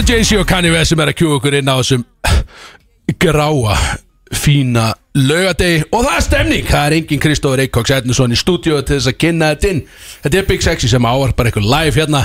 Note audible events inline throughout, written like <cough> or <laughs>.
eru Jay-Z og Kanye West sem er að kjú okkur inn á þessum gráa, fína laugadegi og það er stemning. Það er engin Kristóður Eikóks Ednusson í stúdíu til þess að kynna þetta inn. Þetta er Big Sexy sem áarpar eitthvað live hérna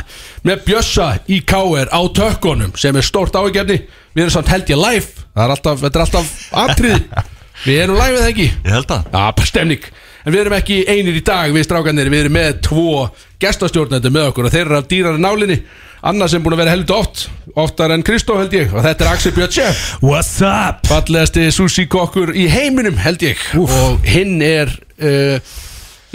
með Bjössa í KR á tökkunum sem er stórt áhugjefni við erum samt held ég live. Það er alltaf, þetta er alltaf atrið <laughs> við erum live eða ekki? Ég held að Já, bara stemning En við erum ekki einir í dag, við strákanir Við erum með tvo gestastjórnendur með okkur Og þeir eru af dýrari nálinni. Annar sem búin að vera heldur oft Oftar en Kristó held ég. Og þetta er Axel Björn Chef What's up? Fallegasti sushi kokkur í heiminum held ég. Og hinn er uh,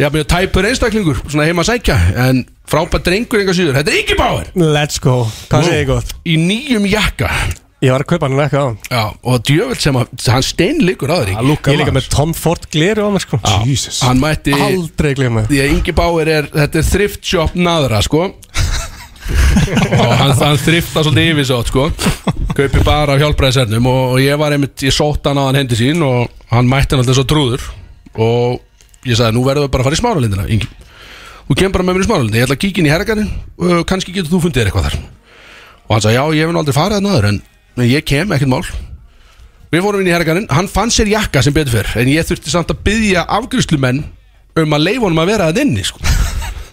Já, mjög tæpur einstaklingur Svona heima að sækja. En frábært drengur enga síður. Þetta er Bauer. Let's go, hvað segir ég gott? Í nýjum jakka Ég var að kaupa hann ekki á. Hann Já, og djöfell sem að Hann steinleikur á þér Ég líka með Tom Ford gleru á mér sko. Já, Jesus. Hann mætti Aldrei glemma Því. Að Ingi Bauer er, þetta er thrift shop naðra sko. <laughs> Og hann, hann thrifta svolítið yfir svo sko. Kaupi bara af hjálpræðisernum og, og ég var einmitt, ég sótt hann á hann hendi sín Og hann mætti hann alltaf svo trúður. Og ég sagði, nú verðum við bara að fara í smáralindina Ingi. Þú kemur bara með mér í smáralindina, ég ætla að kíkja inn í hergarinn Og kannski getur þú fundið þér eitthvað þar. Og hann sagði, já, ég hef nú aldrei farið þarna áður En en ég kem, ekkert mál Við fórum inn í hergarinn, hann fann sér jakka sem betur fyrr En ég þurfti samt að byggja afgriðslumenn Um að leifa honum að vera það inni sko.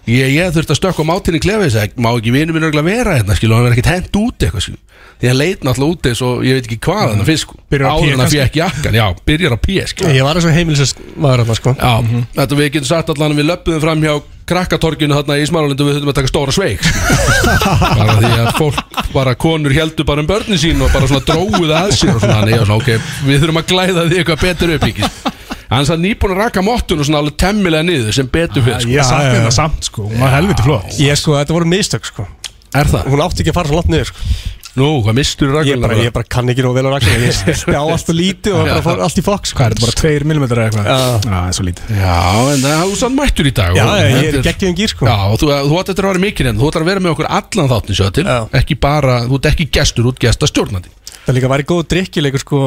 Ég, ég þurfti að stökka á mátinni klefa þess að má ekki vinur minn örugglega vera hérna skilu, hann verði ekkert hent út eitthvað skilu. því hann leit náttúrulega út eins og ég veit ekki hvað hann sko. Á P áður hann kannski? fekk jakkan, já, byrjar á P skilu. Ég var eins og heimilis maður hann sko Já, þetta við getum sagt allan að við löpum fram hjá krakkatorginu þarna í Smáralindu við þurfum að taka stóra sveik sko. <laughs> bara því að fólk, bara konur heldur bara um börnin sín og bara svona dróðu það að sér og svona, nei, svona, ok, við þurfum að glæða því eitthvað betur upp ekki Hann er nýbúin að raka mottun og svona alveg temmilega niður sem betur fyrir sko. Ég sakna þetta samt sko. Hún var helviti flott. Ég sko, þetta voru mistök sko. Er það? Hún átti ekki að fara svo langt niður sko. Nú, hvað mistur Ég rakunar? bara, ég bara kann ekki nú vel á rakna Ég <laughs> spjá allt og lítið og bara fór allt í fokk sko. Hvað er þetta bara 2 mm eða eitthvað? Já. Það er svo lítið. Já, en það er sann mættur í dag Já, og ég þetta er geggjum gýr sko. Já, og þú, þú átt eftir að vera mikið en þú átt að vera með okkur allan þáttin sjöða til. Ekki bara, þú ert ekki gestur, ert gesta stjórnandi Það líka væri góð drikkilegur sko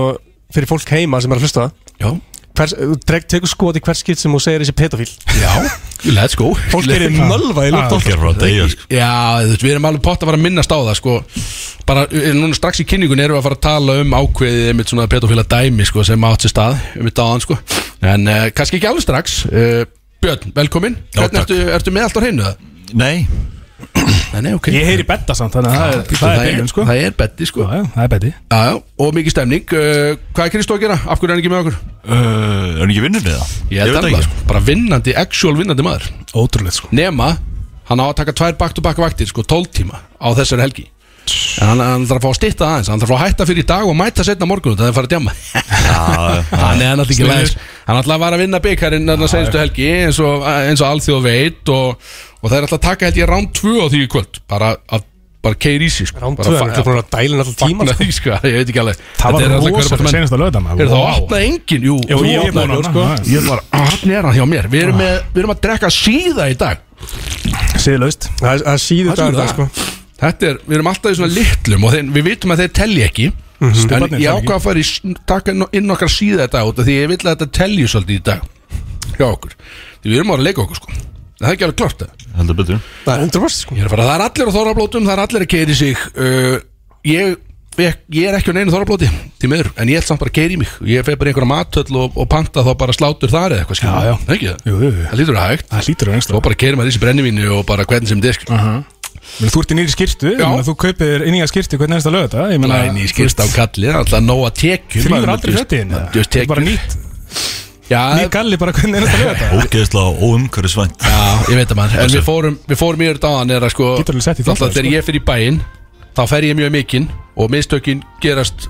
fyrir fólk heima sem er að hlusta Já, Tekur skot í hvers skipt sem þú segir þessi pedofíl já, let's go Fólk er í mölva í lútt sko. Já, þú veist, við erum alveg pott að fara að minnast á það sko. bara, eh, núna strax í kynningun erum við að fara að tala um ákveðið einmitt svona pedofíla dæmi sko, sem átt sér stað einmitt áðan, sko. en uh, kannski ekki alveg strax uh, Björn, velkomin ertu með allt á hreinu það? Nei, Nei, nei, ok. Ég heyri betta samt, þannig að það er- það er byrjun sko. Já, það er betti sko. Já, það er betti Já, já, og mikið stemning. Uh, Hvað er Kristó að gera? Af hverju er hann ekki með okkur? uh, er hann ekki vinnur eða? Ég held alveg, sko, bara vinnandi, actual vinnandi maður. Ótrúlega sko. Nema, hann á að taka tvær back-to-back vaktir Sko, 12 tíma á þessari helgi. En hann, hann þarf að fá að stytta aðeins. Hann þarf að fá að hætta fyrir í dag og mæta setna morgun Það <laughs> er að fara að djama Já, Hann er ekki ætla að vara að vinna byggarinn Þannig að senstu helgi eins og, eins og alþjóð veit og, og það er alltaf að taka held ég rán 2 á því í kvöld Bara að bara keir í sig sko. Rán Bara 2, fa- hann er búin að dælin alltaf tíma sko. því sko, <laughs> ég veit ekki alveg Það Þetta er var alltaf rosa körfuboltamenn. fyrir senasta lögðan Er það opnað engin? Jú, Jú, ég opnaði hann, hann, sko. Ég var, að hann er hann hjá mér Við erum, með, við erum að drekka síða í dag Siðlaust Það er- það síðu Það það. það sko Þetta er, við erum alltaf í svona litlum Og þeir, við vitum að þeir telji ekki En Stubbarnir ég telja ekki. ákvað að fara í taka inn- okkar síða þetta út af Því ég vil að þetta telji svolítið í dag Hjá okkur Því við erum að leika okkur sko En Það er ekki alveg klart það heldur betur. Það er 100% sko. Ég er að fara, það er allir á þorrablótum, það er allir að keiri sig. Uh, ég, ég, ég er ekki á neinu þorrablóti til miður, en ég ætl samt bara að keiri mig. Ég fer bara í einhverja matöll og, og panta þá bara slátur þar eða eitthvað skilur Já, já. Það er ekki það? Jú, jú, jú. Það lítur að hægt. Það hlýtur á Og einstu bara keiri maður í þessi brennivínu og bara hvernig sem disk Þú ert í nýri skýrtu Já. Þú kaupir inn í að skýrtu hvernig næsta lög þetta Læni í skýrst á kalli, það alltaf nóga tekjum Þrýður aldrei just- fötin just Þetta er bara tekjur. nýtt Nýr galli bara hvernig næsta lög þetta Ógeðslega óumhverfisvænt. Já, ég veit að maður. En við fórum, við fórum í þetta áðan er að sko Getur alveg sett í Alltaf þátt, þegar sko. ég fyrir í bæinn Þá fer ég mjög mikinn Og mistökin gerast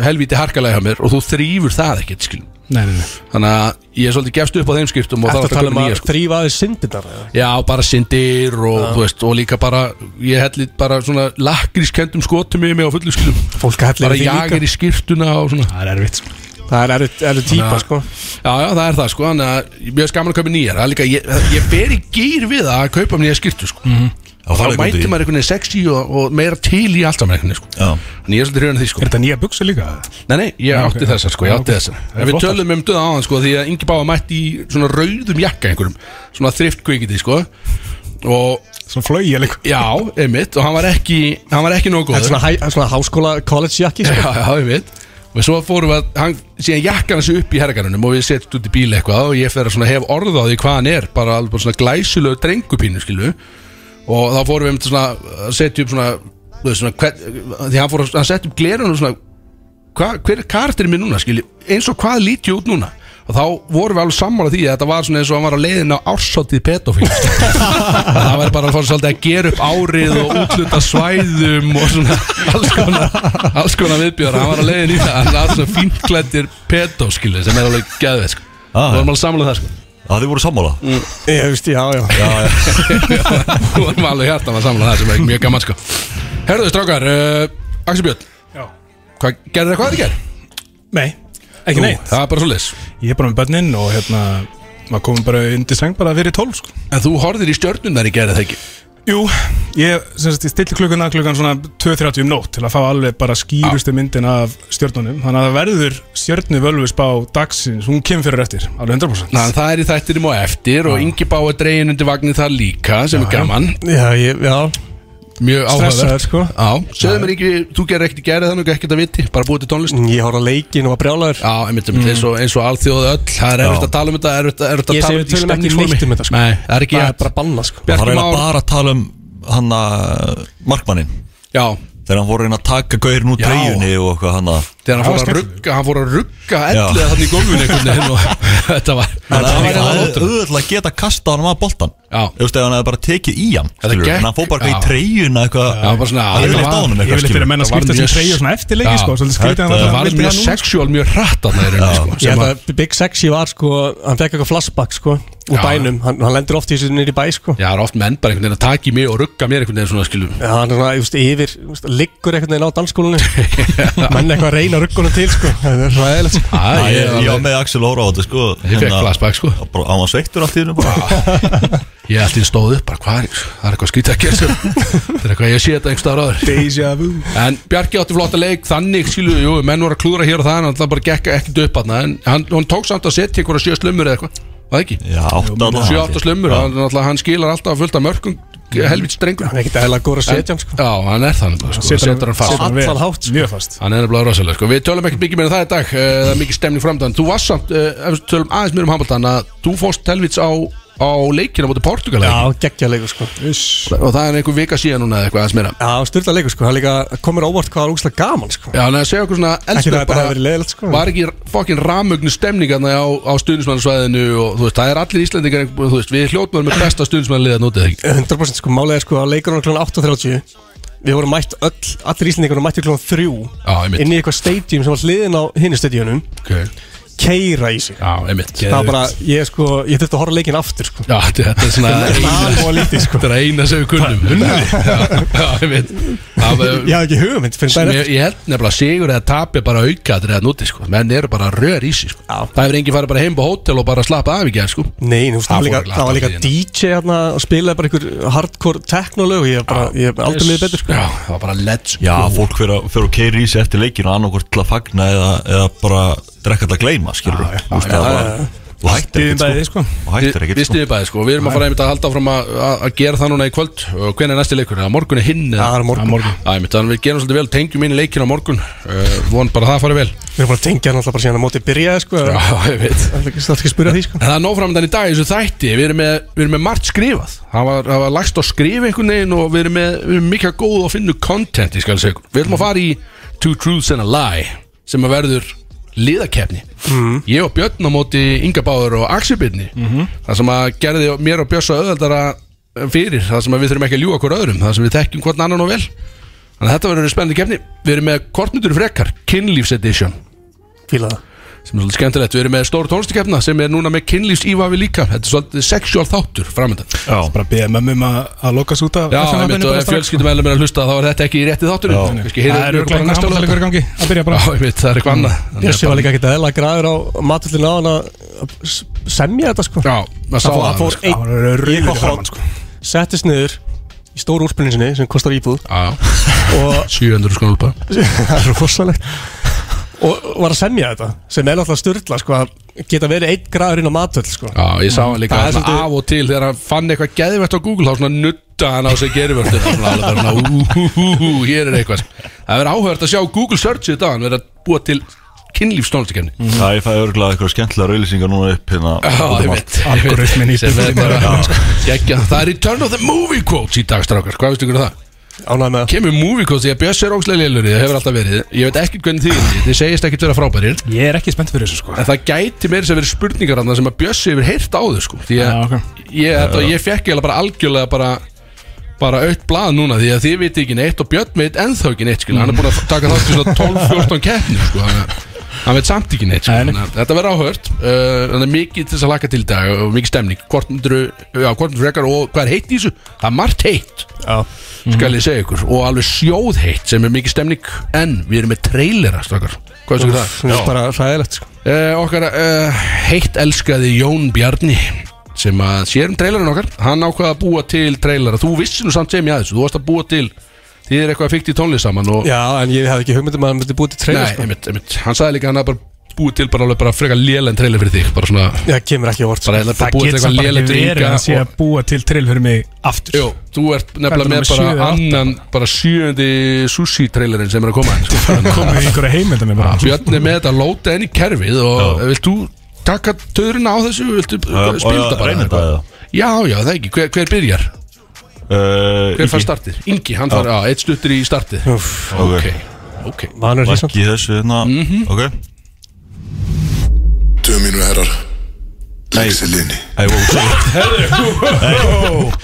helvíti harkalega hjá mér Og þú þrýfur það ekkert skilum Nei, nei, nei. Þannig að ég er svolítið gefst upp á þeim skiptum Og Þetta tala um að sko. þrýfa aðeins syndindar Já, bara syndir og, þú veist, og líka bara Ég helli bara svona lakrískendum skotum í mig á fullu skilum Fólk hellir Bara því líka. jager í skýrtuna og svona. Það er erfitt sko Það er erfitt típa sko. Já, já, það er það sko. Þannig að ég er skaman að kaupa nýjar. Það er líka, ég, ég ber í gýr við að kaupa nýja skýrtu sko. Já, Og það er þá mæti maður einhvern veginn sexy og, og meira til í allt saman einhvern veginn sko. Já, Þannig ég er svolítið hrjóðan því sko. Er þetta nýja buksu líka? Nei, nei, ég átti ok. þessar sko, ég átti Ok. þessar En við flottar. tölum um döða á hann sko Því að Ingi Báða mætti í svona rauðum jakka einhverjum Svona þrift kvikiti sko. Og Svona flögi líka Já, einmitt, og hann var ekki hann var ekki nógu Þetta er góður. svona, hæ, svona háskóla college jakki sko. Já, já, einmitt og svo fórum við að, hann, síðan jakkan hans upp í hergarunum og við setjum út í bíl eitthvað og ég fer að svona hef orð á því hvað hann er bara alveg svona glæsulegu drengupínu skilu og þá fórum við um svona að setja upp svona, svona hver, því hann fór að setja upp glerunum svona hver er karakterinn minn núna skilji eins og hvað líti út núna og þá vorum við alveg sammála því að þetta var svona eins og hann var á leiðin á ársáttíð pedofíl það var bara að fara svolítið að gera upp árið og útluta svæðum og svona alls konar, alls konar viðbjóra hann var á leiðin í það, hann var svona fínklættir pedofskilji sem er alveg geðveit sko. Ah, við vorum alveg sammála um það sko. Já, þið voru sammála? Ég veist, já, já Já, já <laughs> við vorum alveg hjarta að sammála um það sem er mjög gaman sko. herruðu strákar uh, Axel Björn, Já. Hvað gerður það hvað þið ger? Nei, ekki neitt. það er bara svo Ég er bara með börnin og hérna maður komum bara undir seng bara fyrir tólf sko. en þú horfðir í stjörnunar í gerð það ekki? Jú, ég, ég stilli klukkuna klukkan svona 2.30 um nótt til að fá alveg bara skýrustu myndin af stjörnunum. Þannig að það verður stjörnu völvusbá dagsins, hún kemur fyrir eftir alveg 100% Ná, það er í þættinum og eftir og Ingi Bá er dregin undir vagnir það líka sem er gaman, Já, ég, já mjög áhugavert. Sko. Já, segðu mér ekki, þú gerir ekkert í gerð þannig ekkert að viti, bara búið til tónlist? Ég horf á leikin og var brjálaður. Já, einmitt, einmitt, eins, og, eins og alþjóðu öll. Það er erfitt að tala um þetta, erfitt, erfitt að Ég tala segi um við tölum ekki neitt um þetta, sko. Nei, það er ekki Það er bara banna sko. Það Már- bara að tala um hann að markmannin Já, Þegar hann að reyna að taka gaurin úr Já. treyjunni og eitthvað hann að þegar hann fór að rugga hann fór að rugga Já. elliða þannig í gólfinu einhvern veginn og <laughs> þetta var Það var er auðvitað að geta kasta hann að boltan Já. Þú veist, ef hann hefði bara tekið í hann hann fór bara í treyjuna eitthvað Ég vil eitthvað menna að var skipta sem treyju svona eftir leiki Já. sko, svolítið skrítið að Þetta Það var mjög núna. sexuál, mjög hratt sko, Big Sexy var sko Hann fekk eitthvað flashback sko Úr bænum. Hann, hann lendur oft í þessu nýri bæ sko. Já, það er oft menn bara einhvern veginn að taka í mig og rugga mér einhvern veginn svona skilum Já, hann er svona, ég veist, yfir, liggur einhvern veginn á dansskólunni <laughs> Menn eitthvað að reyna ruggunum til, sko. Það er ræðilegt, sko. Æ, Ég, ég, ég var með Axel Óra á þetta sko. Ég fekk flashback sko. bara- Hann var sveittur allt í hennu bara. <laughs> Ég held ég stóð upp bara, hvað er það er eitthvað skrítið að gera sér Það er eitthvað ég sé þetta einhver staðar áður. Deja vu. En Bjarki átti flotta leik, þannig skilu, jú, menn voru að klúra hér og það en hann bara gekk ekkert upp hann En hann, hann tók samt að setja einhverja sjö slumur eða eitthvað það ekki? Já, átta Sjö átta slumur, hann, hann skilar alltaf fullt af mörgum helvits drengur. Hann er ekkert eðla góður að setja hann, sko. Já, hann er þannig, sko, setur hann fast. hann vel, Allan hátt, sko. Mjög fast. Hann er nefnilega rosalega, sko. Við tölum ekkert mikið meira um það í dag. Eh, Það er mikið stemning framdann Þú varst samt, uh, ef við tölum aðeins mér um handbóltan að þú fórst helvits á, á leikina mútið Portugal Já, geggja leikur, sko. Uss. Og það er einhver vika síðan núna eða eitthvað aðeins meira. Já, styrla leikur, sko. Hann líka komur óvart hvað var úkslega gaman, sko. Já, þannig að segja okkur svona Ekki eldstöð það að þetta hefði verið leiðilegt, sko. Var ekki fokkin ramögnu stemning þarna á, á stuðnismannsvæðinu og þú veist, það er allir Íslandingar þú veist, við hljótum með besta stuðnismannliða nútið ekki? 100% sko, málið er sko að leikurinn var kl. 8.30 Við vorum mætt öll, allir íslendingar voru mættir kl. 3 Já, einmitt. Inn í eitthvað stadium sem var hliðin á hinni stadiunum okay. Keira í sig. Já, einmitt. Það var bara, ég sko, ég þurfti að horfa leikin aftur sko. Já, þetta er svona Það var lítið sko. þetta er eina sem við kunnum. Unnum við Já, já, einmitt. Það var- Ég hafði ekki hugmynd fyrir sem daginn ég, ég held nefnilega að sigur eða tap er bara auka þetta er núti sko. Menn eru bara rör í sig sko. Já. það hefur enginn farið bara heim på hótel og bara slappa af í gerð sko. Nei, þú veist, Það var líka, það var líka DJ hérna og spilaði bara einhver hardcore technolög og ég hef bara, ég hef aldrei liðið betur sko. Já það var bara let's Já, go. fólk fyrir að, fyrir að keira í sig eftir leikinu annarkvort til að fagna eða, eða bara drekka til að gleyma, skilur Já, já. Já, það já. Þú hættir ekkert sko. sko. Þú hættir við ekkert við sko. stiðum bæði sko. Við erum að fara einmitt að halda áfram að, að að gera það núna í kvöld og hvernig er næsti leikur? Eða morgun er hinn það er morgun. þannig að við gerum svolítið vel. Tengjum inn í leikin á morgun. Uh, von bara að það fari vel. Við erum bara að tengja hann alltaf bara síðan að móti byrjaði sko. Já Það ég veit. Er ekki státt ekki að spyrja því sko. En það er nóframöndan í dag í þessu þætti. Við erum með, við erum með margt skrifað. Það var, það var lagst á skrif einhvern veginn Og við erum með, við erum mikið góð að finna content Við ætlum að fara í Two Truths and a Lie Sem að verður liðakefni Ég og Björn á móti Inga Báður og Axel Byrni Það sem að gerði mér og Björsa auðveldara fyrir Það sem við þurfum ekki að ljúga okkur öðrum Það sem við þekkjum hvort annan og vel. Þannig að þetta verður spennandi kefni Við erum með kortmyndur frekar Kynlífs edition. Fíla það sem er svolítið skemmtilegt, við erum með stóru tónlistakefna sem er núna með kynlífs ívafi líka. Þetta er svolítið sexual þáttur framöndan Já, Bara beða mömmum að, að loka svo út af Já, bara ef strax, fjölskyldum er að hlusta þá er þetta ekki í rétti heyrðu Það eru bara bara í lögða gangi. Að byrja Já, bara einmitt, það er eitthvað annað. Þannig Bjössi að var líka ekkert eðla græður á matullinu á hann að að semja þetta sko. Já, maður sá Það sko. Í sko. Settist niður í stóru úrspilninsinni sem kostar íbúð. Já, og <laughs> 700 skonulpa <laughs> það er rosalegt og var að semja þetta sem er náttúrulega styrla sko geta verið einn græður inn á matöll sko. Já, ég sá hann líka Það er svona svolítið- af og til þegar hann fann eitthvað geðvægt á Google þá svona nutt nutta hann á sig ú, hér er eitthvað. Það verður áhört að sjá Google search þetta hann verður að búa til kynlífstónlistakefni Það ég fæði örgulega eitthvað skemmtilega rauðlýsingar núna upp hérna. Í er. Það er Return of the Movie Quotes í dag strákar, hvað veistu ykkur um það? Ánægð með það Kemur Movie Quotes því að Björs er ógslega lélur það hefur alltaf verið, ég veit ekkert hvernig er þið segist ekkert vera frábærir Ég er ekki spennt fyrir þessu sko en það gæti meira sem verið spurningar þarna sem að Björs hefur heyrt áður sko því að Já, ok. ég, þetta, ég fekk eiginlega bara algjörlega bara bara aukt blað núna því að þið veit ekki neitt og Björn veit ennþá ekki neitt skil. hann er búin að taka þátt í svona <laughs> 12-14 keppni sko. hann, hann veit samt ekki neitt sko. Þetta verður áhört. Uh, mikið til þess að laka til dag og mikið stemning. Hvort myndur, frekar og hvað er heitt í þessu? það er margt heitt Já. skal ég segja ykkur. Og alveg sjóð heitt sem er mikið stemning. En við erum með trailera strákar. Hvað er það? Það er bara hræðilegt sko. Uh, okkar uh, heitt elskaði Jón Bjarni sem að sér um trailerin okkar. Hann ákvaða að búa til trailera. Þú vissi nú samt sem ég að þessu, þú varst að búa til þið er eitthvað fyrkt í tónlist saman og Já, en ég hef ekki hugmyndum að hann myndi búið til trailer nei, sko. einmitt, einmitt, hann sagði líka að hann hafði bara búið til bara alveg bara frekar lélen trailer fyrir þig bara svona, Já, kemur ekki á vort bara sko. eða bara Það búið til getur samt eitthvað bara lélent ekki verið að sé að búa til trill fyrir mig aftur Jú, þú ert nefnilega Hvað er með það, bara sjö eða annan bara sjöndi sushi trailerin sem er að koma sko. <laughs> Komið í einhverja heimilda með bara Björn er með þetta að lóta enn í kerfið og vilt þú taka töðurinn á þessu viltu ég bara reyni þetta, eitthvað? eða? Já, já, það ekki, hver, hver byrjar? Uh, Hver fær startið? Ingi, hann fær, já, eitt stuttur í startið. Ok, ok. Vanur því samt Vakki þessu hérna. Ok. Tvö mínu herrar. Leikselinni Hey, wow, sorry.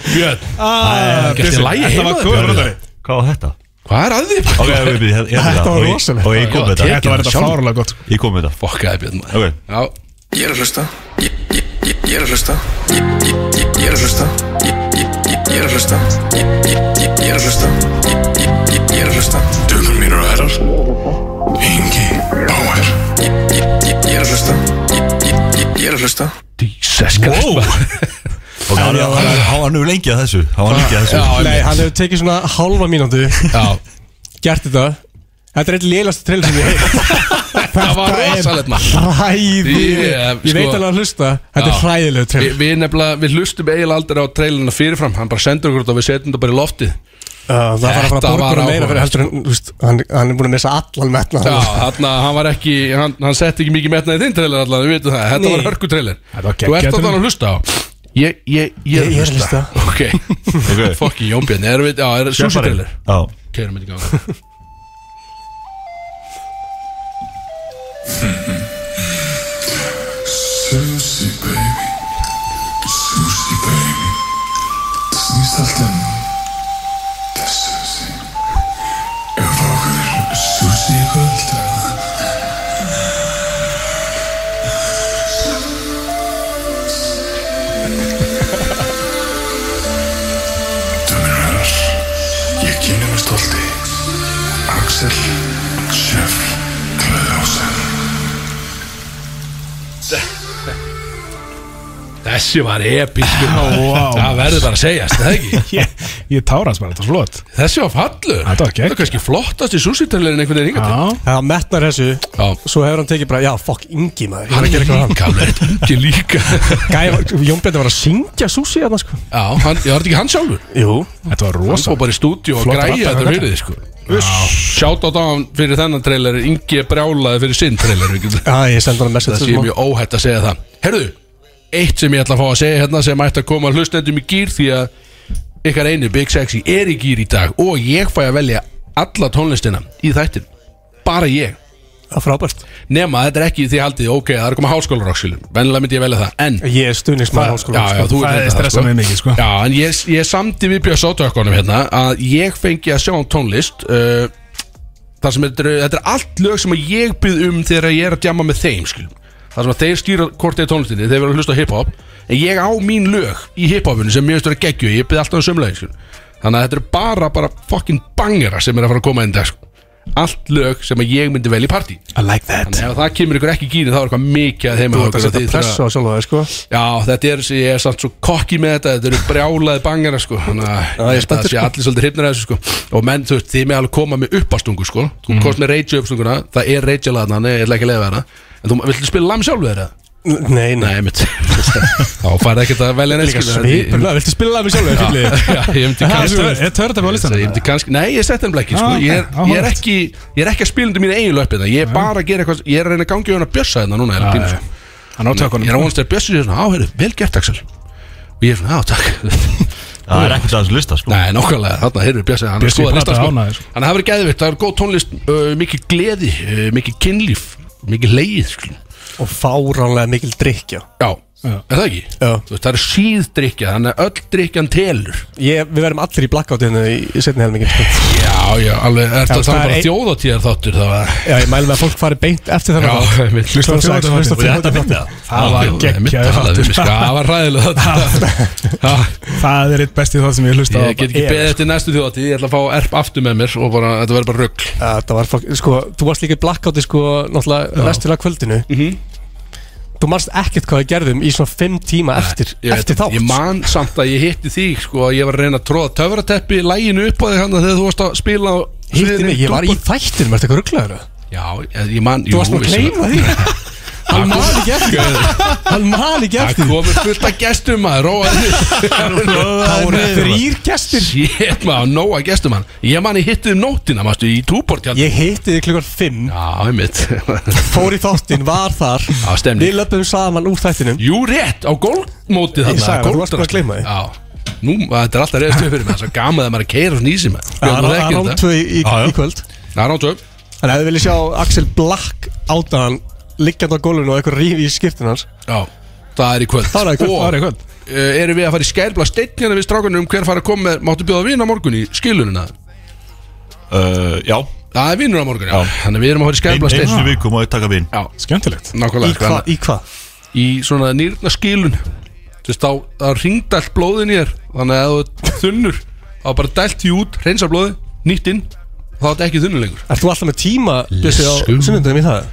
<laughs> Björn, Ah, gæst þið lægi heima var Björn? brandari. Hvað var þetta? Hvað er að því? Ok, ég veit, ég- ég- Þetta var og ég- rosalegt. Og ég kom með þetta. Þetta var þetta fárlega gott. Ég kom með þetta. Fokkaði Björn maður. Ok. Já, Ég er að hlusta. Ég, ég, ég, ég er að hlusta. Ég, ég, ég, ég er að hlusta Ég, er að hlusta. Ég, ég, ég, ég er að hlusta. Ég, ég, ég, ég er að hlusta. Dömur mínur og herrar. Ingi Bauer. Ég, ég, ég, ég er að hlusta. Ég, ég, ég, ég er að hlusta. Jesus Christ. Og hann hann- hann var lengi að þessu. Hann var lengi að þessu. Nei, hann hefur tekið svona halva mínútu. Já, Gert þetta Þetta er eitt lélasti trailer sem ég heit <laughs> það var rosalegt maður. Hræði Ég- Ég sko- veit alveg að hlusta. Þetta Já. er hræðilegu Vi, trailer. Við nefnilega, við hlustum eiginlega aldrei á trailerina fyrirfram. Hann bara sendur okkur þetta og við setjum þetta bara í loftið. Uh, Það var að fara að borga meira fyrir heldur en þú veist, hann, hann er búin að missa allan metna Já, hann, hann var ekki, hann, hann setti ekki mikið metnað í þinn trailer allan, við veitum það, þetta Nei. var hörku trailer. Þetta var Þú ert geggjað að hlusta á. Ég, ég, ég Ég- er hlusta. Ok, <laughs> Ok. fokki Jónbjörn, er við, já, er sushi Kjafari. trailer. Já. Keirum þetta í gang Sushi baby. Sushi baby. Snýst allt Þessi var episk vá. Það verður bara að segjast, það ekki? <laughs> Ég, ég tárast bara, þetta er flott. Þessi var fallur. Þetta var. Það er kannski flottast í sushi trailerin einhvern veginn til. Já, Það metnar þessu. Já. Svo hefur hann tekið bara, já, fuck, Ingi maður. Ég Hann er að gera eitthvað <laughs> líka, alveg, þetta er ekki líka Gæði, Jón Bjarni var að syngja sushi þarna sko. Já, hann, ég var þetta ekki hann sjálfur? Jú. Þetta var Hann rosa fór bara í stúdíu og Flott græja rattar, þetta þetta. fyrir þið sko. Sjátt á hann fyrir þennan trailer. Ingi er brjálaði fyrir sinn trailer við getum- Já, ég sendi hann að Það message sé mjög óhætt að segja það. Herðu, eitt sem ég ætla að fá að segja hérna sem ætti að koma hlustendum í gýr því að ykkar einu Big Sexy er í gýr í dag og ég fæ að velja alla tónlistina í þættin bara ég Það er frábært nema þetta er ekki því haldið ok, það er að koma háskólarokksilum vennilega myndi ég velja það en Ég er stuðningsmaður háskóla já, já, sko. Það ert er stressað mig mikið, sko. Já, en ég, ég samti við Björns átökkunum hérna að ég fengi að sjá um tónlist uh, þar sem þetta er, þetta er allt lög sem að ég byrð um þegar ég er að djama með þeim skilum. Þar sem að þeir stýra hvort þeir tónlistinni þeir verða að hlusta hip-hop en ég á mín lög í hip-hopinu sem mér finnst vera geggju ég byrð alltaf um skilum. þannig að þetta er bara, bara fucking bangera sem er að fara að koma inn dag sko. allt lög sem að ég myndi vel í partí. I like that. Ef það kemur ykkur ekki í gýri þá er eitthvað mikið að heima Þú ert að setja þurfa- á sjálfa þig sko. Já, þetta er, ég er samt svo kokki með þetta Þetta eru brjálaði bangara, sko. Þannig að ég sé sko. allir svolítið hrifnir af þessu, sko. Og menn, þú veist, þið með alveg koma með uppastungu, sko. Þú komst með rage uppstunguna, það er rage alveg þannig Ég ætla ekki að leiða það En þú viltu spila lam sjálfur þeirra? Nei, nei Nei, mitt <laughs> þá færði ekkert að velja neitt Líka skilur, en ég- svipur Viltu spila það með sjálfur? fílið? <laughs> Já, ég myndi kannski Er törðar á listanum? Ég myndi kannski, nei ég setti hann ekki sko. Ah, ég, er, ég, er áhugavert. ekki, ég er ekki að spila undir mínu eigin löpið Ég er bara að gera eitthvað Ég er að reyna að gangi á hann að bjössa hérna núna sko. Ég er að vonast að bjössa sér svona Á, heyrðu, vel gert Axel Og ég er svona, á, takk <laughs> Það er ekkert að þessu lista sko Nei, nákvæmlega, þarna, heyrðu, bjössa Hann er skoða lista sko sko. Þannig að það verður geðvitt, það er góð tónlist uh, Mikið gleði, uh, mikið kynlíf Mikið leið, sko. Og fáránlega mikil drikja Já, Já. er það ekki? Já. Þú veist, það er síðdrykja, þannig að öll drykjan telur Ég, Við verðum allir í blackoutinu í, í setni helmingin sko. Já, já, alveg, er það það þá er bara ein- þjóðatíðar þáttur það var Já, ég mælu með að fólk fari beint eftir Já, þennan einmitt. Hlusta þjóðatíð hlusta á þáttinn. þjóðatíð. Það var talaðu þáttur. um, sko, Það var ræðilega <laughs> þetta Það er eitt bestið þátt sem ég hlusta á Ég get ekki beðið eftir næstu þjóðatíð þú manst ekkert hvað við gerðum í svona fimm tíma eftir, Ég, eftir þátt ég man samt að ég hitti þig sko, að Ég var að reyna að tróða töfrateppi Læginu upp á þig hann Þegar þú varst að spila Hitti mig, ég var í Túborg. þættinum, ertu eitthvað rugglaður? Já, ég, man Þú varst að gleyma því <laughs> Hann man ekki eftir Hann man ekki Það eftir því. komur fullt af gestum maður <laughs> Það voru þrýr gestir. Shit maður, nóa gestum hann Ég man ég hitti um nóttina, mástu, í túbort Ég hitti þig klukkan fimm. Já, einmitt. <laughs> Fór í þáttin, var þar. Já. Við löpum saman úr þættinum. Jú, rétt, á gólmótið Ég þarna sagði það, þú varst bara að gleyma því. Já, nú, þetta er alltaf reyðast upp fyrir mig. Það er svo gaman að maður að keira svona í maður. Þú Það er þetta. rántvö í, kvöld. Það er rántöf Þannig að þið viljið sjá Axel Black átaðan liggjandi á gólfinu og eitthvað rífi í skiptin hans. Já, það er í kvöld. Það er í kvöld, Það er í kvöld. uh, erum við að fara í skælbla steinnina við strákunum um hver fara að koma með Máttu bjóða vinn á morgun í skilunina? Uh, Já, Það er vinnur á morgun, já, Já. Þannig við erum að fara í ein, skælbla eins steinn og viku má ég taka vinn Já, Skemmtilegt. Í nákvæmlega hvað? Í hvað? að Í svona nýrna skilun. Þú veist, þá, þá ringd allt blóðin í þér Þannig að ef þú þunnur Þá bara dælt því út, reynsa blóði, nýtt inn Þá er þetta ekki þunnur lengur. Ert þú alltaf með tíma Bjössi á sunnundum í það?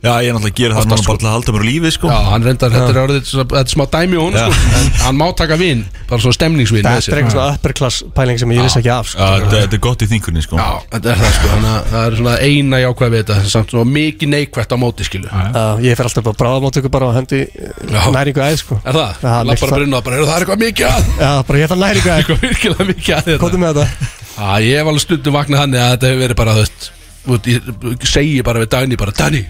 Já, ég er náttúrulega að gera það núna bara til að halda mér á lífi sko. Já, hann reyndar, þetta er orðið Þetta er smá dæmi á hún, Já. sko. En hann má taka vinn, bara svona stemningsvinn með Þetta er eitthvað svona upper class pæling sem ég vissi ekki af sko. Já, þetta þetta er gott í þingunni sko. Já, þetta er það sko, þannig að það er svona eina jákvæð við þetta, samt svona mikið neikvætt á móti skilu Já, Ég fer alltaf bara bráðamáttöku bara og hendi uh, næringu æð sko. Er það? Já, er bara að brunna, bara, "Heyrðu, það er eitthvað mikið að Já, bara ég þarf næringu æð Eitthvað virkilega mikið að þetta Kóttu með þetta. Já, ég hef alveg stundum vaknað hann að þetta hefur verið bara, þú veist, Ég segi bara við Dani, bara Dani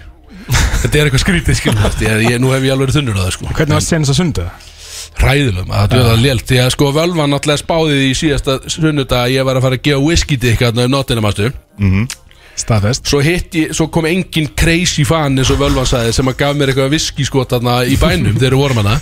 Þetta er eitthvað skrítið veist, ég, ég, Nú hef ég alveg verið þunnur á það sko. Hvernig var senast að sunda? Hræðilum, að þetta er lélt Því að sko völvan náttúrulega spáði því í síðasta sunnudag að ég var að fara að gefa whisky dick hérna um nóttina mástu Staðfest. Svo hitt ég, svo kom engin crazy fan eins og völvan sagði sem að gaf mér eitthvað whisky skot þarna í bænum þegar við vorum hana.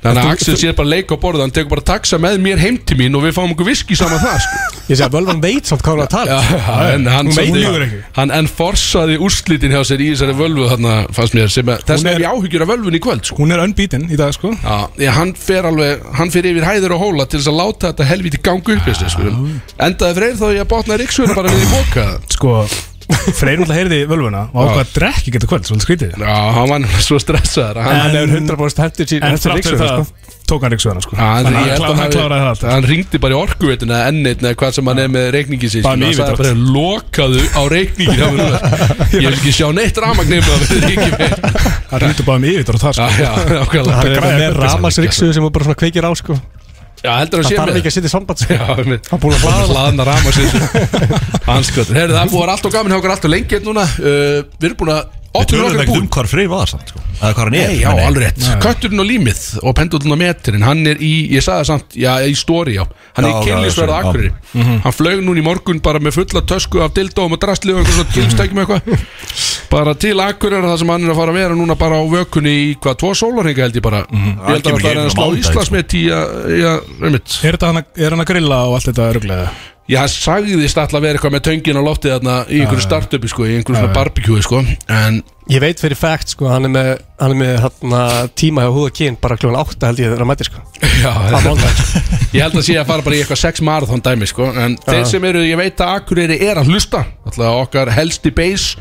Þannig að Axel sér bara leik á borðu hann tekur bara taxa með mér heim til mín og við fáum okkur whisky saman það sko. Ég segi að völvan veit samt hvað hann að tala. Já, en hann Hún samt- ljúgur ekki. hann enforsaði úrslitin hjá sér í þessari völvu þarna fannst mér sem að þess Hún er- er ég áhyggjur af völvun í kvöld sko. Hún er unbeaten í dag sko. Já, ég, hann fer alveg, hann fer yfir hæður og hóla til þess að láta þetta helviti gangu upp þessu, sko. endaði freyr þó ég botnaði ríksvöru bara við í boka Sko Freyr náttúrulega heyrði völvuna og ákvað að drekki geta kvöld Svolítið skrítið. Já, hann var nefnilega svo stressaður hann, Hann hann, hefur 100% hendur sín En þrátt fyrir það sko. tók hann ríksvöðuna sko. Hann, Þannig að hann að hann kláraði það allt hann ringdi bara í orkuveituna ennit eða hvað sem hann er með reikningi sín Bara hann með sagði yfirdrátt. bara lokaðu á reikningi hjá mér núna. ég vil ekki sjá neitt ramagn nefnum að við ekki með Hann ringdi bara með yfir það Já, sko. Já, nákvæmlega. Hann er með þetta ramarsríksuðu sem hún bara svona kveikir á sko Já, heldur að Það sé þarf með ekki að setja í samband sko. Já, einmitt. Hann búin að það. hlaðna rama sér Hanskotur, heyrðu það búið alltaf gaman hjá okkur alltaf lengi hérna núna uh, Við erum búin að Við tölum búin um hvar Freyr var samt sko. Eða hvar hann er Nei, já, Nei, nei. alveg rétt. Kötturinn og límið og pendullin og meturinn Hann er í, ég sagði það samt, já, í stóri, já. Hann Já, er í já, kynlísverða já, já. akkurir Hann flög núna í morgun bara með fulla tösku af dildóum og drastli og svona kynstækjum eitthvað. Bara til akkurir það sem hann er að fara að vera núna bara á vökunni í hvað, tvo sólarhinga held ég bara. Ég held að kemur það er ekki að slá inn á mánudag, Íslandsmet í að, já, einmitt. Er þetta hann að- er hann að grilla og allt þetta örglega? Já, hann sagðist alltaf að vera eitthvað með töngin á loftið þarna í einhverju startupi sko, í einhverju svona barbecue sko En Ég veit fyrir fact sko Hann er með, hann er með hérna, tíma hjá húða kyn bara kljóðan 8 held ég þegar hann mætir sko. Já, mánudag ég held að sé að fara bara í eitthvað sex marathon dæmi sko En þeir sem eru, ég veit að Akureyri er að hlusta Alltaf okkar helsti base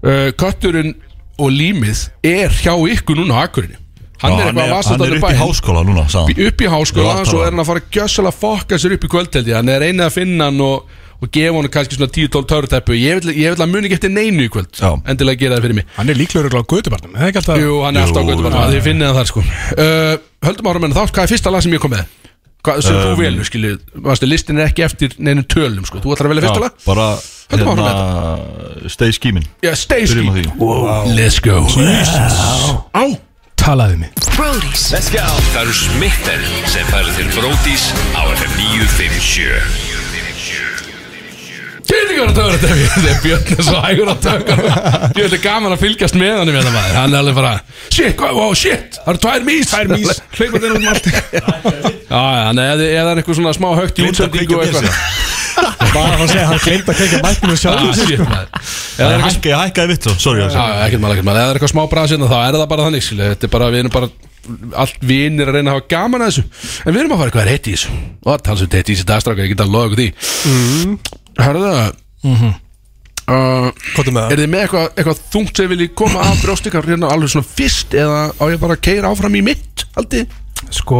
uh, Kötturinn og límið er hjá ykkur núna á Akureyri Hann er eitthvað að vassa hann er upp í háskóla núna hann. upp í háskóla svo það. er hann að fara að gjössalega fokka sér upp í kvöld held ég. Hann er einið að finna hann og, og gefa honum kannski svona 10-12 töruteppu ég vil, að muni ekki eftir neinu í kvöld. Já. endilega gera það fyrir mig. Hann er líklegur á gödubarnum, það er ekki alltaf? Jú, hann er alltaf gott bara, þið finnið það þar sko. Uh, Höldum ára með þá, hvað er fyrsta lag sem ég kom með? Hvað, sem þú velur, skilju listin er ekki eftir neinu tölum, sko. Þú ætlar að velja fyrsta lag? bara hérna Stay Staysky Byrjum á því. wow. Let's go. Á talaði mig. Brody's Það eru smittar sem færa til Bródís á FM 957 Kynningar að tökur þetta Það er Björn er svo hægur að tökur Ég veit gaman að fylgjast með hann með það maður. Hann er alveg bara Shit, wow, shit Það eru tvær mís Tvær mís Hleypar þeir út um allt. <laughs> Já, já, en eða eða er eitthvað svona smá högt í að útsendingu eitthvað Bara að segja, hann glemt að mæknum Já, sjálf shit, maður. Eða hækkaði, hækkaði vitt svo, sorry ekkert mál, ekkert mál. Eða er eitthvað smá brasinn þá er það bara þannig. Þetta er bara, við erum bara Allt vinir að reyna að hafa gaman að þessu. En við erum að fara eitthvað heitt í þessu. Og það talsum heitt í þessu dagstráka Ég get að loða ykkur því. Hörðu það uh, Kvotum með Er þið með eitthvað, eitthvað þungt sem vilji koma af brjóstikar hérna alveg svona fyrst eða á ég bara að keira áfram í mitt haldi? Sko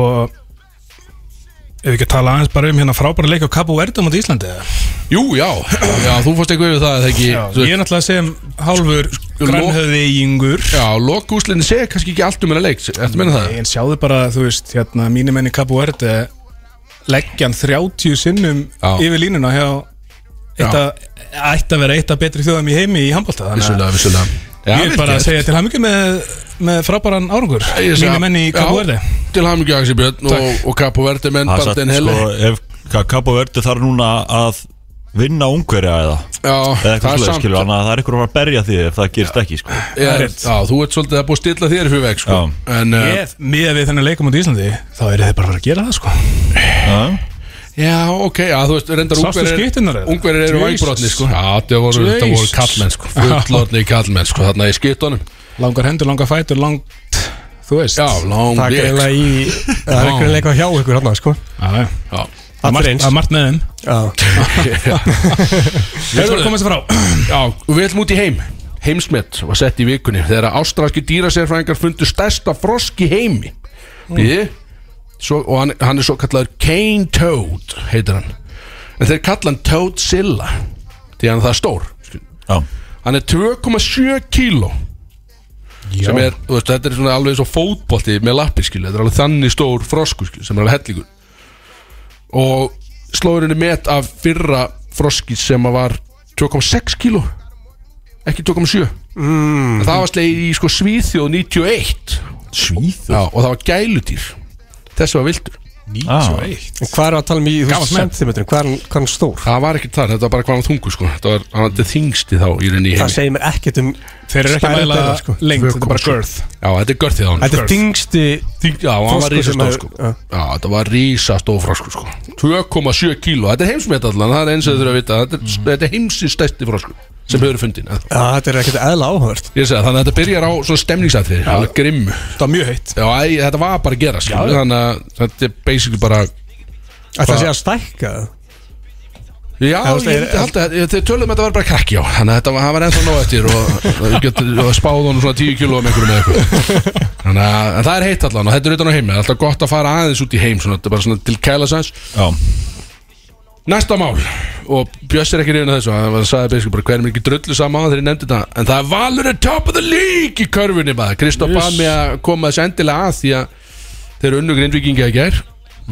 Ef við ekki að tala aðeins bara um hérna frábæra leik á Cabo Verde mot Íslandi eða? Jú, já, já, þú fórst eitthvað yfir það eða ekki? Já, þú Ég er náttúrulega sem hálfur grannhöfðingur Já, lokúslinni segir kannski ekki allt um hennar leik Ertu að meina það? En sjáðu bara, þú veist, hérna mínir menni Cabo Verde leggjan 30 sinnum Já. yfir línuna hjá ætti að vera eitt af betri þjóðum í heimi í handbólta Vissulega, vissulega. Ég er bara að segja til hamingi með, með frábæran árangur Ég menni í Cabo Verde Til hamingju Axi Björn og, og Capo Verde menn Það er bara satt, den helle. sko, ef Ka- Cabo Verde þarf núna að vinna ungverja eða? Já, eða það eitthvað er sluð, samt skilur, þannig að það er ykkur að fara að berja því ef það gerist ekki, sko. Er, Já, þú ert svolítið að búið að stilla þér fyrir veg sko. En, uh, Ég, miða við þennan leikum út í Íslandi þá eru þeir bara að fara að gera það sko. Já, já, ok, já, þú veist, reyndar Sástu ungverðir eru Jesus. vængbrotni, sko. Já, það voru, það voru kallmenn, sko. Fullorðni kallmenn, sko, þarna í skittunum. Langar hendur, langar fætur, langt Þú veist. Já, long Það er greinlega í Það er greinlega eitthvað hjá ykkur hann sko. Já, já. Það er margt- er með þeim. Já. <laughs> Við ætlum að koma sér frá. Við ætlum út í heim. Heimsmet var sett í vikunni Þegar ástralski dýrasérfræðingar fundu stærsta frosk í heimi. Býði svo, Og hann, hann er svo kallaður Cane Toad Heitir hann. En þeir kalla hann Toadzilla Því hann er það stór skil. já, Hann er 2,7 kíló sem er, veist, þetta er svona alveg svo fótbolti með lappir, skilju, þetta er alveg þannig stór froskur, skilju, sem er alveg hellingur. Og slóðurinn er met af fyrra froski sem að var 2,6 kíló ekki 2,7 mm. það var slegið í sko Svíþjóð 91 Svíð Já, og það var gæludýr. Þessi var vildur ah, En hvað er að tala um í sentimetrum Hvað er hann- stór? það var ekki þar, þetta var bara hvað hann þungu sko. þetta var, hann var þingsti þá í rauninni Það segir mér ekkert um Þeir eru ekki að mæla sko. lengt, þetta er bara girth já, þetta er görþið á hann Þetta er þingsti Þing, já, hann var rísastór sko. já. Þetta var rísastór froskur sko. 2,7 kíló, þetta er heimsmet allan það er eins og þau þurfa að vita, þetta er, þetta er heimsins stærsti froskur sem hefur fundin Já, þetta er ekkert eðla áhört þannig að þetta byrjar á svona stemningsætri alveg grimmu Það var mjög heitt. Já, æ, þetta var bara að gera skilur, þannig að þetta er basically bara Þetta sé að stækka já, þau tölum að þetta var bara krakki á þannig að þetta var, hann var ennþá nóg eftir og, og, spáð honum svona 10 kíló um einhverju með eitthvað. Þannig að það er heitt allan og þetta er utan á er alltaf gott að fara aðeins út í heim svona, þetta er bara svona til kæla sæns Já, Næsta mál Og Björs er ekki reyna þessu Hann sagði basically bara hverjum er ekki drullu saman Þegar ég nefndi þetta. En það er Valur er top of the league í körfunni maður. Kristoff yes. með að koma þessu endilega að Því að þeir eru unnu grindvikinga í gær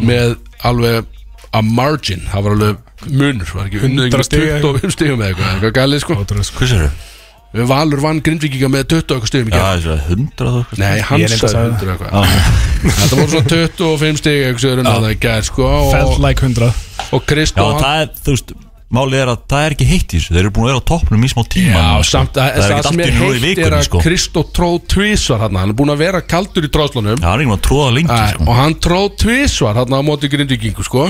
Með alveg a margin. Það var alveg munur Var ekki unnu 100 stiga. 25 stigum eða eitthvað. Eitthvað galið sko. Hvað sér þau? Valur vann grindvikinga með 20 eitthvað stigum í þessu að hundrað og eitthvað Nei, að sagði sagði 100 eitthvað. Þetta voru svona 25 stig eitthvað það gær sko Felt like 100 og það er, veist, málið er að það er ekki heitt í þessu. Þeir eru búin að vera á toppnum í smá tíma Já, sko. samt að Það er það, ekki sem er heitt er vikunni, að sko. Kristó tróð tvísvar hann Hann er búin að vera kaldur í tráðslunum Já, hann er ekki maður að tróða lengi, sko. Og hann tróð tvísvar hann á móti grindvikingu sko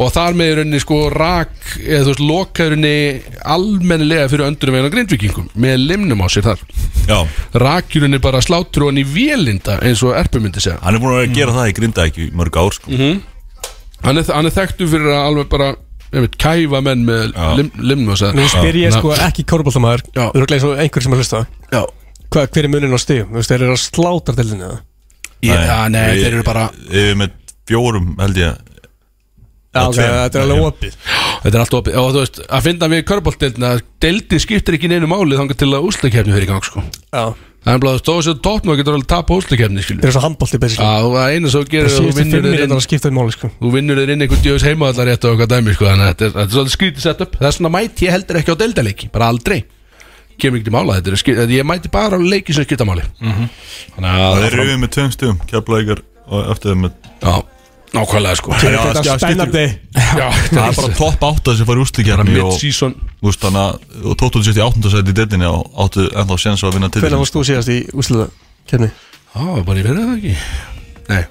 Og þar með rauninni sko rak eða þú veist lokaðurinni almennilega fyrir öndurum veginn á grindvikingum með limnum á sér þar. Já, Rakjurinni bara sláttur hann í vélinda eins og Erpu myndi segja. Hann er búin að gera það í grinda ekki mörg ár, sko. Mhm. hann er, hann er þekktu fyrir að alveg bara einmitt, kæfa menn með lim, limnum á sér Nú spyr ég sko ekki korfbóltamæður. Þú eru gleðið svo einhver sem að hlusta. Já, Hva, Hver er munin á stíum? Þú veist, þeir eru að slátra delinni eða? ég, já nei, við- þeir eru bara Við erum með fjórum, held ég Já, Já, ok, tveim. þetta er alveg opið. Þetta er allt opið. Og þú veist, að finna við körbóltdeildina Deildin skiptir ekki neinu máli Þangar til að úslakefni fyrir í gang sko. Já, Það er bara að stóða sér tóttnum og getur alveg tapa úslakefni skilur. Það er svo handbólti basically Já, og það eina svo gerir Það þú vinnur fimm þér mínútur inn að skipta um máli sko. Þú vinnur þér inn einhvern djöðs heimaðallar rétt og eitthvað dæmi sko Þannig að þetta er, þetta er svolítið skrítið sett upp Það er svona mæti ég heldur ekki á deildaleiki Bara aldrei. Kemur ekki til mála þetta er skil, þetta- Ég mæti bara á leiki sem skipta máli. Þannig að Það er rauðið með tveim stugum Keflavíkar og eftir þeim með Já, nákvæmlega sko. Já, Þetta já, er spennandi. Já, Það er bara topp átta sem fari úslikjarni og mid-season þú veist, þannig að og tóttu sér í í deildinni og áttu ennþá séns að vinna til Hvernig varst þú síðast í úsliða kemni? Já, bara ég verið það ekki? Nei,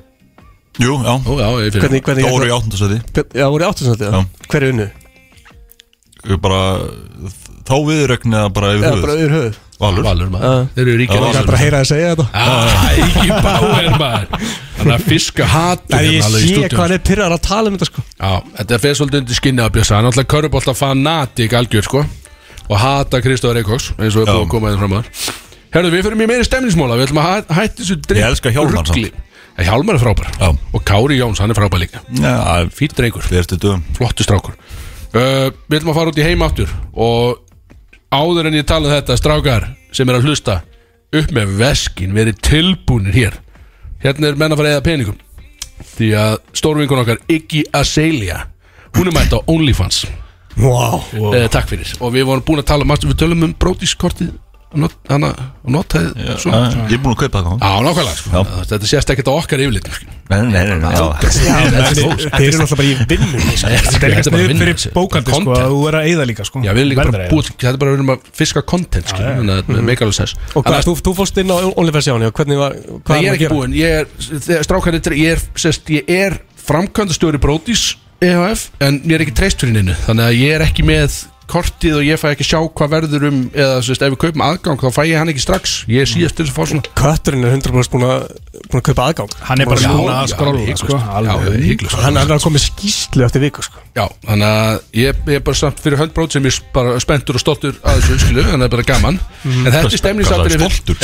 Jú, já, ó já, ég fyrir Hvernig, hvernig þá voru í áttundasæti Já, voru áttuðsandi Já. Hver er unnu? Bara þá viðrögn eða bara yfir Já, höfuð. bara yfir höfuð. Valur. Valur maður, Já. þeir eru Já, Ég Valur. er bara að heyra að segja þetta. Já, ekki báir maður. Þannig að fiska hatur En ég hérna alveg í sé hvað hann er pyrrar að tala um þetta sko. Já, þetta er fyrir svolítið undir skinni að bjösa Hann er alltaf körubólta fanatik algjör sko. Og hata Kristóður Eikóks eins og er búið að koma þeim fram að. Herðu, við fyrir meiri stemningsmåla Við ætlum að hæ- hætta þessu drikk Ég elska Hjálmar er frábær. Já. Og Kári Jóns, hann er frábær líka. Já, fyrstu dögum. Flottu strákur uh, Við ætlum að fara út í heim aftur Og áður en ég tala um þetta Strákar sem er að hlusta Upp með veskin, verið tilbúnir hér. Hérna er menn að fara eða peningum. Því að stórvinkun okkar Iggy Azalea Hún er mætt á OnlyFans. Wow Eh, Takk fyrir. Og við vorum búin að tala um Við tölum um brótiskortið Notaði Já, svo Ég er búin að kaupa það. Já, nákvæmlega sko. Þetta sést ekkert á okkar yfirleitum sko. Nei, nei, nei, nei já. Þeir eru náttúrulega bara í vinnu sko. Þetta er Þetta eitthvað er bara snið vinna, fyrir bókandi sko að þú er að eyða líka sko. Að Þetta er bara að að fiska að meikar alveg sens Og hvað, þú, þú fórst inn á OnlyFans hann hvernig var ég er að ekki gera? búinn. Ég er, þegar strákarnir Ég er, sest, ég er framkvæmdastjóri Brótis EHF En ég er ekki treyst fyrir neinu. Þannig að ég er ekki með kortið og ég fæ ekki sjá hvað verður um eða sest, ef við kaupum aðgang þá fæ ég hann ekki strax. Ég síðast til þess að fá svona. Kötturinn er 100% búin að, búin að kaupa aðgang. Hann er bara núna að skrolla hygglust. sko. Hygglust. Hann er að koma skýslu eftir viku sko. Já, þannig að ég, ég er bara samt fyrir höndbrót sem ég er bara spenntur og stoltur að þessu skilu, þannig að það er bara gaman. Mhm. En þetta er stemningsatrið stoltur?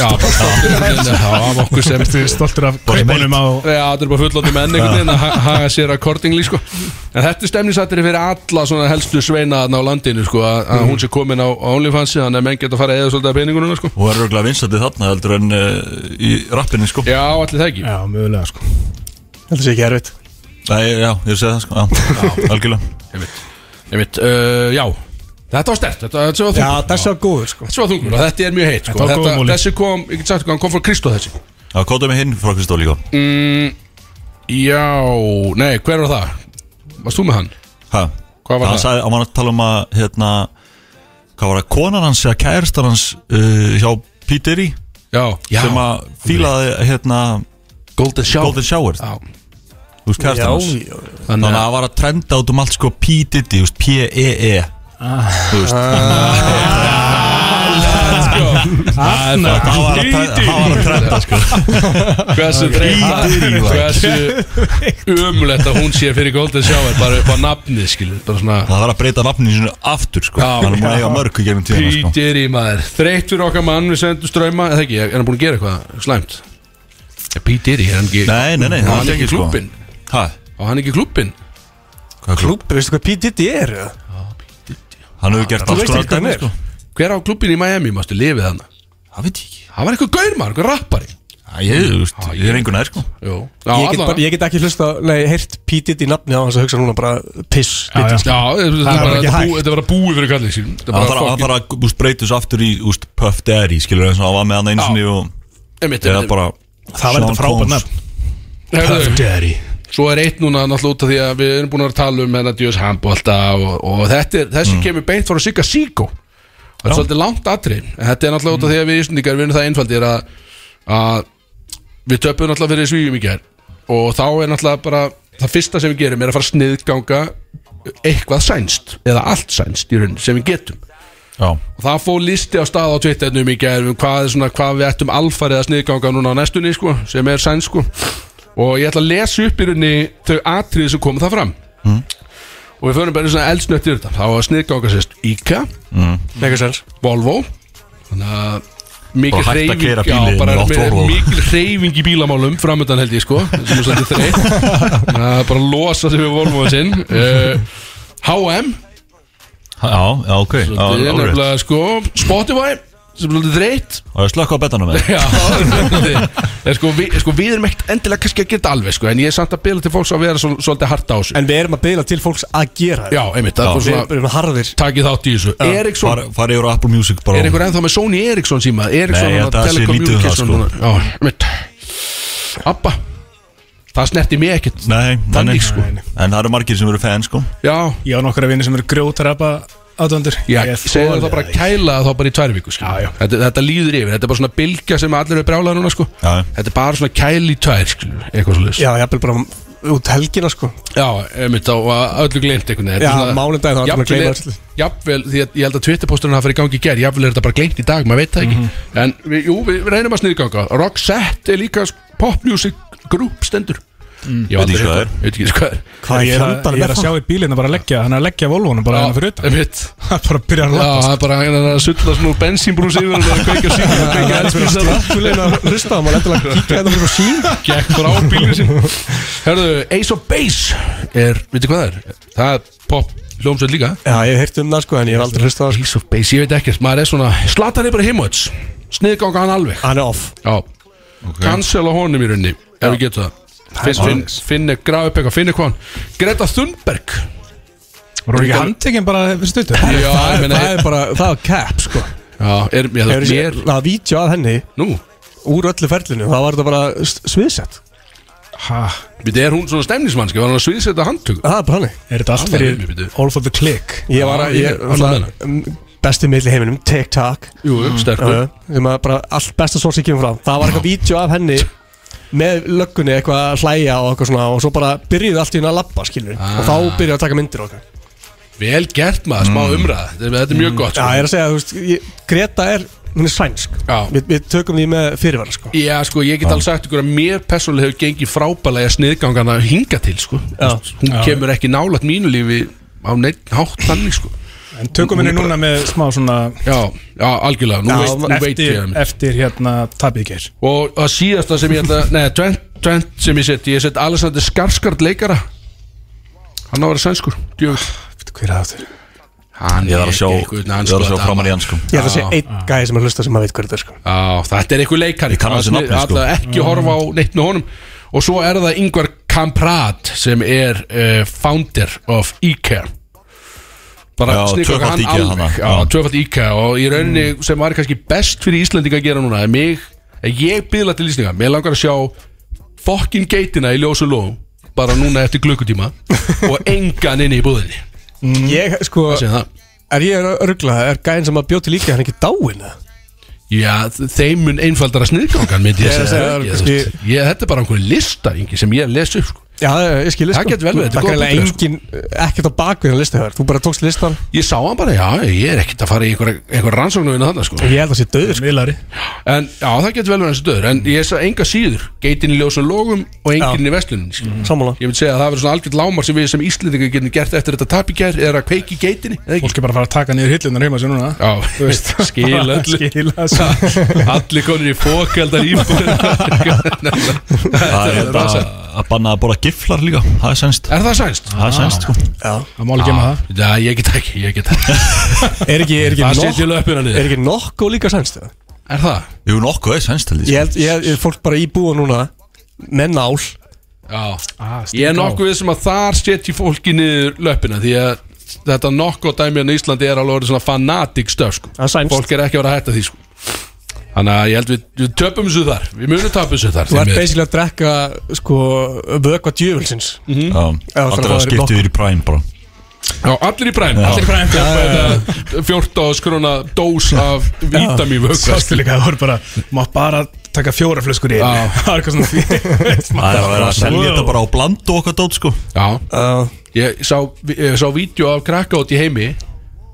Af okkur sem <laughs> er stoltur af kaupunum á Já, þetta er bara fullótti menn einhvern veginn að ha- haga sér sko. Landinu sko, að, að hún sé komin á, OnlyFans þannig að menn geta að fara eða svolítið að peningunum sko. Og er örgulega vinsandi þarna heldur en uh, í rappinni sko Já, allir það ekki Já, mögulega sko Þetta sé ekki erfitt Nei, já, ég segi það sko Já, <laughs> algjörlega Ég veit, uh, já Þetta var stert, þetta, þetta var Já, þungur þessi var góður sko Þessi var þungur og þetta er mjög heitt sko. Þetta. Þessi kom, ég get sagt hvað, hann kom frá Kristó þessi Já, kótaðu mig hinn frá Kristó líka mm, Já, nei, hver var það? Varst þú með hann? Hæ? Hvað var Hann það? sagði, hann var að tala um að hérna Hvað var það, konan hans eða kæristar hans uh, hjá P. Diddy Já, já. sem að fílaði hérna Golden Shower. Golden Shower. Já, Þú veist, Já, kæristar hans. já þannig Þannig að það var að trenda út um allt sko P. Diddy, þú veist, P-E-E <laughs> <laughs> trenda sko Hversu. Hversu umulett að hún sé fyrir Golden Shower Bara upp á nafnið, skilur Bara svona Það var að breyta nafninu sinu aftur sko Já. Hann er búin að eiga mörg í gegnum tíðina sko Pítir í maður Þreytt fyrir okkar mann, við sendum ströyma Eða ekki, er hann búin að gera eitthvað slæmt? Pítir í, er hann ekki Nei, nei, nei, hann er ekki ekki sko klúbbin? Hæ? Á hann ekki klúbbin? Hvað er klúb? Veistu hvað P. Diddy er? eða? Hann hefur gert Þú alls veist konar ekki hvað hann er? Sko. Hver á klúbbin í Miami, mástu lifið hann? Það veit ég ekki. Það var eitthvað gaur maður, eitthvað rappari. Æ, Ég, þú veist, ég er engur nær sko. Jú. Já, Ég get, bara, ég get ekki hlusta, nei, heyrt P. Diddy nafni á hans að hugsa núna bara piss Já, já. Já, þetta Það bara bara ekki þetta hægt. bú- þetta er bara búið fyrir kallið sín. Bara þarf að breytus aftur í úst, Puff Daddy Skilur eins og hann var með hann sinni og bara Það var þetta frábært nafn. Herðu, Daddy. Svo er eitt núna náttúrulega út af því að við erum búin að tala um hennar Djöðs handbólta og, og þetta er, þessi kemur beint frá Sigga Síko Það er svolítið langt atrið en þetta er náttúrulega út af því að við Íslandingar við erum það einfaldir að, að við töpum náttúrulega fyrir svíjum í gær. Og þá er náttúrulega bara það fyrsta sem við gerum er að fara sniðganga eitthvað sænst eða allt sænst í rauninni sem við getum. Já, og það fóð listi á stað á Twitternum í gær um hvað, svona, hvað við ættum alfarið að sniðganga núna á næstunni sko, sem er sæns sko. og ég ætla að lesa upp í rauninni þau atriði sem koma það fram og við förum bara svona eldsnött í þetta. Þá var sniðganga sérst IKA Mega sens Volvo. Þannig að mikil Og hægt að hreyfing keyra já, bílinn bara oft með- Volvo. mikil hreyfing í bílamálum framöndan held ég sko. Sem er svolítið þreytt. Það er bara að losa sig við Volvo sinn uh, H&M. Já, já, ok. Já, Þetta er árétt. nefnilega sko Spotify sem er svolítið þreytt. Og ég slökka á betanum með. <laughs> Já, er sko, við, sko við erum ekkert endilega kannski að gera þetta alveg sko En ég er samt að bila til fólks að vera svo, svolítið harta á þessu. En við erum að beila til fólks að gera Já, einmitt, það er Við svona erum harðir. Takið þátt í þessu. Eriksson, Far- Farið yfir á Apple Music bara er einhver ennþá með Sony Eriksson síma? Eriksson Nei, ég held að það sé lítið um það, sko. Já, einmitt. Abba Það snerti mig ekkert. Nei, nei, nei. Þannig, sko. En það eru margir sem eru fan sko. Já, Ég á nokkra vinni sem eru grjótarapa aðdöndur segðu það bara að kæla það þá bara í tvær viku sko. Þetta, þetta líður yfir, þetta er bara svona bylgja sem allir er brjálaði núna sko. Já. Þetta er bara svona kæli í tvær sko, eitthvað svo Já, ég bara út helgina sko Já, einmitt á öllu gleymt einhvern veginn Já, mánudaginn þá öllu. Jafnvel, því að ég held að Twitterposturinn hafa farið í gangi í gær Jafnvel er þetta bara gleymt í dag, maður veit það ekki Mhm. En við, jú, við reynum að sniðganga Roxette er líka pop music group stendur Ég Veit ekki hvað það er. Veit ekki hvað það er. Hvað Ég er, að, ég er að sjá í bílina bara að leggja Hann er að leggja Volvónum bara hérna fyrir utan. <laughs> Það er bara að byrja að Já, lappa. það er bara hann er að sulla svona úr bensínbrús yfir og <laughs> það er að kveikja sín kveikja elspísara Skulegin að hlusta á maður endilega kíkja þetta fyrir sín gekk frá bílinu sín Hörðu, Ace of Base er, veitu hvað það er? Það er pop hljómsveit líka. Já, ég hef heyrt um það sko en ég hef aldrei hlustað á það sko. Ace of Base, ég veit ekkert, maður er svona Slatan er bara himmuts, sniðganga hann alveg. Hann er off. Já, cancela honum í rauninni Ef við getum það Finn, finn, finni, graf upp eitthvað, finni hvað? Hann Greta Thunberg. Voru ekki handtekinn bara fyrir stuttu? Já, ég <laughs> meina Það er bara, það er cap sko. Já, er, ég, er þessi, mér það var vídeo að henni Nú, úr öllu ferlinu? Það var þetta bara sviðsett. Ha, við er hún svona stemningsmannski Var hann að sviðsetta handtöku Það er bara hannig Er þetta allt fyrir. All for the click? Ég var að, ég, ég- alltaf, besti miðl í heiminum, TikTok. Jú, sterkur. Uh, sem að bara allt besta svo sem kemur frá Það var eitthvað vídeo af henni <laughs> með löggunni eitthvað að hlæja og eitthvað svona og svo bara byrjuði allt í henni að labba skilur og þá byrjuði að taka myndir okkar. Vel gert maður, smá umræð Þetta, þetta er mjög gott Já, sko. ég er að segja, þú veist, ég, Greta er, hún er sænsk. Já. Vi, Við tökum því með fyrirvara sko. Já, sko, ég get alveg sagt ykkur að mér persónulega hefur gengið frábælega sniðgangana hinga til, sko. Já. Hún kemur ekki nálægt mínu lífi á neitt hátt þannig, sko En tökum henni núna með smá svona Já, já, algjörlega, nú, Já, veist, nú veit ég eftir, það eftir hérna tabið geir. Og það síðasta sem ég ætla Nei, tvent, tvent sem ég seti. Ég seti Alexander Skarsgård leikara. Hann á að vera sænskur. Djöfull. Hver er það aftur? Hann Ég þarf að sjá, ég þarf að sjá framan í hann sko. Ég ætla að segja einn gæði sem er hlusta sem að veit hvað þetta er sko. Já, þetta er einhver leikari. Ég kann hans nafni, sko. Alltaf ekki horfa á neitt með honum. Og svo er það Ingvar Kamprad Sem er uh, founder of IKEA Bara tvöfalt hann alveg. tvöfalt IKEA Og í rauninni sem var kannski best fyrir Íslandinga að gera núna er mig, Ég byðla til Íslandinga Mér langar að sjá Fokkin geitina í ljósu lóðum Bara núna eftir klukkutíma <laughs> Og engan inni í búðinni. Ég, sko, er ég að örgla Er gæðin sem að bjóti líka hann ekki dáin eða? Já, þeim mun einfaldara sniðgangan myndi ég Ég segja. Ég- kannski- ég, ég, Þetta er bara einhverju listar Ingi, sem ég les upp sko. Já, ég skilði Það sko. getur vel verið, þetta er Það góð er sko. engin, ekkert á bakvið hann listu Þú bara tókst listan Ég sá hann bara, já, ég er ekkert að fara í einhver, einhver rannsóknu þannig sko. Ég held að sé döður sko. Vilari En já, það getur vel verið hans döður En ég sagði enga síður Geitin í ljósum logum og enginn í vestlunin mm. Sammála. Ég vil segja að það verður svona algjörð lámar sem við sem Íslendingar getum gert eftir þetta tapikær Er að kveiki geitinni? Fólk er bara að fara að taka niður hillunar heima sér núna. Já, þú veist, <laughs> skil öllu. <laughs> Skila þessu <laughs> Allir konir í fókaldar íbúðin Það er bara að banna að bóla giflar líka Það er sænst. Er það sænst? Það er sænst sko. Já. Það má alveg gema það. Já, ég get ekki, ég get ekki. <laughs> Er ekki, er ekki, nokk, er ekki nokko líka sænst? Er það? Jú, nokkuð er sænst held Ég held, ég er fólk bara í búa núna Með nál. Já. Ah, Ég er nokkuð við sem að þar setji fólki niður löpina Því að þetta nokkuð dæmi á Íslandi er alveg svona fanatic stöf sko. Það er sænst Fólk er ekki að vera að hætta því sko. Þannig að ég held við, við töpum þessu þar. Við munum töpum þessu þar Þú ert basically að drekka sko vökva djöfulsins. Já, Já, það Alltaf er að skipta yfir í Prime bara. Já, allir í præm Allir í præm 14 skrona dós af vítamín Sástu líka, það voru bara Mátt bara taka fjóra flöskur í. Já. <laughs> Það var eitthvað svona því Það er að vera að selja þetta bara á bland og okkar dót sko. Já, ég sá, ég sá vídeo af krakka út í heimi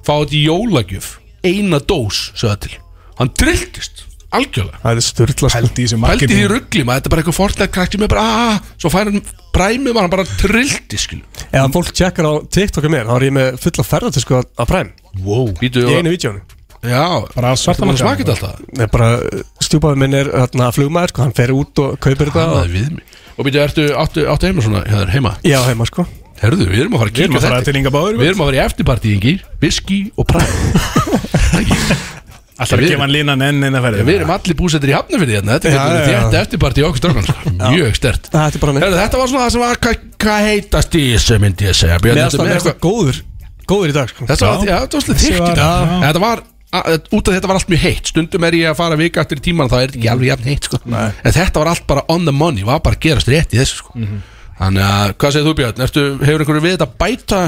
Fá þetta í jólagjöf. Eina dós, það til Hann trilltist, algjörlega. Það er styrla sko. Hældi í þessu Pældi því marketing ruggli maður, þetta er bara eitthvað fortnætt krakki með bara aaa, svo fær hann præmið var hann bara trillti skilu Ef fólk tjekkar á TikTok mér þá er ég með fulla ferðartisku að præm wow. Vítu, Í einu vídjónu já, Bara svarta hann markaðinn. smakið alltaf er bara stjúpaður minn er þarna flugmaður sko, hann fer út og kaupir þetta Það og, er við mig. Og býtu, ertu, áttu, áttu heima svona, hér, heima? Já, heima sko. Herðu, við erum að fara að Við erum kíkja að fara þetta. til Inga Báður Við erum að fara í eftirpartíingi, whisky og præð <laughs> Alltaf að við- gefa hann línan enn eina ferði Við erum allir búsettir í hafnafyrði hérna Þetta Já, er já, já. þetta eftirpartí okkur strákan sko. Mjög stert Þetta er var svona það sem var hvað hva heitast í þessu myndi ég segja Meðast það það góður Góður í dag sko Þetta var, já, þetta var svolítið þykkt í var- dag já. Þetta var, að, út af þetta var allt mjög heitt Stundum er ég að fara vika eftir í tíman þá er ekki alveg jafn heitt sko. En þetta var allt bara on the money Var bara að gerast rétt í þessu sko. Þannig að, hvað segir þú Björn? Ertu, hefur einhverju við þetta að bæta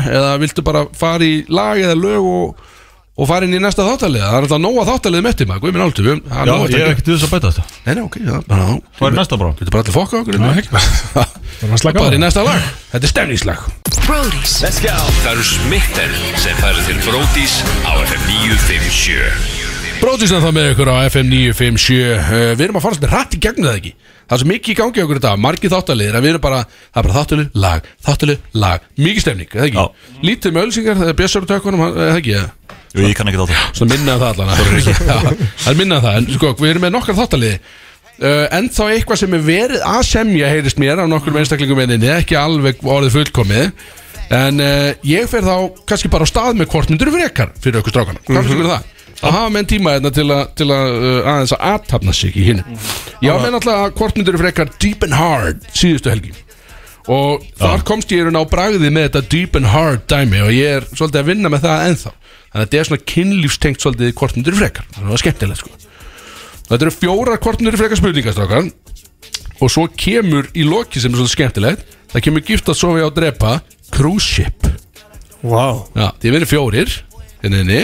Fara og, fara inn í næsta þáttalið Það er alltaf nóga þáttalið með tíma Guð minn það er Já, ég er ekkert þess að bæta þetta Nei, nei, ok, já, bara Hvað er næsta bara? Getur bara allir fokka okkur Já, inn. ekki. að slaka á. Bara í næsta lag Þetta er stemningslag Brody's Það eru Smitten sem færir til Bródís á FM 957 Bróðisna það með ykkur á FM 957 uh, Við erum að fara svolítið hrætt í gegnum það ekki Það er svo mikið í gangi á okkur þetta Margið þáttaliðir að við erum bara Það er bara þáttalið, lag, þáttalið, lag Mikið stemning, eða ekki? Já. Lítið með ölsingar, það er bjössar og tökunum eða ekki? eða? Jú, ég kann ekki þetta Svo minna það allan <laughs> Það er Já, það. En sko, við erum með nokkar þáttaliði. Uh, En þá eitthvað sem er verið að semja Heyrist mér af nokkur einstaklingum minni Ekki alveg orðið fullkomið. En uh, ég fer þá kannski bara á stað með hvort myndur frekar fyrir okkur strákana. Hvað finnst ykkur um það? Það hafa menn tíma hérna til, a, til að uh, aðeins að aðtapna sig í hinn Ég á menn alltaf að hvort myndur frekar Deep and Hard síðustu helgi. Og þar komst ég í raun á bragði með þetta Deep and Hard dæmi Og ég er svolítið að vinna með það ennþá Þannig að þetta er svona kynlífstengt svolítið hvort myndur frekar. Það var skemmtilegt sko. Þetta eru fjórar hvort myndur frekar spurningastrákar Og svo kemur í loki sem er svolítið skemmtilegt. Það kemur gift að sofi á að drepa Cruise ship. Vá. Já, þið verið fjórir inni.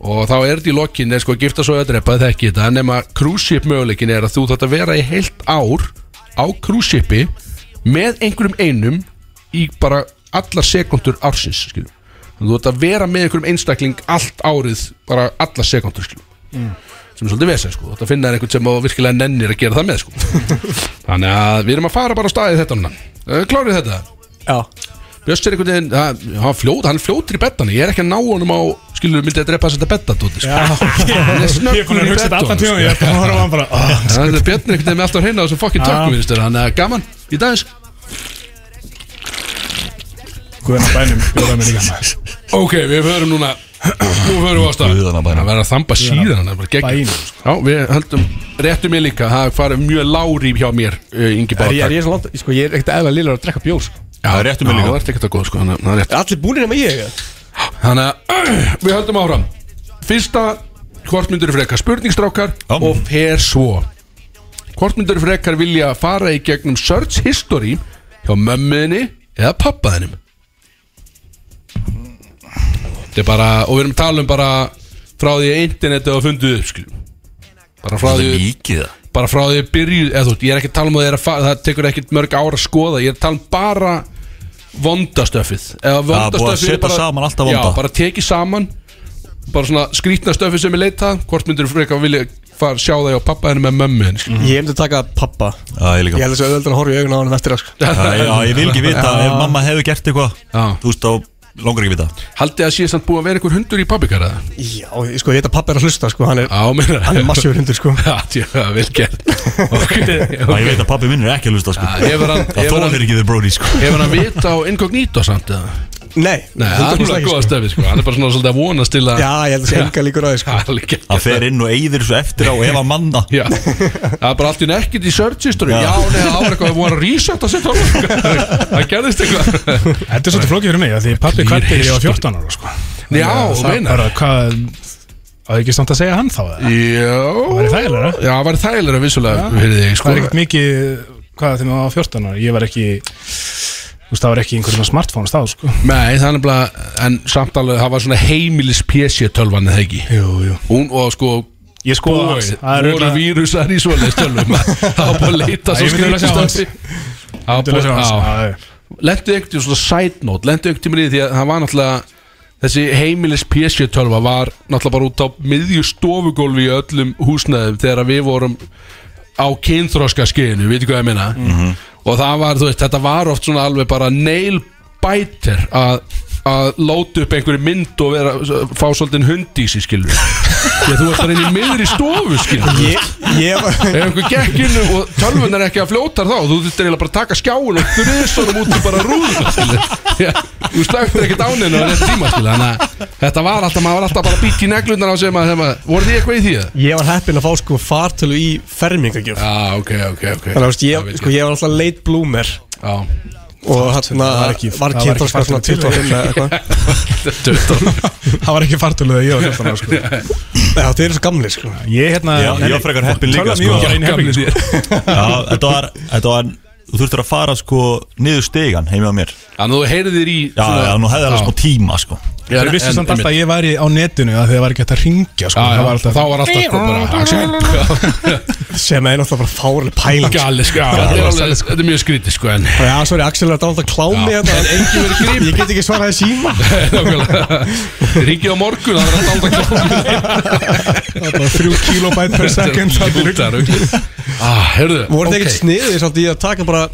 Og þá er þetta í lokin er sko gift að sofi að drepa Það ekki þetta Nefna cruise ship möguleikin er að þú þátt að vera í heilt ár Á cruise shipi Með einhverjum einum Í bara allar sekundur ársins skilur. Að Þú þátt að vera með einhverjum einstakling Allt árið Bara allar sekundur skilur sem er svolítið vesen sko, þetta finna einhvern sem á virkilega nennir að gera það með sko. <laughs> Þannig að við erum að fara bara á staðið þetta núna. Klárið þetta, Já. Björs er einhvern veginn það- hann, fljót, hann er fljótur í bettani, ég er ekki að ná honum á skilur, myndi að drepa að setja betta dóti, sko. hann er er snöggur að í hugsa þetta allan bettan tíma Ég er að á hann ah, að Björn er einhvern veginn með alltaf hreina á þessum fokkin tökum þannig að eh, gaman. Í dagins Guðan að bænum Bjóða mér líka maður ok, við förum núna nú förum við á stað. Guðan að bænum. það verður að þamba síðan er Bænum, já, við höldum réttum ég líka það farið mjög lári hjá mér uh, Ingi Er ég, er Báta ég svo langt Sko ég er ekkert eðla lillur að drekka bjór sko. Já, Það er réttu mig líka. Það er ekkert að góð sko, allir búinir nema ég eða? Þannig að <clears throat> við höldum áfram. Fyrsta, hvort myndur frekar spurningstrákar og fer svo. Hvort myndur frekar vilja fara í gegnum search history hjá mömmuðinni eða pappaðinum Þetta er bara, og við erum að tala um bara frá því að internetið var fundið upp skiljum bara frá því er mikið það bara frá því að byrju eða þú veist, ég er ekki að tala um að það, er að tekur ekkert mörg ára að skoða, ég er að tala um bara vondastöfið eða búið að vondastöfið setja bara, saman allt það vonda. já, bara tekið saman bara svona skrítna stöfið sem er leitað hvort myndir frekar vilja fara sjá það hjá pappa henni með mömmu henni mm. Ég myndi taka pappa Já, ég líka Ég held að auðvöldan að horfa í augun á hann eftir það sko. Já, já, ég vil ekki vita ef mamma hefur gert eitthvað Já. Þú veist, þá langar ekki vita haldið að sé samt búið að vera einhver hundur í pappikara Já, sko ég heit að pappa er að hlusta sko. Hann er, á, meina hann er massífur hundur sko. <laughs> já, tjá, vel gert <laughs> ok, ok ég veit að pappi minn er ekki að hlusta sko. Já, hefur hann- Það hefur hann- þólir ekki þið bróði sko. hefur hann vita á incognito samt eða Nei, Nei, það er 100% svona ekki, góða sko. stöfið sko. Hann er bara svona svolítið að vonast til að Já, ég held að sé enga líkur á því sko. Það er fer inn og eyðir svo eftir á ef hann manna Já, það er bara allt í nekkit í search history Já, nei, það var eitthvað að voru að reset að setja <laughs> Það gerðist eitthvað Þetta er svolítið flókið fyrir mig Því pappi Clear kvætti ég var history. 14 ára sko. Já, Það meinar bara hvað Það er ekki samt að segja hann þá eða? Já væri þægilegra. Já, það væri þægilega vissulega Það sko. er ekkert mikið Hvað þegar maður var 14 ára Ég var ekki Þú veist það var ekki einhverjum smartphones þá sko. Nei, það er bara En samt alveg, það var svona heimilis PC tölvan eða ekki? Jú, jú. Hún og sko Ég hans Það er voru örugglega- vírusar í svoleiðis tölvum. <laughs> Það var bara að leita svo skrýttistöfi Það var bara, Já, Lentu einhvern tíma svona side note Lentu einhvern tíma í því að það var náttúrulega Þessi heimilis PC tölva var náttúrulega bara út á miðju stofugólfi í öllum húsnæðum þegar við vorum á kynþroska skeiðinu, veitir hvað ég meina. Og það var, þú veist, þetta var oft svona alveg bara nail biter að að lóta upp einhverju mynd og vera, fá svolítið hundi í sig skilur því að þú bara inn í miður í stofu skilur Ég, ég var ef einhver gekk inn og tölvun er ekki að fljóta þá? Þú þurftir eiginlega bara að taka skjáin og þrjusunum út í bara rúðuna skilur Já, þú slögtir ekkert áninu á þetta tíma skilur þannig að þetta var alltaf, maður var alltaf bara að býta í neglunar á sem að, að voru því eitthvað í því það? Ég var heppinn að fá sko fartölu í fermingagjöf. Já, ok, ok, ok. Þannig að sko, ég var alltaf late bloomer. Já, Og hann var ekki- var það sko svona fartölu til 25 eða eitthvað. <laughs> Það var ekki fartölu þegar ég var 14 ára sko. <laughs> Já, þeir eru svo gamli sko. Ég hérna Já, ég var frekar líka, sko. heppin sko. <laughs> Já, þetta var, þetta var Þú þurftir að fara sko niður stegan heimi á mér. Að þú heyrðir í Já, já, nú hefði alveg smá tíma sko Þeir vissi samt alltaf að ég væri á netinu að þeir var ekki hægt að ringja sko. Það var alltaf þá var alltaf sko bara <laughs> <laughs> Sem er náttúrulega bara fárileg pæling. Sko. Gali, sko, þetta er er mjög skrítið sko en Já, sorry, Axel er dátt að klámi Já, þetta en engin verið grip. Ég get ekki svaraði síma. <laughs> Ringið á morgun, það er alltaf alltaf Það var þrjú kilobæt per second það er. Ah, Voru þið ok. ekkert sniðið samt í að taka bara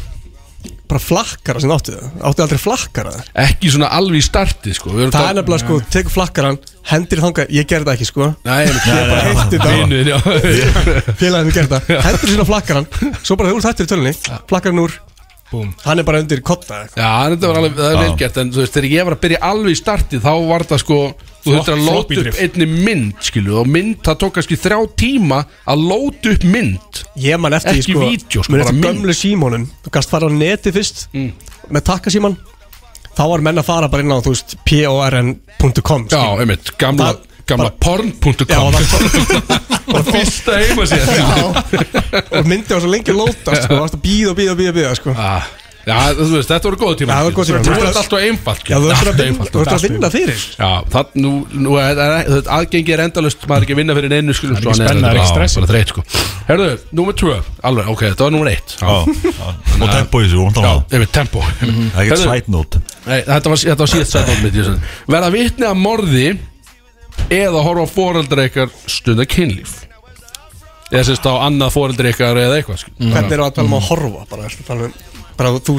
Bara flakkara sem áttu. Það Áttu aldrei flakkara Ekki svona alveg í starti sko. Við erum Það er nefnilega sko, tekur flakkaran Hendir í þangað, ég gerði það ekki sko. Nei, Ég bara heitti já. <laughs> Félaginu gerði það. Hendur sína flakkaran Svo bara þeir úr þættir í tölunni Flakkaran úr. Búm. Hann er bara undir kotta eitthvað. Já, þetta var alveg, það er velgert En þú veist, þegar ég var að byrja alveg í starti Þá var það sko Þú þurftir að lóta upp einni mynd, skilu Og mynd, það tók kannski þrjá tíma Að lóta upp mynd. Ég man eftir Ekki sko vídeó, sko, bara mynd. gömlu símónun Þú gast fara á neti fyrst Mm. Með takkasíman Þá var menn að fara bara inn á, þú veist, porn.com Já, einmitt, gamla, Það- gamla porn.com Og <laughs> fyrsta heima sér Og myndi á svo lengi lóta sko, varst að býða og býða og býða, býða sko. Ah, Já, þú veist, þetta voru góða tíma Já, það voru góð tíma. Þú veist alltaf einfalt Já, þú ert Alltaf að vinna- einfalt. þú ert að vinna fyrir. Já, það, nú, nú er, er, er, aðgengi er endalust maður er ekki að vinna fyrir einu skulum Það er ekki spenna, það er ekki stressi. bara þreytt sko. Herðu, númer 2, alveg, ok, þetta var númer 1 Já. Og tempo í þessu, hún Já, tóna yfir tempo. Það er ekki Heyrðu, side note. Nei, þetta var, þetta var síðast sætt mitt ég sagði. Verða vitni að morði eða horfa á foreldra ykkar stunda kynlíf. Eða sérst á annað foreldra ykkar eða eitthvað skil. Hvernig er að tala um að horfa bara, ertu að tala um, bara þú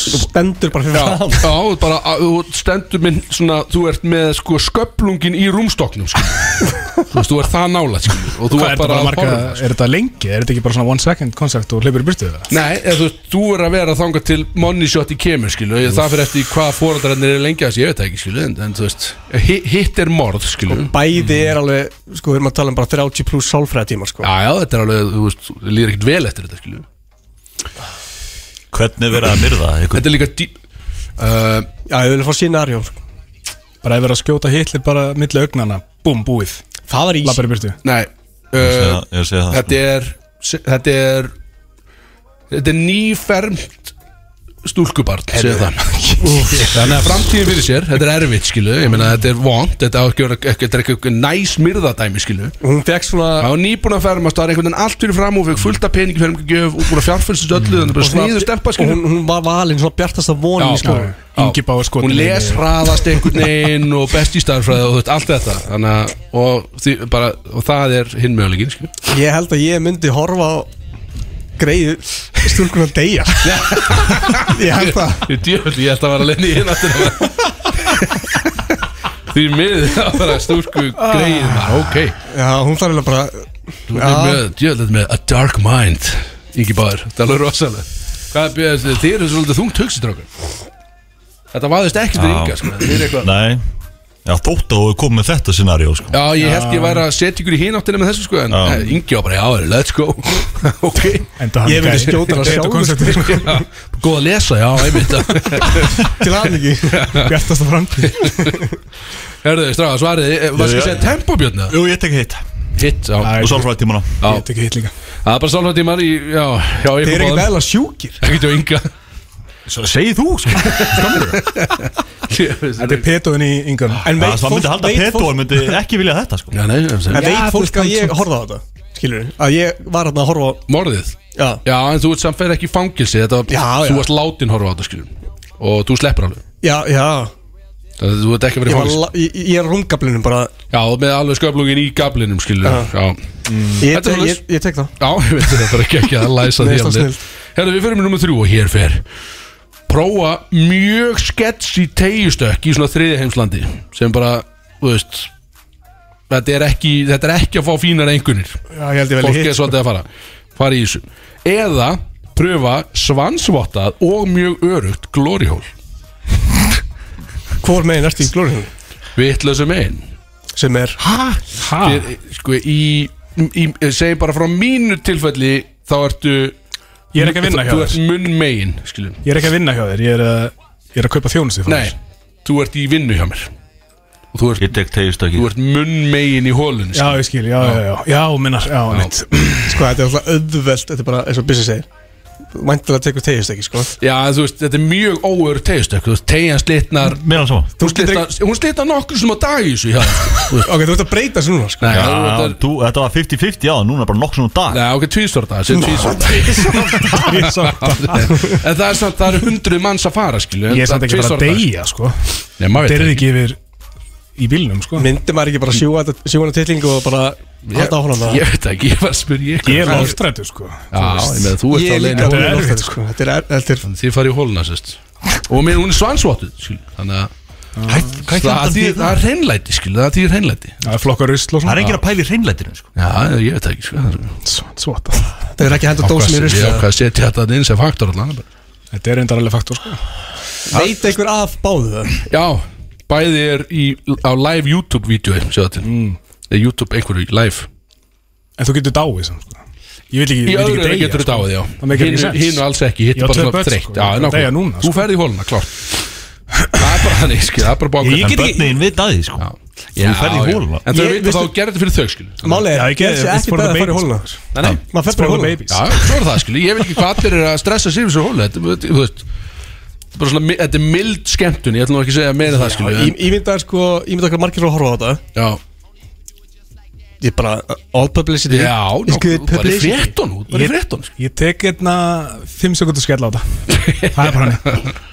stendur bara fyrir Já, fram já, bara að, þú stendur minn svona, þú ert með sko sköplungin í rúmstoknum skil. Þú veist, þú ert það nála skil, og þú Hvað er ert þetta bara bara að marga, horfa skil. er þetta lengi? Er þetta ekki bara svona one second koncept og hleypur í byrstu það? Nei, eða, þú veist, þú er að vera þangað til money shot í kemur, skilu Það fyrir eftir hvað fóreldrarnir er lengi að þessi, ég veit það ekki, skilu En, en þú veist, hi- hitt er morð, skilu Bæði er alveg, sko, við erum að tala um bara 30 pluss sálfræða tíma sko. Já, já, þetta er alveg, þú veist, líður ekkert vel eftir þetta, skilu Hvernig er verið að myrða? Þetta er líka dý... Uh, Já, ég vil fá scenarjó sko. Bara ef verið að skjóta hitlir bara milli augnana Búm, búið Það var í Lappar í byrstu nei, Ég uh, segi það- ég segi það þetta er, þetta er, þetta er nýfermt stúlkubarn, <laughs> Þannig að framtíðin fyrir sér, þetta er erfitt, skilu Ég meina, þetta er vond, þetta ekki að er ekki eitthvað næs myrðadæmi, skilu Hún fekk svona Það var nýbúin að fermast, það var einhvern veginn allt fyrir fram og fekk fullt af peningi fyrir mjög gjöf og búin að fjárfælsast öllu, þannig bara sniður stelpa Og skilur hún, hún var valin svona bjartasta vonin Já, í skóla já. Skotin Hún les hraðast einhvern veginn og best í staðarfræði og allt þetta. Þannig að, og, því, bara, og það er hinn mögulegin, Ég held að ég myndi horfa á greið stúlkun að deyja. <laughs> Ég held það Ég ég ætla að vera lenni inn aftur Því miður það var að stúrku greið maður, ok. Já, hún þarf eiginlega bara Þú er með, djöfell, með a dark mind Ingi Báður, það er alveg rosalega. Hvað er bjöðast, þið eru svolítið þungt hugsitrákar Þetta vaðist ekki til Já. Inga, sko. Nei Já, þótt að þú komið með þetta scenarió sko. Já, ég held ég væri að setja ykkur í hináttina með þessu sko En Já. Ingi var bara, já, let's go <laughs> Ok Ég myndi skjóta hana sjálfur, <laughs> sko. Já, Góð að lesa, já, einmitt <laughs> Til hann ekki Bjartasta framtíð Herðu, stráða, svarið, eh, var skal Já. segja tempobjörna? Jú, ég tek hitt Hitt, já Og sálfræði tímana Já. Ég tek hitt líka Það er bara sálfræðtímar í, já, já, Þeir eru ekki vel að sjúkir Ekkert hjá Inga Svo segið þú sko. Þetta er petóin í yngur En veit Það fólk, myndi halda veit En myndi ekki vilja þetta sko. Já, nei, en veit fólk að ég horfa á þetta Skilur Að ég var hérna að horfa á morðið? Já. Já, en þú ert samt fyrir ekki í fangilsi Þetta var, Já, já. þú varst látin horfa á þetta, skiljum Og þú sleppur alveg. Já, já. Það þú ert ekki verið Ég, la- ég, ég er á rungablinum bara. Já, með alveg sköflungin í gablinum, skiljum Já. Já, Ég, Þetta er te, ég, ég tek það. Já, ég veit það bara ekki ekki að læsa því það er. Herðu, við fyrir með nummer þrjú og hér fer prófa mjög sketchy tegjustökk í svona þriði heimslandi sem bara, þú veist þetta er ekki, þetta er ekki að fá fínar vel fólk er svolítið að fara fara í þessu. Eða pröfa svansvottað og mjög örugt glórihól Hvor megin ertu í glóriðinu? vitlösu megin. Sem er? Ha? Þér, sko, í, í, segi bara frá mínu tilfelli þá ertu Ég er ekki að vinna hjá þú þér. ert munn megin skilum. Ég er ekki að vinna hjá þér Ég er að, ég er að kaupa þjónusti frá nei, þér. þú ert í vinnu hjá mér. Og þú ert, Ég tek tegjustöki þú ert munn megin í hólun Já, ég skil, já, já, já. Já, minnar, já, mitt <clears throat> Sko, þetta er alltaf auðvelt Þetta er bara eins og Bissi segir Væntilega tekur tegist ekki, sko. Já, þú veist, þetta er mjög þú veist, tegjan slitnar. Mér alveg svo hún slitnar, hún slitnar nokkur sem á dag í þessu <laughs> Ok, þú ert að breyta þessu núna, sko. Nei, Já, þú þú, þetta var 50-50 á, núna er bara nokkuð svona dag. Nei, ok, tvísvara dag, sem er samt En það er samt, það eru hundruð manns að fara, skilu Ég er samt ekki bara að deyja, sko. Nei, maður Þetta veit er það ekki. yfir í bílnum, sko? Myndi maður ekki bara sjúga þetta- sjúga hana titlingu og bara halda á hana Ég veit það ekki, ég var að spyrja ykkur. Ég er lofstrættu, sko. Já, ég með þú ert á í Þetta er erfitt, sko. Þetta er, þetta er Þið farið í hóluna, sérst. Og mér, hún er svansvottuð, skilu Þannig að Hætt, hvað það, er það, þetta það. er hreinlæti, skilu, það er Það er flokkar rusl og Það er svona enginn að pæla í hreinlætinu sko. Já, ég veit það ekki, sko. Svota Þetta er ekki að henda dósum í Ég rusli. Ákvað að setja þetta inn sem faktor allan Þetta er reyndar alveg faktor, sko. Veit einhver er. YouTube einhverju live. En þú getur dáið, samt, sko. Ég vil ekki, Í ég vil öðru ekki deyja, getur sko. þetta á því, já Það meikar ekki Hinu- sens. Hinu alls ekki, hitt Ég á er bara tvö svona börn, þreytt. sko, Já, ég þarf að deyja núna, nákvæmlega Þú sko. ferði í hóluna, klart Það er bara þannig, skil, það er bara bákvæmt Ég En get ekki- börnin að því sko. Já, ferð í hóluna. En það Ég- veit að veistu- þá gerir þetta fyrir þau, skil Málið Já, er, ég gerð get- sér it's ekki for the beðið að fara í babies. hóluna Nei, nei. Maður fer For bara í the hóluna babies. Já, svo er það, skil, ég vil ekki hvað allir er að stressa sér í þessu hólu Þetta, þú veist bara svona, mi- þetta er mild skemmtun, ég ætla nú ekki að segja meira en það, skil Í- Ímyndaðu sko, ímyndaðu hvað margir eru að horfa á þetta. Já, Ég bara, all publicity já, good nokkuð, bara í publicity frétton út, bara í frétton skil. Ég tek hérna 5 sekundur skell á þetta <laughs> Það er bara hann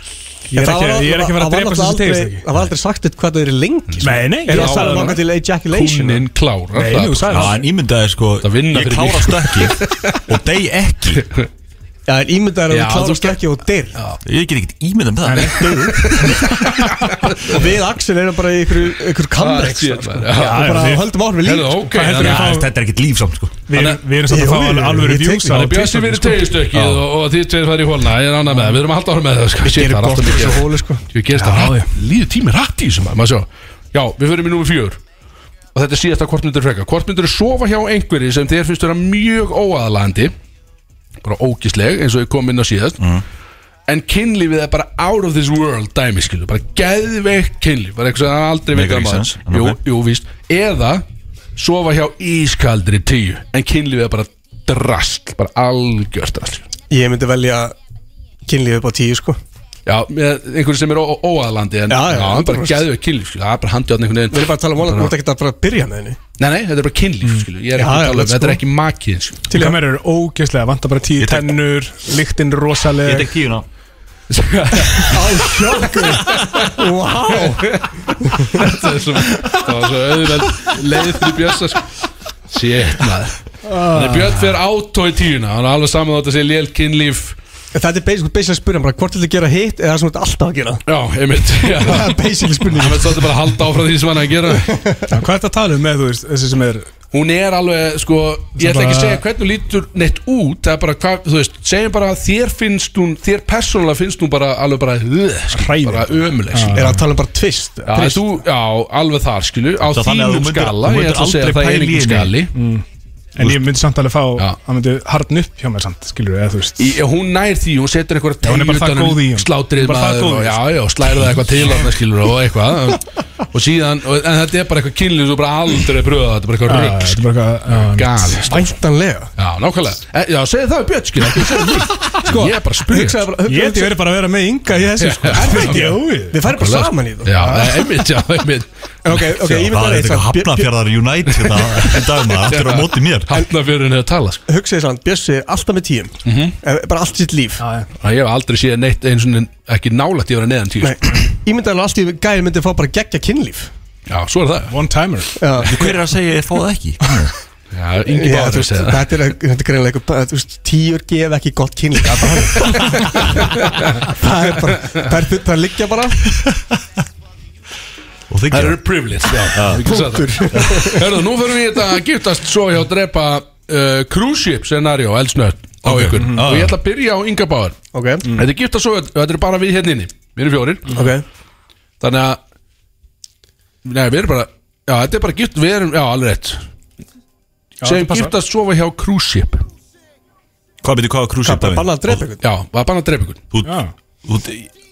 Ég er Það ekki, ég er ekki að það að drepa þessi tegist ekki Það var aldrei sagt eitthvað hvað það er lengi sko. Nei, nei, Er ég það sagði að það langa til ejaculation Kúnin klárar Nei, það nú bara. sagði Já, það en ímyndaði sko Það vinna Ég fyrir klára mig. stökki <laughs> Og deg ekki Já, en ímyndaðu að Já, þú klára þú- stökki og dyr Ég get ekkert ímyndað með það Og <laughs> við Axel erum bara í ykkur, ykkur kamreik shit, sko. maður. Og Já, já, bara þið- höldum áhrif við líf Herðu, sko. ok, Hvað heldur við að- fá- Þetta er ekkert lífsamt sko Við erum- við erum samt að Jú, fá jú, alveg ég tek reviews á Þannig Bjössi TikTok, fyrir sko. tegistökki og, og þið tveir farið í hóluna Ég er annað með það, við erum að halda ára með það sko. Shit, það er alltaf mikið þessu hóli sko. Ég gerist Já, það já. Líður tími rætt í þessu maður maður sjá. Já, við förum í númer fjör Og þetta er síðasta hvort myndir freka Hvort myndir sofa hjá einhverju sem þér finnst vera mjög óaðalandi Bara ógisleg eins og ég kom inn á síðast. En kynlífið er bara out of this world dæmi skilu Bara geðveikt kynlíf Bara eitthvað sem aldrei veikar makes maður. Jú, jú, víst. Eða sofa hjá ískaldri tíu En kynlífið er bara drast Bara algjört drast Ég myndi velja kynlífið upp á tíu sko Já, með einhverju sem er ó- óaðalandi En já, bara 100%. geðveikt kynlíf skilu Það er bara handið á einhvern veginn. Við erum bara að tala um vola, þú ert ekki að bara byrja með henni. Nei, nei, þetta er bara kynlíf, mm. Ég er ekki að tala um, þetta er ekki makiðin, skilu Til að mér eru ógeðslega Vantar bara tíu Ég tennur Lyktin Ég rosaleg. Tek tíuna <laughs> Á sjokkur Vá. Það er svo, það var svo auðveld leið fyrir Bjössa, sko. Shit, maður. Þannig Björn fer átó í tíuna Hann er alveg saman á þetta sé lél kynlíf Þetta er basically basically að spyrja bara Hvort þið gera hitt eða það sem ert alltaf að gera. Já, einmitt. <laughs> Já. Það er basically spurning. Hann veit svolítið bara að halda áfram því sem hann er að gera. <laughs> Já, Hvað er þetta að tala um með, þú veist, þessi sem er Hún er alveg, sko Ég ætla ekki að segja hvernig hún lítur neitt út Það er bara, hvað, þú veist, segjum bara að þér finnst hún Þér persónulega finnst hún bara alveg bara Hræðileg. Bara ömuleg, Er það að tala um bara twist Já, en þú, já, alveg þar, skilu Á Það þínum skala þú En ég myndi samt alveg fá. Hann myndi hardn upp hjá mér samt Skilur eða þú veist. Í, Hún nær því, hún setur einhverja er í honum. Slátrið maður og. Já, já, slæður það eitthvað til hann, skilur Og eitthvað. <laughs> Og síðan, og, en þetta er bara eitthvað kynlið Þú bara aldrei pröfa það, þetta er bara eitthvað Já, rugg Þetta er bara eitthvað Gal Væntanlega. Já, nákvæmlega. E, Já, segðu það við Björn, skilur mig Sko, ég er bara að spyrja Hugsaðu bara Ég ég verið bara að vera með ynga í þessu sko. <laughs> Er bara saman í það ég að er eitthvað hafnafjörðar United hérna <laughs> í dag maður. Það er á móti mér. <laughs> Hafnafjörðin er að tala, sko. Hugsaði sann, Bjössi alltaf með tíum Eh, Bara allt sitt líf. Já, já. Já, Ég hef aldrei séð neitt eins og ekki nálægt í að vera neðan tíu Nei, ég myndi alveg allt í gæði myndi fá bara geggja kynlíf. Já, svo er það. One timer. Hver er að segja ég fá það ekki? <laughs> Já, yngi Já, veist, þetta er, þetta er greinlega eitthvað, þú veist, tíur gef ekki gott kynlík Það er bara- það er bara, það er liggja bara Og þið Það eru privilege. <laughs> Hörðu, nú fyrir við þetta að giftast svo hjá að drepa uh, cruise ship scenario eldsnött á Ok. ykkur. Mm. og ég ætla að byrja á Inga Báður Ok, Þetta er giftast svo, þetta er bara við hérna inni. Við erum fjórir. Ok. Þannig að Nei, við erum bara Já, þetta er bara gift, við erum, já, alveg rétt. Passar. giftast sofa hjá cruise ship. Hvað byrju, hvað var Hvað, krúsið bara bannað að drepa ykkur. Já, það er bara að drepa ykkur. Þú, Já. þú,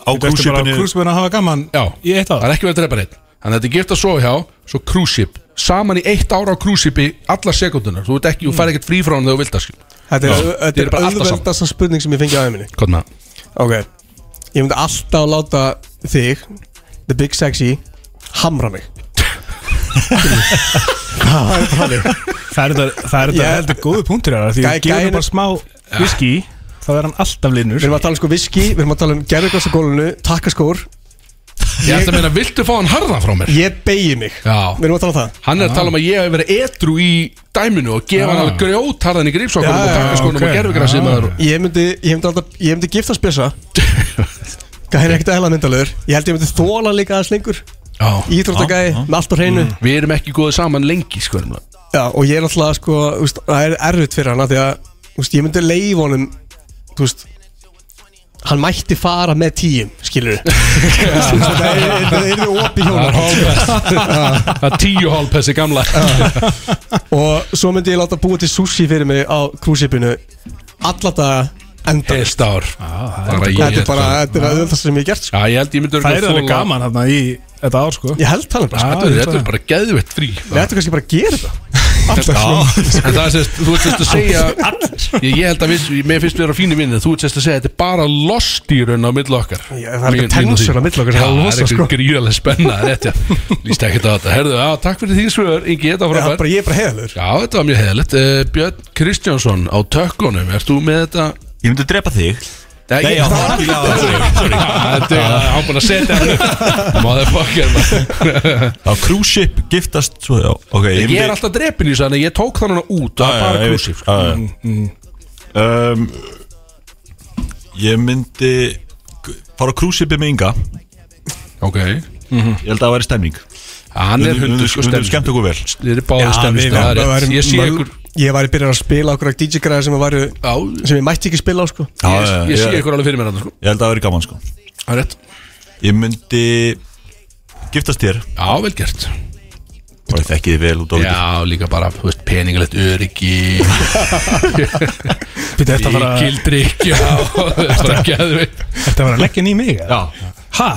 á Þú ertu bara krúsipinu krúsbjörn að hafa gaman Já, í eitt það ár er ekki verið að drepa neitt Þannig að þetta er gift að sofa hjá, svo cruise ship. Saman í eitt ára á cruise shipi Allar sekundunar, þú veit ekki, þú fær ekkert frí frá hann þegar þú vilt að skil Þetta er, þetta er bara alltaf saman. auðveldasta spurning sem ég fengi á æminni Hvað með það? Ok, ég myndi alltaf láta þig The Big Sexy Hamra mig. Það er er þetta, það er þetta Ég- heldur góðu punktur hér Því Gæ- við gefum gæinn- bara smá whisky Þá er hann alltaf linur Við erum að tala um sko viski, við erum að tala um gerðuglas á gólunu, takkaskór Ég ætla að meina, viltu fá hann harðan frá mér? Ég beigi mig. Já. Við erum að tala um það. Hann er að tala um að ég hef verið etru í dæminu og gefa hann alveg grjót harðan í grípsokkunum og ok. og gerfugrasið maður Ég myndi, ég myndi, alltaf, ég myndi giftast bjössa <laughs> Gæði er ekkert eðla myndalögur Ég held ég myndi þóla líka aðeins lengur. Já. Íþróttagæði, með allt á hreinu. Við erum ekki góðið saman lengi, sko Já, og ég er alltaf sko, úst, það er erfitt fyrir hann af Því að, úst, ég myndi leif honum Þú veist Hann mætti fara með tíum, skilur Það er það er opið Það er tíu hálfpesti gamla. Og svo myndi ég láta búa til sushi fyrir mig á krúsipinu Alla daga enda Hest ár. Bara ég Þetta er bara, þetta er það sem ég gert sko. Já, ég held ég myndi Það er alveg gaman hérna í þetta ár sko. Ég held það bara, Já, Þetta er- Þetta er bara geðvett frí. Við ættum kannski bara að gera þetta. <laughs> Alltaf En það er sérst, þú ert sérst að segja ég, ég held að við, mér finnst við vera fínir vinnir Þú ert sérst að segja að þetta er bara lost í raun á milli okkar. Já, það er eitthvað tensur á milli okkar, Já, það er er sko. eitthvað gríðarlega spenna líst ekki á þetta. Herðu, takk fyrir því svör, þetta ég er bara heiðalur Já, þetta var mjög heðalegt uh, Björn Kristjánsson á tökkunum Ert þú með þetta? Ég myndi drepa þig Nei, já, <laughs> það ekki Sorry, sorry. <laughs> Þetta er hann búin að setja hann Motherfucker. Á krúsip giftast svo, já Ok, ég myndi er alltaf drepin í þessu Þannig að ég tók þannig út Það Já, er já, bara ég veit. krúsif sko. Já, já. um, Ég myndi fara á krúsipi með Inga Ok Ég held að það væri stemning Hann er hundur sko stemning skemmt okkur vel. Þið eru báði Það er Það rétt. væri Ég sé ykkur Ég væri byrjað að spila okkur að DJ-græði sem, sem ég mætti ekki spila á sko. Já, ég, já, ég sé ég- ykkur alveg fyrir mér hann sko. Ég held að það væri gaman sko. Það er rétt. Ég myndi giftast þér. Já, vel gert. Bara ég þekki þið vel út á við Já, líka bara, þú veist, peningalegt öryggi. Þetta Kildrykk Já, bara geðvitt Þetta að fara að leggja í mig eða? Já, Ha?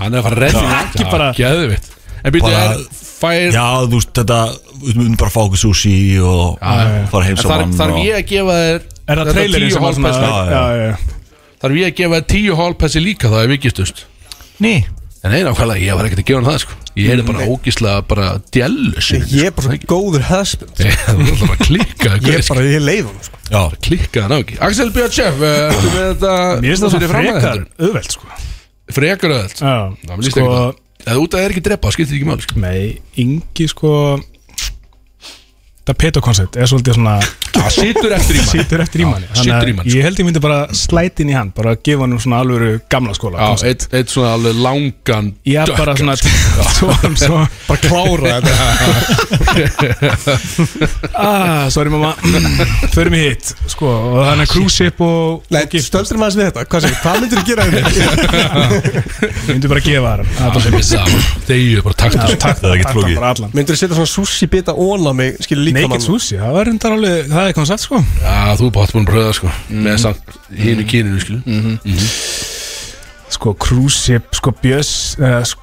Hann er að fara að redda. Ekki bara- Geðvitt En byrju, Bara- er fær já þú veist þetta Við myndum bara að fá okkur sushi og fara heim En þarf, saman þarf og- ég að gefa þér Er það þetta trailerinn tíu sem var svona hálfpessi? Já, já. já. Þarf ég að gefa þér tíu hálfpessi líka þá ef við gistust Ný. En nei, nákvæmlega, ég var ekkert að gefa hann það sko. Ég er bara ógislega bara djellus Ég er bara svo góður husband. Ég er bara að klikka Ég er bara, ég leif hann sko. Já, Klikka það ná ekki. Axel Björn Chef, ertu með þetta Mér finnst það fyrir svona fram að frekar þetta? auðvelt sko. Frekar öðvöld Já, Það mér líst ekki það Eða út að það er ekki drepa, skiptir ekki máli sko. Nei, Ingi sko Það peto-koncept er svolítið svona Það situr eftir í mann Sýtur eftir í manni. Já, situr í mann, sko. Ég held ég myndi bara slæti inn í hann Bara gefa hann svona alvöru gamla skóla Já, eitt, eitt svona alveg langan Já, bara svona <laughs> svo, svo, Bara klára þetta. <laughs> Ah, Sorry mamma. Förum í hitt Sko, og þannig að cruise ship og, Nei, og gift. stöldur maður við þetta. Hvað, segir, hvað myndir þú gera þetta? <laughs> Myndi bara gefa hann. Sem ég er bara allan. Myndir þú setja svona sushi bita ón á mig Skilur líka Naked sushi, það var reyndar alveg Það er koncept sko. Já, þú er bátt búin að pröða sko. Með samt hínu kyninu, skilu Sko, cruise ship, sko, bjöss uh, sko,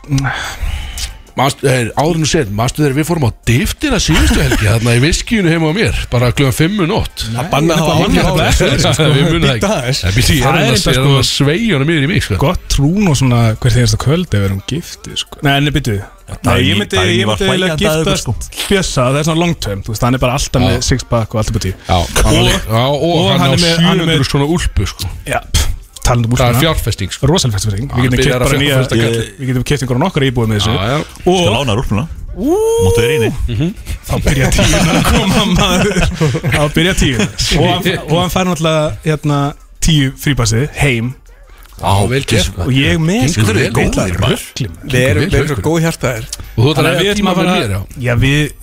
hey, áður nú séð, manstu þegar við fórum á diftina síðustu helgi Þarna í viskínu heima á mér Bara kljóðan fimm um nótt? Banna að hafa Ég áhuga á nefnilega þessu. eftir þessu, Við munum það Býta aðeins. ekki Það býtti ég Það er er hann að enda, sko- að sveigja hann mér í mig sko. Gott trún og svona Hver þegar þetta kvöld ef við erum giftið sko. Nei, en byttu Nei, ég myndi, eiginlega giftast Bjössa, það er svona long term Þú veist, hann er bara alltaf með six pack og allt upp á tí Já, hann var líka- já, og, hann er með- hann er með- 700 svona úlpu sko. Já, pff, talandi um Það er fjárfesting sko. Rosalfestfesting Já, Við getum keft einhverjum okkar íbúið með þessu. Já, já. Skal lána rúfnuna Máttu vera inni Þá byrja tíun að koma <laughs> maður. Þá byrja tíun og, hann- og hann fær náttúrulega hérna, tíu frípassi heim og ég með röglum Við erum, erum sko. svo góð hjartaðir. Og þú Þannig að við tíma að mér, já. Já, við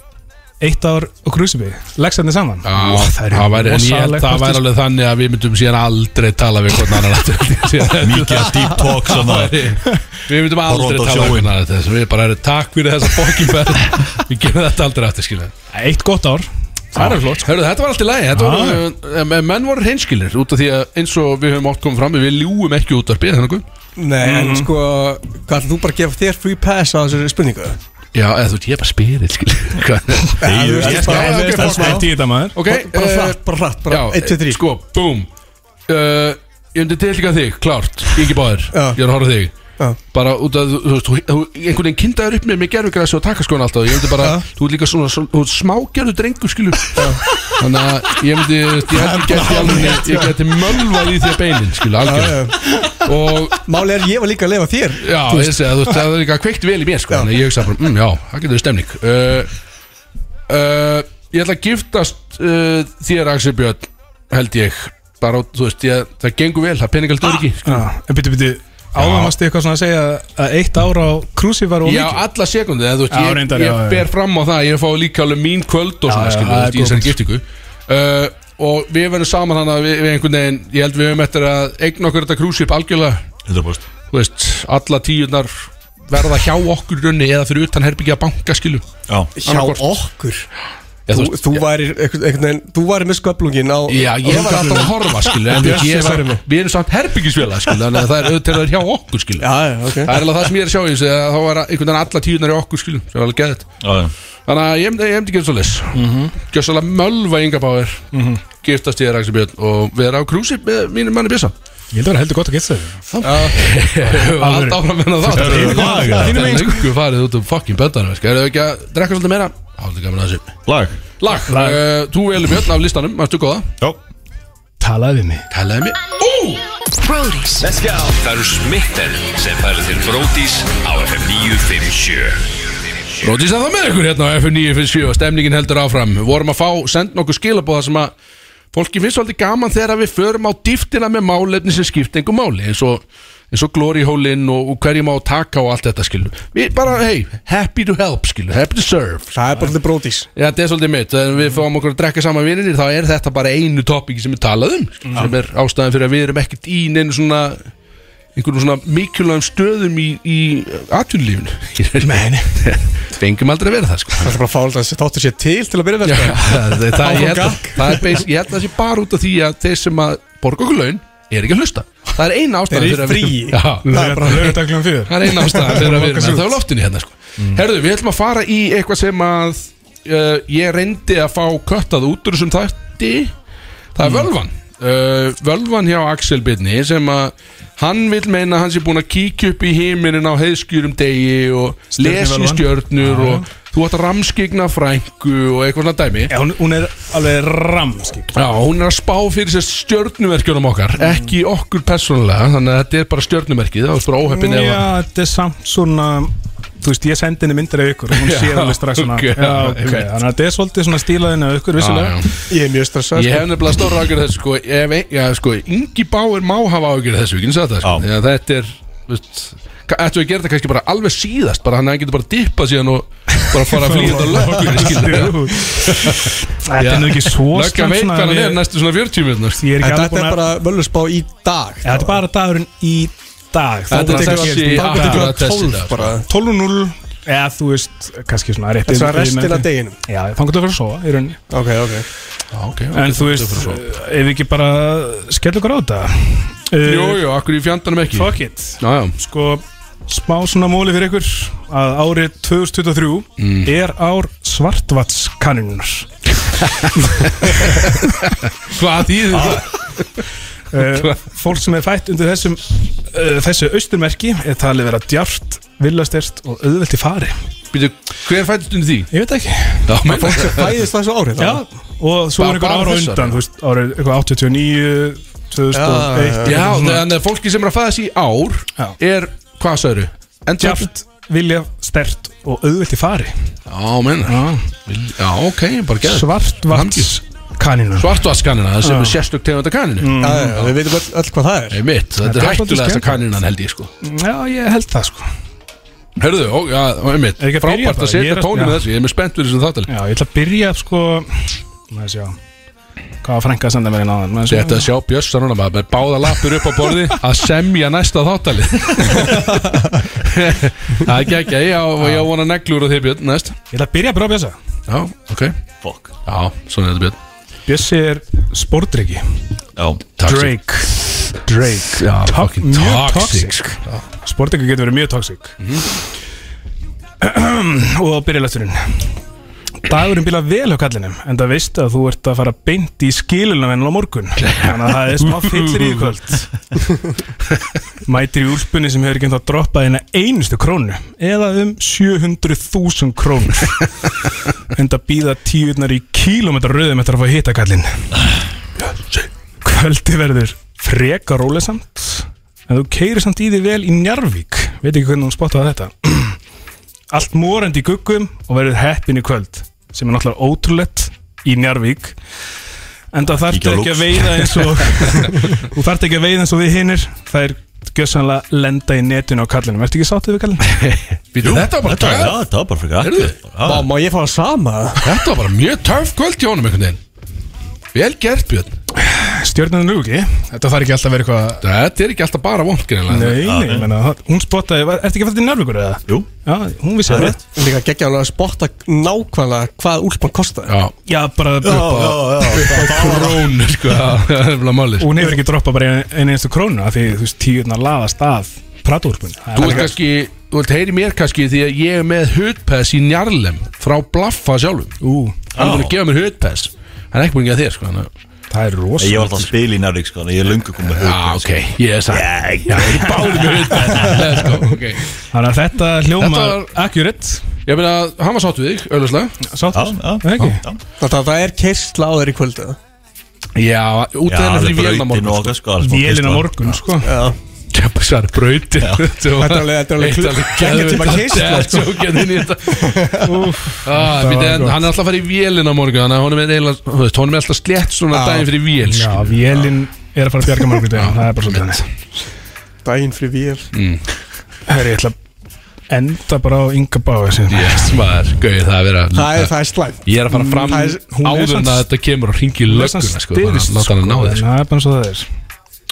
eitt ár og krúsibi Leksandi saman. Já, það er það væri, en ég held rosalegt það partí, væri alveg þannig að við myndum síðan aldrei tala við hvern annan aftur. <laughs> Mikið að deep talk svona. Við myndum aldrei tala við sjóinn. hvern annan þess Við bara erum takk fyrir þessa fokkin ferð <laughs> Við gerum þetta aldrei aftur skilja sko. Eitt gott ár Það er flott Hörru, þetta var allt í lagi þetta Já, var, uh, Menn voru hreinskilir út af því að eins og við höfum átt komið fram Við ljúum ekki út af spil þannig Nei, en sko, hvað ætlum þú bara að gefa þér free pass á þessari spurningu? Já, eða þú veit, ég er bara spyrir Hey, ég ég skal- Það ok, er fólk, smætt í þetta maður Ok, Bara eh, hratt, bara hratt, bara Já, 1, 2, 3 Sko, boom uh, Ég myndi til líka þig, klárt Ingi báðir, Já. ég er að horfa á þig Já. Bara út af, þú veist, einhvern veginn kindaður upp með mig gerfugræsi og takaskona alltaf Ég myndi bara, Já. þú ert líka svona, svona smágerðu drengur, skilu Þannig að ég myndi, ég held ég geti alveg Ég geti mölvað í því að beinin, skilu, algjör Og, Máli er ég var líka að lefa þér já, ég segi að þú veist, það er líka kveikt vel í mér, sko Þannig að ég hugsa bara, mm, já, það getur stemning. Uh, uh, Ég ætla að giftast uh, þér, Axel Björn, held ég. Bara, þú veist, ég, það gengur vel, það er peningaldur ekki Já, En byrju, byrju Áðamast eitthvað svona að segja að eitt ár á krúsi var Já, ómikið alla sekundi, en þú veist, Já, ég, reyndar, ég já, já. ber fram á það Ég fá líka alveg mín kvöld og svona, Já, já, skilu, það þú er veist, í þessari giftingu. Uh, Og við verðum saman þannig að við, við einhvern veginn Ég held við höfum eftir að eigna okkur þetta krúsip algjörlega. 100% Þú veist, alla tíunar verða hjá okkur í raunni eða fyrir utan herbyggja banka, skilu Já. Hjá okkur? Já, Þú, þú þú væri einhvern einhvern veginn Þú væri með sköflungin á Já, ég var alltaf að horfa, skilu En ég er með. við erum samt herbyggisfélag, skilu Þannig að það er auðvitað að það er hjá okkur, skilu Já, já, ok. Það er alveg það sem ég er að sjá í þessu að Þá var einhvern veginn alla tíunar í okkur, skilu Sem var alveg Já, já. Þannig að ég hefndi ekki svo lis Gjössalega mölva Inga Báir Giftast ég er Axel Björn Og vera á krúsi með mínum manni Bjössa Ég held að vera heldur gott að geta þetta. <laughs> Allt áfram með það. Það er Það er lengur. farið út um fucking böndanum Erum við ekki að drekka svolítið meira? Hálfðu gaman að þessu. Lag. Lag. Uh, Þú Eli Björn af listanum, varstu góða? Já. Talaði við mig. Kallaði mig. Brody's Það eru Smitten sem færa til Bródís á FM 957 Rótís að það með ykkur hérna á F957 og stemningin heldur áfram. Við vorum að fá, senda nokkuð skilabóða sem að fólki finnst svolítið gaman þegar við förum á dýftina með málefni sem skipt einhver máli eins og, eins og glory hole in og, og hverjum á að taka og allt þetta skilu Við bara, hey, happy to help skilu, happy to serve. Það er bara þetta brótis Já, þetta er svolítið mitt, þegar við fáum okkur að drekka saman vinnir þá er þetta bara einu topiki sem við talaðum sem er ástæðan fyrir að við erum ekkert í neinu svona einhvern svona mikilvægum stöðum í, í atvinnulífinu. <laughs> Nei, fengum aldrei að vera það sko. Það er bara fált að þáttu sér til til að byrja með sko. það, það, það, ég, held að, það er beis, ég held að það sé bara út af því að þeir sem að borga okkur laun er ekki að hlusta. Það er eina ástæðan fyrir að við- Það er bara Lögutaglum fyrir það er eina ástæðan fyrir að við það á loftinu hérna sko. Herðu, við ætlum að fara í eitthvað sem að uh, ég reyndi að fá köttað út úr þessum þætti. Það er völvan uh, völvan hjá Axel Byrni sem að hann vil meina að hann sé búin að kíkja upp í heiminin á heiðskjörum degi og lesi stjörnur og þú átt að ramskigna frængu og eitthvað svona dæmi. Já, hún, hún er alveg ramskik Já, hún er að spá fyrir sér stjörnumerkjunum okkar ekki okkur persónulega, þannig að þetta er bara stjörnumerkið, það var bara óheppin Já, að þetta er samt svona Þú veist, ég sendi henni myndir af ykkur og Hún Já, séð alveg strax svona ok, Já, ok, einmitt. þannig að þetta er svolítið svona stílaðin af ykkur, Já, vissulega já. Ég er mjög stressað Ég sko. hef nefnilega stóra ágjörð þessu sko, ef, já, sko, Ingi Báir má hafa ágjörð þessu, ekki það sko. Já. Því að þetta er Ættu að gera þetta kannski bara alveg síðast bara hann að hann getur bara dippað síðan og bara fara að flýja þetta <laughs> skilur Þetta er nú ekki svo slæmt veit hvað hann er næstu svona 40 minútur Ég En ekki alveg þetta er bara völusbá í dag Já, Þetta er bara dagurinn í dag Þetta er getur þetta þessi 12 dag, bara. 12.0 Eða þú veist, kannski svona rétt Þetta er restin yfir- af deginum. Já, þannig að þú fyrir að sofa í rauninni. Ok, ok. Já, ok, ok, En þú veist, er ef við ekki bara skell okkur á þetta? Jú, jú, akkur í fjandanum ekki? Fuck it. Já, já. Sko, smá svona móli fyrir ykkur að árið 2023 Mm. er ár svartvatskaninunar <laughs> Hvað þýðir það? Uh, Fólk sem er fætt undir þessum uh, þessu austurmerki er talið vera djart, villastert og auðvelt í fari. Býtu, hver fættist undir því? Ég veit ekki. Já, menn, Fólk sem fæðist þessu árið Já, og svo Bara- er einhver ára undan veist, árið eitthvað 89 2001 Já, þannig að fólki sem er að fæðast í ár Já. er, hvað sagður? djart, vilja stert og auðvelt í fari. Já, menn. Já. Já, ok, bara geð Svartvats kaninu Svartvatskanina, það sem er sérstök tegunda kaninu Já, já, já, við veitum öll, öll hvað það er. Nei, mitt, þetta er er hættulegasta skemmtilegt. kaninan held ég sko. Já, ég held það sko. Hörðu, ó, já, einmitt. Er ekki að byrja Frábært bara? að setja Ég er að- tónum já. með þessu, ég er með spennt fyrir þessum þáttal Já, ég ætla að byrja sko Maður sjá Hvað var frænka að senda mér inn á þann Þetta að sjá Bjössa núna maður með báða lappur upp á borði að semja næsta þáttalið <laughs> Það er ekki, já, og ég vona neglur á þig Björn, næst. Ég ætla að byrja bara á Bjössa. Já, ok. Fuck. Já, svona er þetta Björn Bjössi er Toxic. Drake. Drake. Já, To- mjög toxic, Sportdryggi getur verið mjög toxic. <clears throat> Og byrjalæsturinn Dagurinn bíla vel hjá kallinum En það veistu að þú ert að fara beint í skilunavennal á morgun. Þannig að það er smá fyllir í kvöld. <laughs> Mætir í úlpunni sem hefur ekki ennþá droppað eina einustu krónu Eða um 700.000 krónur. En það býða tíunar í kílómetra röðum eftir að fá hitta kallinn Kvöldi verður freka rólesamt En þú keirir samt í því vel í Njarvík Veit ekki hvernig hún spottaði þetta. <clears throat> Allt morandi í guggum og verður heppin í kvöld Sem er náttúrulega ótrúlegt í Njarvík En það þarf ekki að veiða eins og <laughs> Þú þarf ekki að veiða eins og við hinnir Það er gjössanlega lenda í netinu á kallinum Ertu ekki sáttið við kallinu? <laughs> Býtu, þetta var bara Heyrðu. Má, ég fara sama? Þetta var bara mjög töff kvöld hjá honum einhvern veginn Vel gert Björn. Stjórnum nú ekki. Þetta þarf ekki alltaf að vera eitthvað Þetta er ekki alltaf bara vond greinlega Nei, nei, ég meina, það- hún spottaði var- Ertu ekki í Njarvíkur eða? Jú. Já, hún vissi það rétt. Líka geggja hann að spotta nákvæmlega hvað úlpan kostaði Já, Já, bara upp á krónu sko. Það er bara málið Og hún hefur ekki droppað bara einu einstu krónu af Því þú veist, tíurnar laðast að Pratúrpunni Þú vilt kannski, þú vilt heyri mér kannski því að ég er með hudpass í njarlem frá Blaffa sjálfum. Ú, Hann er búin að gefa mér hudpass Hann er ekki búin að gefa þér sko þannig að- það er rosa Ég var alltaf að spila í Nærvík sko Þannig ég er lungu komið Já, ok, ég er satt. Já, ég er báðið með hudpass Let's go, ok. Þannig að þetta hljóma Þetta var- accurate. Ég meina, hann var sátt við þig, auðvitað Sáttur, Já, já, Það ekki? já. Að það er keistla á þeir í kvöldu Já, út Já, af henni það fyrir er vélina brautin og morgun okkar sko alveg smá Vélina keyrsla. morgun, sko. Já Það er brautin <laughs> Þetta er alveg- er klukkan tíma en Hann er alltaf að fara í vélina morgun Þannig að honum er er alltaf slétt svona daginn fyrir vél Já, vélinn er að fara að bjarga morgun daginn Það er bara svolítið þannig. Dægin fyrir vél. Herri, ég ætla að enda bara á Inga Báður sem Yes, maður, gauði það að vera Það er, það er slæmt. Ég er að fara fram Það er- er áður en að þetta kemur og ringi er lögguna sko, sko, sko. Það er bara eins og það er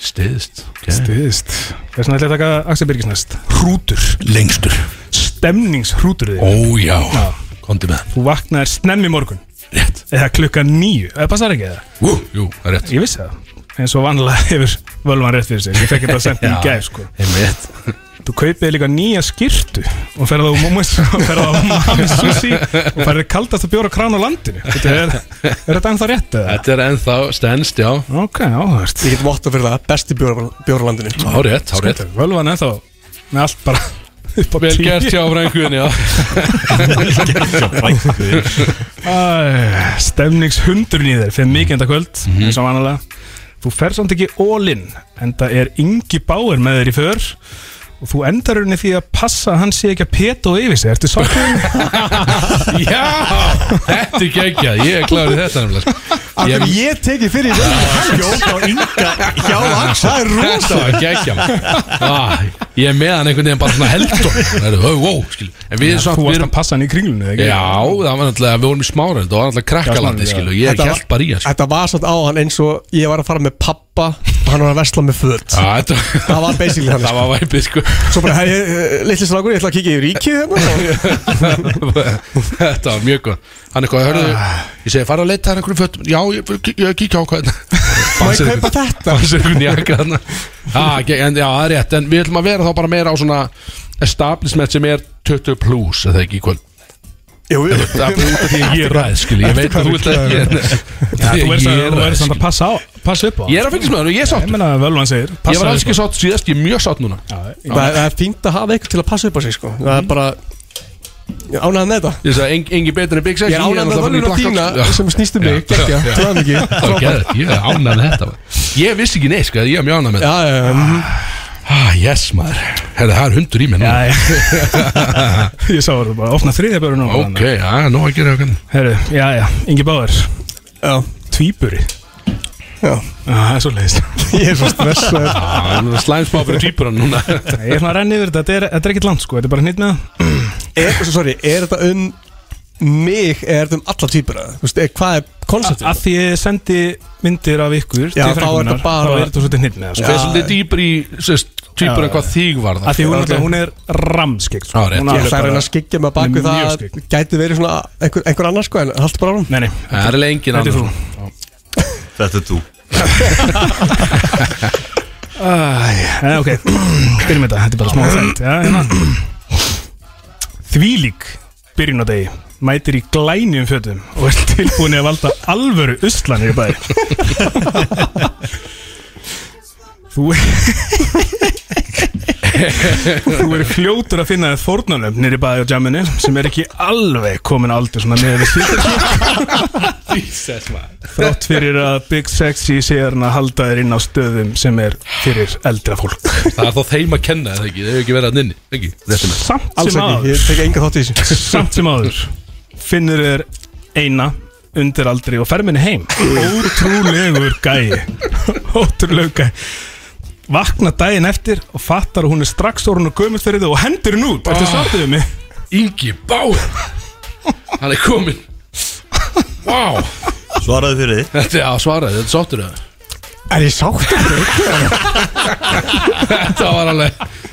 Stiðst okay. Stiðist Þess vegna ætla ég að taka Axel Birgis næst. Hrútur Lengstur. Stemningshrútur Ó þig já, Já. kondi með. Þú vaknaðir snemmi morgun. Rétt. Eða klukka nýju Það passar ekki eða? Ú, Jú, það er rétt. Ég vissi það. En svo vanlega <laughs> hefur völvan rétt fyrir sig Ég fekk þetta sent í <laughs> gæð sko. Einmitt Þú kaupið líka nýja skirtu Og ferða á Momus Og ferða á Mami Sushi Og ferða kaldast að bjóra krán á landinu. Þetta er, er þetta ennþá rétt eða? Þetta er ennþá stendst, já. Ok, áhverst Ég get votta fyrir það, besti bjóralandinu Há rétt, há rétt. Völvan ennþá Með allt bara <laughs> upp á Vel tíu. gert hjá frænguðin, já. Æ, Stemningshundurinn í þér Fyrir mikið enda kvöld eins og vanalega. Þú fer samt ekki all in En það er Ingi Báir með þér í för Og þú endar rauninni því að passa að hann sé ekki að peta og yfir sig. Ertu sáttur? <laughs> Já, þetta er geggjað. Ég er klárið þetta nefnilega sko. Af Ég- hverju ég tekið fyrir Jók á Inga hjá Axel. Það er rosa. Þetta var geggjað ah, Ég er með hann einhvern veginn bara svona heldur. Það er, ó, ó, skil En við Þú samt, við varst erum að passa hann í kringlunni eða ekki? Já, það var náttúrulega, við vorum í smárend Það var náttúrulega krakkalandi, skil. Og ég Þetta var- held bara í hann, skil Þetta var satt á hann eins og ég var að fara með pappa og hann var að vesla með þetta Það var basically hann Það var væpið, sko. Svo bara, hei, eh, litli slákur, ég ætla að kíkja í ríkið hérna. <laughs> Þetta var mjög góð Hann eitthvað, hörðu Ég segi, fara að leita hann einhverjum fötum. Já, ég, kíkja á hvað Má ég kaupa þetta? Einhvern Já, það er rétt. En við ætlum að vera þá bara meira á svona Establishment sem er 20 plus Eða ekki í kvöld Jú, jú. Það er út af því að ég er ræð, skil Ég veit að þú vilt ekki <laughs> þú verður Ég samt- er þú verður ræð, samt skil að passa, á, passa upp á. Ég er að fylgjast með hann og ég er sátt Ég meina að völvan segir Ég var alls ekki sátt síðast, ég er mjög sátt núna. Já, Það er fínt að hafa eitthvað til að passa upp á sig sko. Það er bara Ég ánægð með þetta. Ég sagði, en, engi betur en Big Sexy Ég er ánægð með í þína sem snýst um mig. Gekkja, hann ekki. Geðvægt, ég er Ah, yes maður. Herðu, það er hundur í mér núna. Já, já. <laughs> Ég sá það bara, opna þriðja börun og Ok, já, nóg að gera okkur Herru, já, já, Ingi Báður Já, Tvíburi. Já. Já, það er svo leiðist <laughs> Ég er svo er slæmsmá fyrir týpuran núna. Ég er svona að renni yfir þetta, þetta er, þetta er ekkert langt sko. Þetta er bara hnitt með það. <clears throat> Er, Sorry, er þetta um mig eða er þetta um alla týpur eða? Þú veist, er- hvað er konceptið? Að því ég sendi myndir af ykkur Já, þá er þetta bara- Þá er þetta svolítið með það sko er svolítið dýpur í sérst, týpuran Já. hvað þýg var það Að því hún, Ok. okay. hún er ramskegg Já, rétt. Hún Ég ætla að reyna að skikja mig bak við Mjög það skygg. að Gæti verið svona einhver, einhver annar sko En haldt bara á hún Nei, nei, Það er lengið Þetta er annar þú. Þetta er þú Æ, eh, ok, byrjum þetta, þetta er bara smá þætt Já, hérna Þvílík byrjun á degi Mætir í glænjum fötum Og er tilbúin að valda alvöru uslanir í bæ. <laughs> Þú <laughs> Þú er fljótur að finna þórnanöfn nýri bæði á jamminu sem er ekki alveg komin á aldur svona með maður Þrátt fyrir að Big Sexy sé hann að halda þér inn á stöðum sem er fyrir eldra fólk. Það er þá þeim að kenna það ekki, þau hefur ekki verið að nynni með Samt sem áður. ég tek enga þátt í þessu. Samt sem áður Finnur þér eina undir aldri og fer minni heim. Ótrúlegur gæi. Ótrúlegur gæi. Vakna daginn eftir og fattar að hún er strax orðin og gömul fyrir þau og hendur hún út. Eftir Ah. svartuðu mig? Ingi Báður Hann er komin Vá. Svaraði fyrir því Þetta er að svara, þetta sáttur það Er ég sátt um Þetta var alveg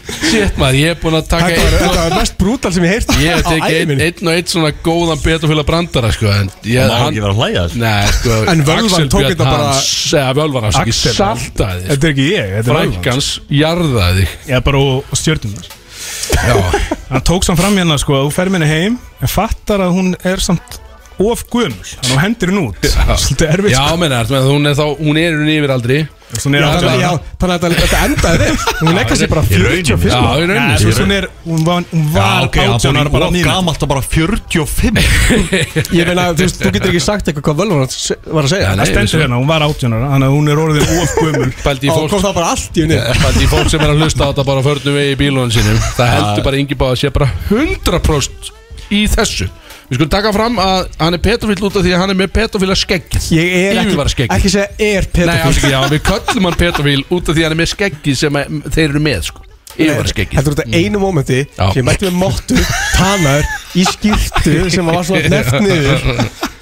Shit maður, ég er búin að taka Þetta var, einn þetta var mest brútal sem ég heirt Ég hef tekið einn, einn og einn svona góðan betofíla brandara sko En ég Það má ekki vera að hlæja Nei, sko En Völvan tók þetta bara- hann- Eða Völvan hans ekki saltaði þig. Þetta er ekki ég, þetta er Völvan. Frænkans jarðaði. Ég er bara og, og stjörnunar Já, Hann tók samt fram hérna sko að þú fer minni heim en fattar að hún er samt of gömul. Þannig að hún hendur hún út Svolítið erfið já menna, með að hún er þá Hún er hún yfir aldri. Sko Svona er Já, átján þannig að þetta- endaði þig Hún er kannski bara Í rauninni. 40 og Já, fyrst í rauninni sko. hún er, hún var, hún Já, var hann fór bara nýlega gamalt og bara 45 <laughs> Ég meina, þú veist, þú getur ekki sagt eitthvað hvað Völvan var að segja. Það stendur hérna, hún var átján ára Þannig að hún er orðin of <laughs> í Og kom það bara allt í henni Pældi í fólk sem er að hlusta á þetta bara förnum vegi í bílunum sínum. Það heldur bara Ingi Báður sé bara 100% í þessu Við skulum taka fram að hann er pedofíl út af því að hann er með pedofíla skeggið. Ég er Yfirvara ekki, skeggið. ekki segja er Nei, pedofíl alls ekki, já, við köllum hann pedofíl út af því að hann er með skeggið sem að, þeir eru með, sko. Yfirvara skeggið. Þetta er þetta einu mómenti Já. sem ég mætti með mottu, tannar í skýrtu sem var svona neft <laughs>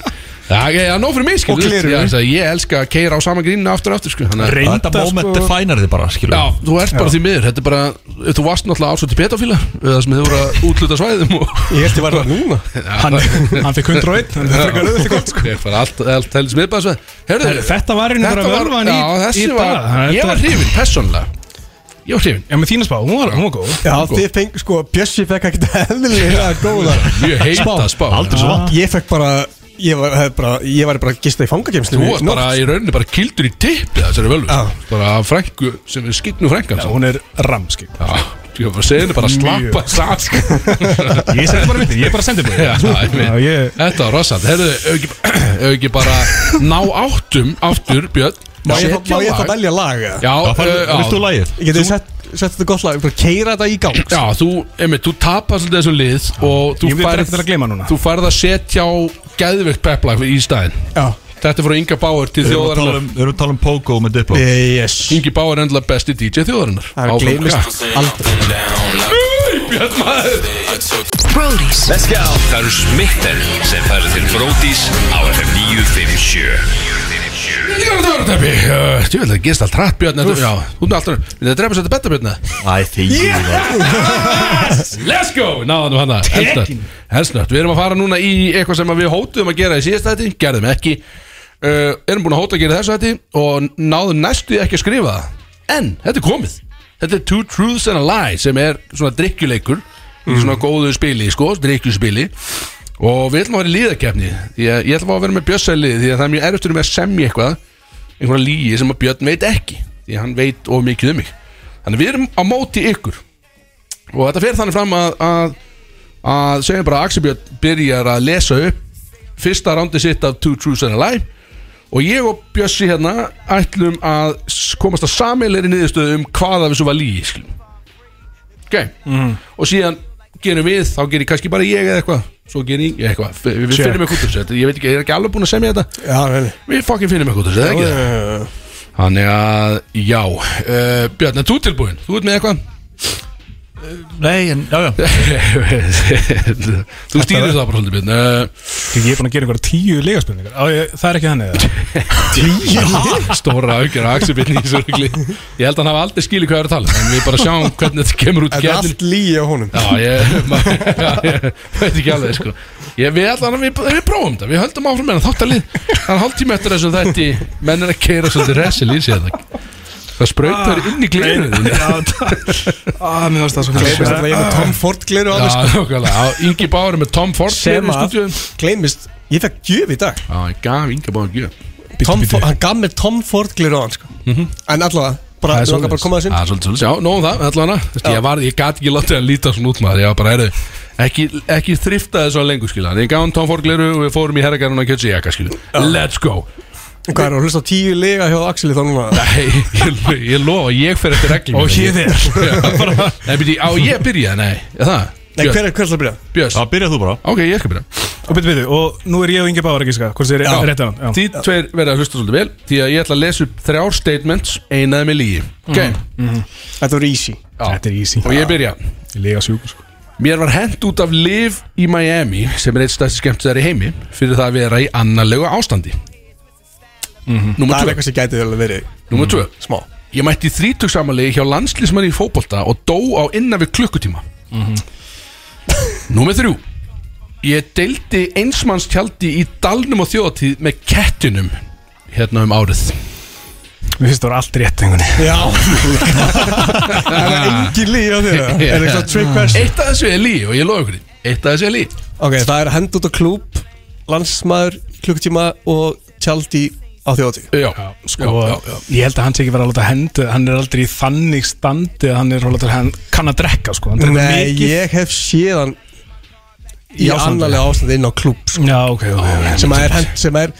ég er nóg fyrir mig, skil Og gleraugu. ég, ég elska að keira á sama grínu aftur og aftur, sko. Þannig að- Reynda, Þetta moment sko. definar þið bara, skilur Já, þú ert bara því miður, þetta er bara Þú varst náttúrulega ásvöldi pedofíla Það sem þið voru að útluta svæðum og Ég held ég var það núna. Hann, hann fikk 101 Hann fikk frekar auðvitað gott sko. Ég fara allt, allt heldur smiðbæðsveð Herðu, Þetta var einu bara þetta völvan í, já, í þessi dag. var Þetta- Ég var hrifin, personlega Ég var hrifin, Já, með þína spá, hún var, hún var góð. Já, þið feng, sko, Bjössi fekk ekkert eðlilega góða mjög heita spá. Aldrei svo vant. Ég fekk bara Ég var, bara, ég var bara gista í fangagemslu Þú varst bara í rauninni bara kildur í tippi þessari völvu Já. Bara af frængu sem er skignu frængan Já, hún er ramskik Já, ég var bara henni bara slappa satt sko. <laughs> Ég sendi bara myndi, ég bara sendi bara <laughs> Já, ég veit. Já, ég Þetta var rossand Herðu, ef <clears throat> ekki, bara ná áttum aftur, Björn Má ég má ég lag. velja lag? eða? Já, Já, uh, já, Viltu lagið? Ég geti sett, sett þetta gott lag keira þetta í gang Já, þú, einmitt, þú tapar svolítið þessum lið og þú Ég vil færð, ekki til að gleyma núna. þú færð að setja á gæðveikt peplag í staðinn. Já. Þetta er frá Inga Bauer til Við erum að tala þjóðarinnar um- við erum að tala um Pogo með Diplo. Yes. Ingi Bauer er endilega besti DJ þjóðarinnar. Það Áfram. gleymist aldrei. Björn maður. Brody's Let's go. Það eru smittar sem færa til Bródís á FM 957 Teppi, þú vil að gist allt hratt Björn þetta- Já, þú er alltaf, við það drepa sér þetta betta Björn? Æ, þegi Let's go, náðan hana Helsnögt, við erum að fara núna í eitthvað sem við hótuðum að gera í síðast þetta Gerðum ekki. Uh, Erum búin að hóta að gera þessu þetta Og náðum næstu ekki að skrifa það. En, þetta er komið. Þetta er Two Truths and a Lie Sem er svona drikkjuleikur Í svona góðu spili, sko, drikkjuspili Og við ætlum að vera í líðakefni að ég ætlum að vera með bjössælið Því að það er mjög erftur með að semja eitthvað Einhverja lígi sem að Björn veit ekki Því að hann veit of mikið um mig. Þannig við erum á móti ykkur. Og þetta fer þannig fram að að, að segjum bara að Axel Björn byrjar að lesa upp fyrsta rándi sitt af Two Truths and a Lie. Og ég og Bjössi hérna ætlum að komast að sameilegri niðurstöðu um hvaða þessu var skilum. Ok? Og síðan gerum við, þá gerir kannski bara ég eða eitthvað Svo gerir ég eitthvað Við Check. finnum eitthvað út úr þessu Ég veit ekki, ég er ekki alveg búin að semja þetta Já, nei, Við fucking finnum eitthvað út úr þessu, eða ekki það? Þannig að, já uh, Björn, er þú tilbúin? Þú ert með eitthvað? Nei, en, já, já. Þú stýrir það bara svolítið uh, Ég er búin að gera einhverja tíu ég- Það er ekki þannig eða? <laughs> Stóra í þessu rugli. Ég held að hann hafa aldrei skilið hvað það er að tala En við bara sjáum hvernig þetta kemur út Þetta er allt líi á honum. <laughs> Já, ég, veit ekki alveg sko. ég, Við allan, við, við prófum þetta. Við höldum áfram með það þáttalið Það er hálftíma eftir þessu þetta Menn er að keira svolítið resil í sig Það sprautar inn í glirinu <laughs> Já, takk Á, mér varst það svo Gleimist að ég með Tom Ford gleru á Já, Já, Ingi Báður með Tom Ford Sem gleraugu í að stúdíóinu. Gleimist, ég fekk gjöf í dag. Já, ég gaf Ingi Báður gjöf. Tom bíddu. Ford, Hann gaf mér Tom Ford gleru á hann sko. En allavega, bara, að koma þessum Það er svolítið svolítið, já, nóðum það, allavega. Ég, var, ég gat ekki látið að líta svona út maður. Ég var bara, heyrðu, ekki, ekki þriftaði svo lengur skilja Ég gaf hann Tom Ford gleru og við fórum í herragarinn og kjötsi jaka skilja Let's go Hvað er að hlusta tíu lega hjá Axeli þá núna? Nei, ég, ég lofa, ég fer eftir reglum. Og hér er <laughs> Nei, byrji, á ég byrja, nei, er það? Nei, hver er hver er að byrja? Björns, Já, byrjað þú bara. Ok, ég skal byrja. Og byrju, byrju, og nú er ég og Ingi Báður ekki skar Hvort er Já. rétt að hann? Þið tveir verða að hlusta svolítið vel Því að ég ætla að lesa upp þrjár statements Einaði með lígi Ok, Þetta voru easy. Þetta er easy. Og ég byrja. Ég lega sjúkur sko. Mér var hent út af Liv í Miami sem er eitt stærsti skemmtistæðar í heimi fyrir það að vera í annarlegu ástandi Það er 2 eitthvað sem gæti vel að verið Númer 2 smá. Ég mætti þrítugsamali hjá landslísmanni í fótbolta og dó á innan við klukkutíma. Númer 3 Ég deildi einsmannstjaldi í dalnum og þjóðatíð með kettinum hérna um árið. Mér finnst það var allt rétt einhvern Já. <laughs> Það er engin líi á þér <laughs> Er það eitthvað trick question? Eitt af þessu er lí og ég lofa ykkur því. Eitt af þessu er lí Ok, það er hend út á klúb Landsmaður, klukkutíma og tjaldi á þjóðatík Já, Sko, já, já, ég held að hann sé ekki vera að láta hendu Hann er aldrei í þannig standi að hann er að láta hann kann að drekka sko. Nei, mikið. ég hef séð hann í annarlega ástandi. inn á klúb sko. Já, ok, ok, ok. Sem að er hend, sem er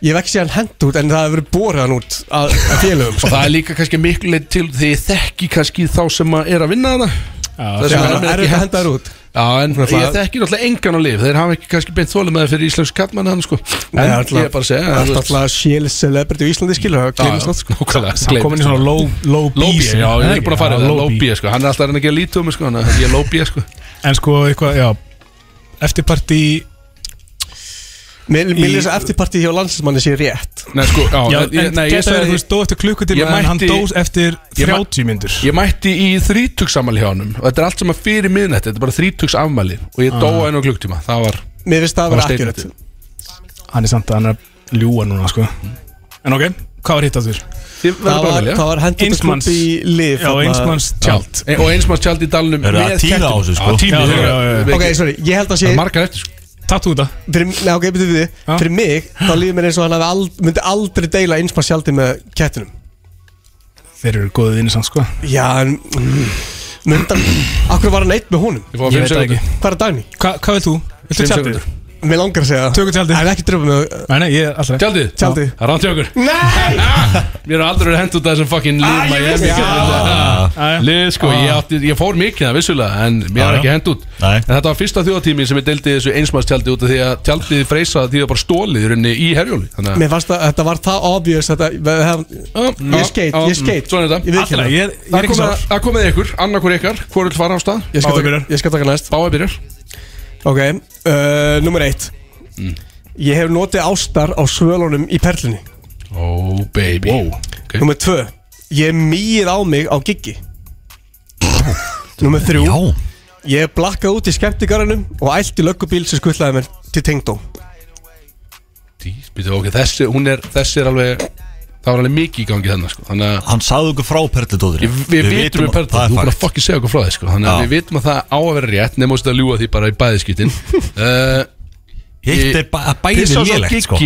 ég hef ekki séð hann hend út en það hefur verið borið hann út að, að félögum Og sko. það er líka kannski miklu leið til því þekki kannski þá sem að er að vinna það Já, Það er er að henda þær út? Já, en ég þekki náttúrulega engan á lif Þeir hafa ekki kannski beint þólum með það fyrir íslensk kattmann sko. En Nei, ég er bara að segja Það er alltaf sjél celebrity í Íslandi skilur það sko. komin í svona low, low B B, já, ég er búin að fara low B. B sko. Hann er alltaf að reyna að gera lítið um mig sko. Ég er low B sko. En sko, eitthvað, já Eftirparti Mér lýsa að eftirpartið hjá landsmanni sé rétt. Nei, sko, já, Já, ég, en nei, ég, geta verið, þú sagði, veist, dó eftir klukkutíma Ég En hann mætti- dós eftir Ég mæ- 30 myndur ég mætti í þrítugsamali hjá honum. Og þetta er allt sem að fyrir miðnætti Þetta er bara þrítugsafmæli. Og ég dó á einu klukktíma Það var Mér finnst það að Það vera var akkurat statementið. Hann er samt að hann er að ljúa núna, sko. En ok, hvað var hitt að þér? Þið Það verður bara að var, velja. það var hend út á Einsmanns- klúb í lif Já, einsmanns tjald Já, Og einsmanns tjald í dalnum Er það með tíða á þessu, sko? Já, tími Já, já, eru- já, Ok, sorry, ég held að Það sé er margar eftir sko Tattu þetta Fyrir, nei, ok, betur við Já. Fyrir mig, þá líður mér eins og hann hafi ald, myndi aldrei deila einsmannsjaldi með kettinum Þeir eru góðið vinni samt, sko Já, en mm, Myndan, akkur var hann eitt með honum Ég veit það sekundur ekki. Hvað er Dagný? Hva, Hvað vil þú? Viltu Fimm tjaldið? sekúndur. Mér langar að segja það. Tökum tjaldið. En ekki dröfum með Nei, nei, ég er alltaf Tjaldið. Tjaldið. Það er ránt hjá okkur. Nei! <laughs> Mér er aldrei verið hent út af þessum fucking lið Miami. Já. Lið sko, ég, átti, ég fór mikið það vissulega En mér er ekki já. hent út. Nei. En þetta var fyrsta þjóðatími sem ég deildi þessu einsmannstjaldi út af Því að tjaldið freysa því að bara stólið í rauninni í herjóli Þannig að Mér fannst að þetta var það obvious þetta, hef, Ég skeit, ég skeit Svona er þetta. Ég ég er ég er Það komið- það ykkur, annarkur ykkar Hvor vil fara á stað? Ég skal taka- ég næst. Báði byrjar Ok, uh, nummer eitt. Ég hef notið ástar á svölunum í perlunni. Oh baby. Wow. okay. Nummer tvö. Ég mýið á mig á giggi. Nummer þrjú. Já. Ég hef blakkað út í skemmtigarunum og ælt í löggubíl sem skuttlaði mér til tengdó. Býtu, okay, þessi, hún er, þessi er alveg Það var alveg mikið í gangi þennan sko. Þannig að Hann sagði okkur frá perlitóður Ég, við, vitum við perlum, þú er bara að fokkin segja okkur frá því sko. Þannig að Já. við vitum að það á að vera rétt Nefnum að ljúga því bara í bæðiskiptin uh, <laughs> Hitt er ba- bæði Pissa á svo lélegt sko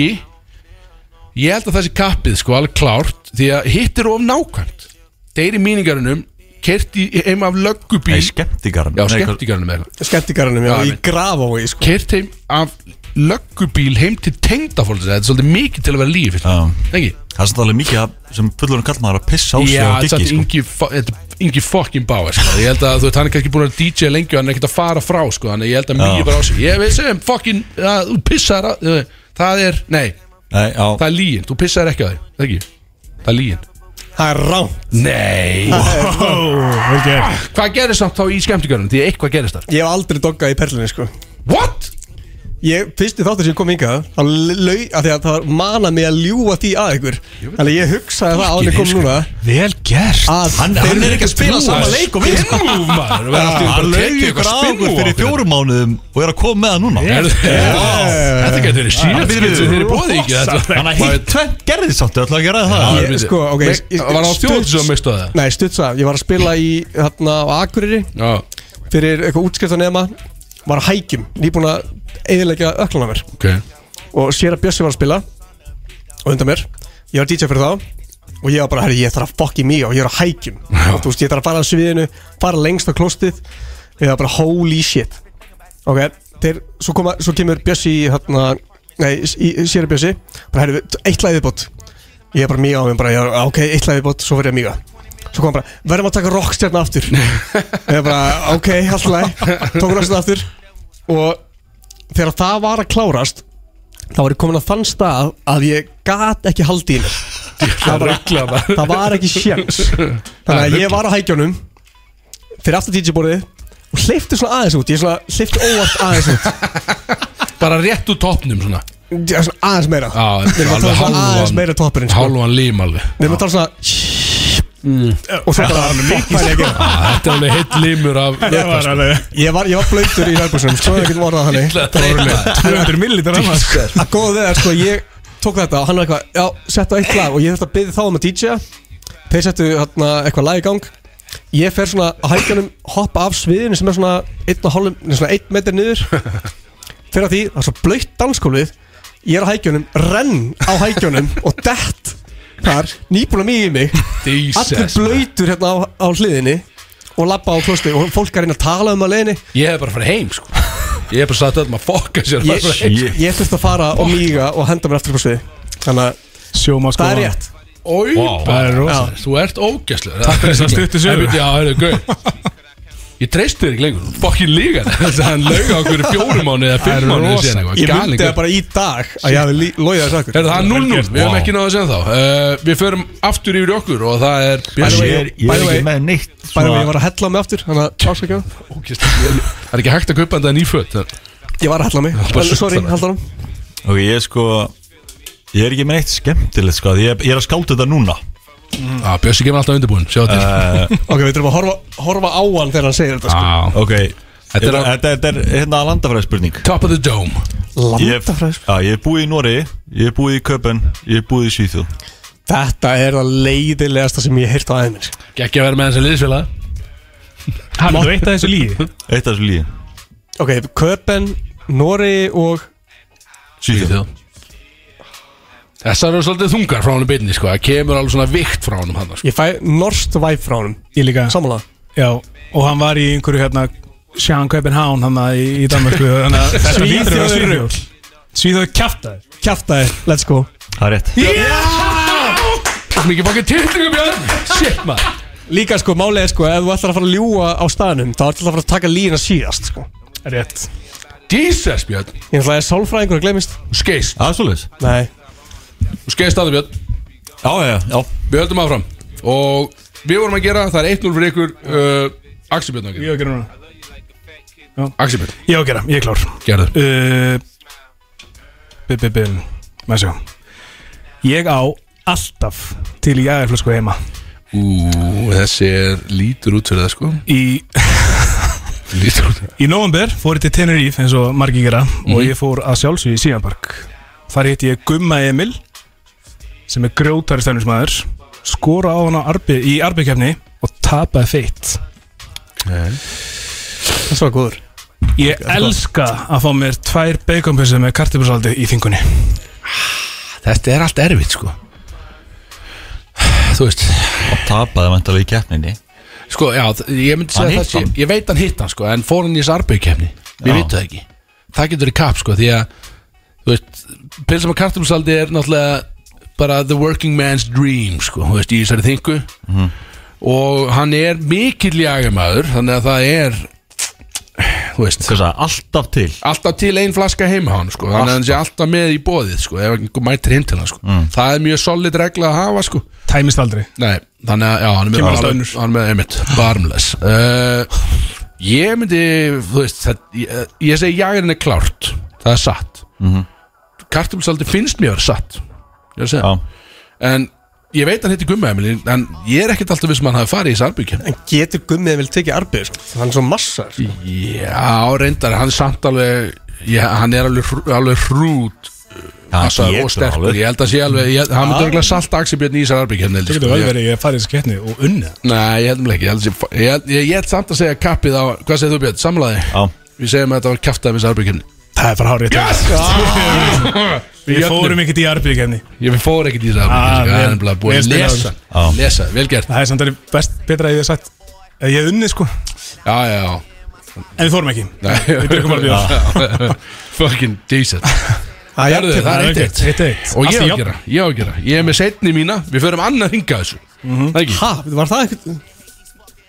Ég held að þessi kappið sko alveg klárt Því að hitt er of nákvæmt Þeir í míningarunum Kert í heim af löggubíl já, Já, í graf á því sko. Kert heim af löggubíl heim til tengdafólks Þetta er svolítið mikið til að vera líf Já. Ekki? Það er samt alveg mikið að, sem fullurinn kallmaður að pissa á sig Já, þetta giggi er sko. Þetta er Ingi fucking Bauer sko. Ég held að þú veit, hann er kannski búin að DJ lengi og hann er ekkert að fara frá sko. Þannig að ég held að Já. bara á sig Ég veist sem fucking, ja, þú pissar uh, Það er, nei, Nei, það er lígin Þú pissar ekki á því, það ekki Það er lígin Það er rám Nei Hvað gerist samt þá í skemmtikarinn? Því eitthvað gerist þar Ég hef aldrei doggað í perlinni sko What? Ég, fyrsti þáttur sem ég kom hingað Þá lau, að því að það mana mig að ljúa því að ykkur. Þannig að ég hugsaði það á hann kom núna. Vel gert. Að Hann, þeir hann er eru ekki að spila sama leik og við. Sko. Spinmove maður Verða allt í einu bara að tekja ykkur á okkur fyrir fjórum mánuðum og er að koma með það núna. Er- Þetta getur verið síðan Hann skil sem þeir eru bóðið ekki þetta. Hann að hitt tvennt gerði samt, ég ætla ekki að ræða það? Ég- sko, ok, ég- ég- Var það á stutt- þjóð sem mistu það? Nei, stutsa, ég var að spila í hérna á Akureyri Já. fyrir eitthvað útskriftanema var að hækjum, nýbúin að eðilegja öklana mér. Ok. Og sér að Bjössi var að spila og undan mér, ég var DJ fyrir þá og ég var bara, herri, ég þarf að fokki mig og ég er að hækjum. Og þú veist, ég þarf að fara að sviðinu fara lengst á klostið ég var bara, holy shit. Ok, þeir, svo, koma, svo kemur Bjössi hérna, nei, sér að Bjössi. Bara, herri, eitt lagið bótt ég er bara mig á mér, bara, ég, ok, eitt lagið bótt svo verður ég miga Svo kom hann bara, verðum að taka rockstjarn aftur. <laughs> Ég er bara, ok, alltaf Tók rockstjarn aftur Og þegar það var að klárast Þá var ég komin að þann stað Að ég gat ekki haldi í mér <laughs> það, var, það var ekki sjans. <laughs> Þannig að ég var á hækjónum Fyrir aftur DJ-borðið Og hleyfti svona aðeins út. Ég svona hleyfti óvart aðeins út. <laughs> Bara rétt úr toppnum svona. Já, svona aðeins meira. Já, Við erum að tala svona aðeins meira toppurinn sko. Hálfan lím alveg. Við erum að tala svona Og svo bara að Já, <laughs> Þetta er alveg heitt límur af alveg Ég var, ég var blöytur í nærbúsum Svo er ekki orðað þannig 200 millilítar annars. Að góða er sko Ég tók þetta og hann var eitthvað Já, settu á eitt lag. Og ég þurfti að byggja þá um að DJ Þeir settu hérna, eitthvað lag í gang. Ég fer svona á hækjanum Hoppa af sviðinu sem er svona Einn og hálfum nei, Svona einn metr niður. Fyrir að því Það er svo blöytt danskólið Ég er á hækjunum Renn á hækjunum Og dett Þar Nýbúin að mýja í mig Allir Jesus blöytur hérna á, á hliðinni Og labba á klosti Og fólk er að reyna að tala um að leiðinni Ég hef bara farið heim sko Ég hef bara sagt öllum að fokka sér Ég, ég, ég þurfti að fara og míga og henda mér aftur upp á sviði Þannig að Sjóma sko það er rétt Ói, Það er rosa Þú ert ógæslu Takk fyrir þessa stuttu sögu. Já, það er gauð Ég treysti þér ekki lengur. Fokkin líka Þess að hann lauga okkur fjórum mánu eða fimm mánu Ég myndi það bara í dag að ég hafi lóið þessu akkur. Er það 0-0? Við höfum Wow. ekki náðu að segja þá. Uh, Við förum aftur yfir okkur og það er way, Ég er, er ekki með neitt Bæði að ég var að hella mig aftur Þannig. Það er ekki hægt að kaupa þetta nýföt Ég var að hella mig. En Sorry, hann Ok, ég er sko Ég er ekki með neitt skemmtilegt sko. Ég, ég er að skáta þetta núna Já, Bjössi kemur alltaf undirbúin Sjá til. Uh, Ok, við þurfum að horfa, horfa á hann þegar hann segir þetta sko. Já. Ok. Þetta er að- þetta, þetta er hérna landafræði spurning. Top of the dome. Ég Landafræðis já, ég hef búið í Nóri Ég hef búið í Köpen Ég hef búið í Svíþjóð. Þetta er það leiðilegasta sem ég heirt á aðeins Gekki að vera með þessi liðsfélag Hann er eitt af þessu líði Eitt af þessu líði Ok, Köpen, Nóri og Svíþjóð Þessar eru svolítið þungar frá hann byrni sko. Það kemur alveg svona vikt frá hann sko. Ég fæ norst væp frá hann Ég líka. Sammála. Já Og hann var í einhverju hérna Sján Köpenhán hann í, í Danmarku <laughs> Þannig að þetta lítur að vera er Svíþjóð. Svíþjóð kjaftaði Kjaftaði, let's go. Það er rétt. Það er mikið fokkið tiltingum Björn. Shit maður. Líka sko, málið er sko, ef þú ætlar að fara að ljúa á staðnum þá ætlar að fara að taka lína síðast sko. Rétt. Jesus Björn. Ég ætla að ég er sálfræðingur að glemist skeist. Svolítið Nei Þú skeist aðeins Björn. Já, já, já Við höldum áfram. Og við vorum að gera Það er 1-0 fyrir ykkur uh, Axel Björn að Ég gera á að gera núna. Axel Björn Ég á að gera, ég er klár. Gerðu. Uh, Bim, bim, bim Maður sjá. Ég á alltaf til í æðarflösku heima. Ú, þessi er lítur út fyrir það sko. Í, <laughs> Lítur út í november fór ég til Tenerife eins og margir gera og ég fór að sjálfsögja í Síðanpark Þar hitti ég Gumma Emil sem er grjótari stefnismæður skora á hann á arbi, í arbikefni og tapaði feitt Það var góður. Ég elska að fá mér tvær baconpissur með kartibúsaldi í þingunni. Þetta er allt erfitt sko. Þú veist. Og tapaði vantarlega í keppninni. Sko, já, þ- ég myndi Hann segja hitt það hann. Ég veit hann hitt hann sko En fór hann í þessu arbeigkefni Við Já. vitum það ekki. Það getur í kap sko Því að Þú veist, pilsa með kartumsaldi er náttúrulega bara the working man's dream sko, þú veist, í þessari þingu og hann er mikill jagamæður, þannig að það er þú veist. Sagði, alltaf til? Alltaf til ein flaska heima hann sko. þannig að hann sé alltaf með í bóðið sko, ef einhver mætir hinn til hann sko. það er mjög solid regla að hafa sko. Tæmist aldrei. Nei, þannig að já, hann er með, hann er með einmitt, barmless uh, Ég myndi þú veist, það, ég, ég segi jagarinn er klárt. Það er satt. Mm -hmm. Kartumsaldi finnst mér að vera satt Ég er að segja Já. En ég veit hann hitti Gummi Emil En ég er ekkert alltaf viss um að hann hafi farið í sarbyggjum En getur gummið vel tekið arbið sko? Hann er svo massar sko. Já, reyndar, hann er samt alveg ég, Hann er alveg, hrú- alveg hrút Passaður og getur sterkur, alveg. ég held að sé alveg ég, Hann myndi örgulega salta Axibjörn í þessar arbyggjum Það getur vel verið að ég farið þessi keppni og unnið Nei, ég held mér ekki Ég held, sé- ég, held- ég, ég held samt að segja kappið á Hvað segir þú Björn? Samlaði? Já. Við segjum að þetta var kæftað með þessu arbyggjum Það er bara hárið yes! <laughs> <laughs> Við fórum ekkert í arbið keppni Ég fór ekkert í Ah, arbyggjum Það er búið vel að lesa. Lesa, vel gert. Það er samt að það er best betra að ég hef sagt að ég hef unnið sko. Já, já, já. En við fórum ekki. Nei, Við drukkum bara bjór <laughs> Fucking decent. <laughs> Það er er eitt eitt. Eitt eitt. Og ég á að gera, ég á að gera. Ég er með setni mína, við förum annað hinga þessu. Það ekki? Ha, var það ekkert